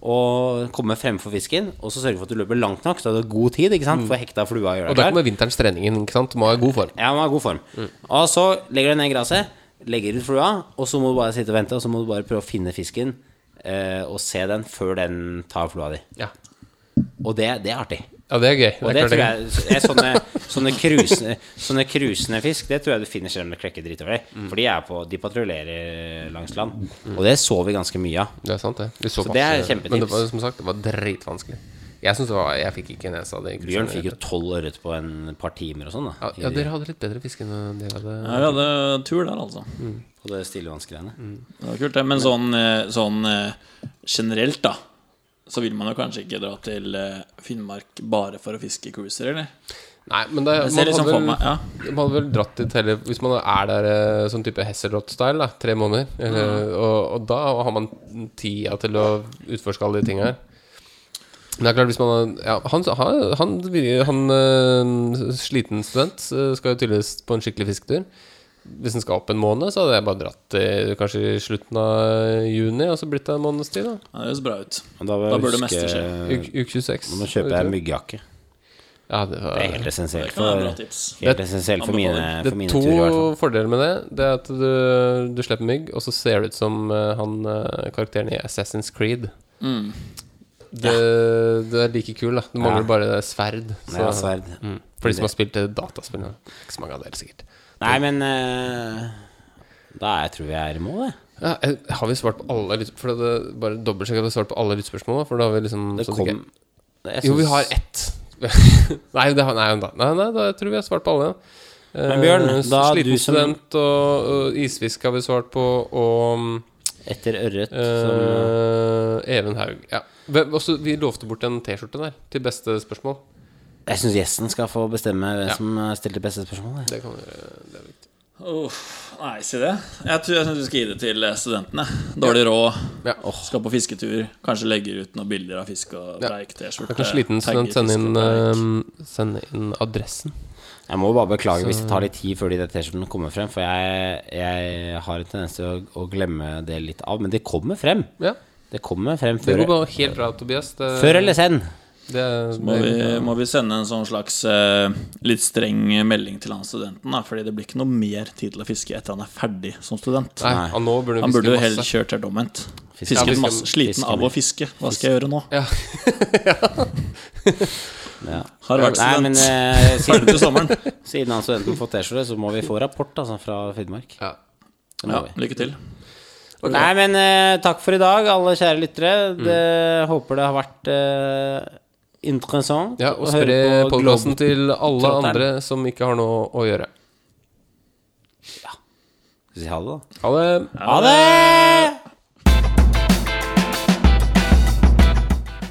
[SPEAKER 6] Og komme fremfor fisken, og så sørge for at du løper langt nok, så du har god tid. ikke sant? For hekta flua gjør
[SPEAKER 7] Og
[SPEAKER 6] deg
[SPEAKER 7] der kommer vinterens treningen, ikke sant? Du må ha god form.
[SPEAKER 6] Ja, må ha god form. Og så legger du ned gresset, legger ut flua, og så må du bare sitte og vente, og så må du bare prøve å finne fisken eh, og se den før den tar flua di.
[SPEAKER 7] Ja,
[SPEAKER 6] Og det, det er artig.
[SPEAKER 7] Ja det er gøy.
[SPEAKER 6] Og
[SPEAKER 7] Det
[SPEAKER 6] det
[SPEAKER 7] er
[SPEAKER 6] tror jeg er sånne, sånne, krusende, sånne krusende fisk, det tror jeg du finner selv om du klekker dritover. For de er på De patruljerer langs land. Og det så vi ganske mye av.
[SPEAKER 7] Det er sant, det. Vi så
[SPEAKER 6] Så det er kjempetips.
[SPEAKER 7] Men det var, som sagt, det var dritvanskelig. Jeg synes det var Jeg fikk ikke nesa det
[SPEAKER 6] Bjørn fikk jo tolv ørret på en par timer og sånn, da.
[SPEAKER 7] ja, ja, dere hadde litt bedre fiske enn de hadde.
[SPEAKER 5] Ja, vi hadde tur der, altså.
[SPEAKER 6] På det stillevannsgreiene.
[SPEAKER 5] Det var kult, det. Men sånn, eh, sånn eh, generelt, da, så vil man jo kanskje ikke dra til eh, Finnmark bare for å fiske cruiser, eller?
[SPEAKER 7] Nei, men det, man,
[SPEAKER 5] liksom
[SPEAKER 7] hadde vel,
[SPEAKER 5] meg ja.
[SPEAKER 7] man hadde vel dratt dit heller Hvis man er der eh, sånn type Hesselrott-style, tre måneder, eller, og, og da har man tida til å utforske alle de tinga her. Men det er klart, hvis man ja, Han, han, han, han eh, sliten student skal jo tydeligvis på en skikkelig fisketur. Hvis den skal opp en måned, så hadde jeg bare dratt til kanskje i slutten av juni, og så blitt det en måneds tid. da
[SPEAKER 5] Ja, Det høres bra ut.
[SPEAKER 6] Da,
[SPEAKER 5] Da bør det meste skje.
[SPEAKER 7] Uke, uke 26.
[SPEAKER 6] Nå kjøper jeg myggjakke.
[SPEAKER 7] Ja, det, var,
[SPEAKER 6] Det er helt essensielt
[SPEAKER 5] Det
[SPEAKER 6] for, helt essensielt for mine,
[SPEAKER 7] Det
[SPEAKER 6] for
[SPEAKER 7] er
[SPEAKER 6] mine
[SPEAKER 7] to
[SPEAKER 6] turer, i hvert fall.
[SPEAKER 7] fordeler med det. Det er at du, du slipper mygg, og så ser det ut som eh, han eh, karakteren i Assassin's Creed.
[SPEAKER 5] Mm.
[SPEAKER 7] Det, det er like kul, da. Det mangler
[SPEAKER 6] Ja.
[SPEAKER 7] bare sverd. Så,
[SPEAKER 6] Ja, sverd.
[SPEAKER 7] Mm. For de som har spilt dataspill. Ikke så mange av dere, sikkert.
[SPEAKER 6] Nei, men uh, Da jeg tror vi er i mål, jeg.
[SPEAKER 7] Ja, eh, har vi svart på alle For det, bare dobbeltsjekk at vi har svart på alle lyttspørsmålene. For da har vi liksom
[SPEAKER 6] Det kom jeg
[SPEAKER 7] Jo, vi har ett. nei, det har, nei, da, nei, nei, da tror vi har svart på alle.
[SPEAKER 6] Men Bjørn,
[SPEAKER 7] uh,
[SPEAKER 6] da
[SPEAKER 7] Sliten
[SPEAKER 6] du som-
[SPEAKER 7] student og, og isfisk har vi svart på, og
[SPEAKER 6] Etter ørret som
[SPEAKER 7] Eh, Even Haug. Ja. Vi, Også, vi lovte bort en T-skjorte der til beste spørsmål.
[SPEAKER 6] Jeg syns gjesten skal få bestemme hvem
[SPEAKER 7] Ja.
[SPEAKER 6] som stilte beste spørsmål.
[SPEAKER 7] Det kan vi. Det er viktig.
[SPEAKER 5] Uff, nei, si det. Jeg tror jeg synes du skal gi det til studentene. Dårlig råd,
[SPEAKER 7] Ja.
[SPEAKER 5] skal på fisketur. Kanskje legger ut noen bilder av fisk og
[SPEAKER 7] breik
[SPEAKER 5] preik T-skjorte.
[SPEAKER 7] Kanskje
[SPEAKER 5] liten
[SPEAKER 7] student sende inn, eh, sende inn adressen.
[SPEAKER 6] Jeg må bare beklage hvis det tar litt tid før de T-skjortene kommer frem. For jeg, jeg har en tendens til å, å glemme det litt av. Men det kommer frem.
[SPEAKER 7] Ja.
[SPEAKER 6] Det kommer frem
[SPEAKER 7] Det går bare helt bra, Tobias. Det,
[SPEAKER 6] før eller sen.
[SPEAKER 7] Det,
[SPEAKER 5] Må vi, må vi sende en sånn slags uh, litt streng melding til han studenten, da? Fordi det blir ikke noe mer tid til å fiske etter han er ferdig som student.
[SPEAKER 7] Nei, han nå burde
[SPEAKER 5] Han burde jo heller kjørt helt omvendt. Fisket
[SPEAKER 7] Ja,
[SPEAKER 5] masse, sliten
[SPEAKER 6] fiske
[SPEAKER 5] av å fiske. Hva skal jeg gjøre nå?
[SPEAKER 7] Ja.
[SPEAKER 6] Ja.
[SPEAKER 5] Har vært
[SPEAKER 6] Nei, men
[SPEAKER 5] student.
[SPEAKER 6] eh,
[SPEAKER 5] Ferdig
[SPEAKER 6] siden,
[SPEAKER 5] til sommeren.
[SPEAKER 6] siden han studenten får T-skjorte, så må vi få rapport altså, fra Finnmark.
[SPEAKER 7] Ja.
[SPEAKER 5] Ja, lykke til.
[SPEAKER 6] Nei, men uh, takk for i dag, alle kjære lyttere.
[SPEAKER 7] Mm.
[SPEAKER 6] Håper det har vært eh, interessant
[SPEAKER 7] ja, og spre
[SPEAKER 6] på
[SPEAKER 7] podkasten til alle
[SPEAKER 6] Trotteren.
[SPEAKER 7] andre som ikke har noe å gjøre.
[SPEAKER 6] Skal vi si ha det, da?
[SPEAKER 7] Ha det.
[SPEAKER 6] Ha det!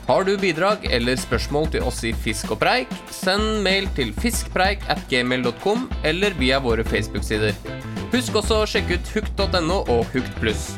[SPEAKER 1] Har du bidrag eller spørsmål til oss i Fisk og preik, send mail til fiskpreik at gmail.com eller via våre Facebook-sider. Husk også å sjekke ut hukt.no og Hukt pluss.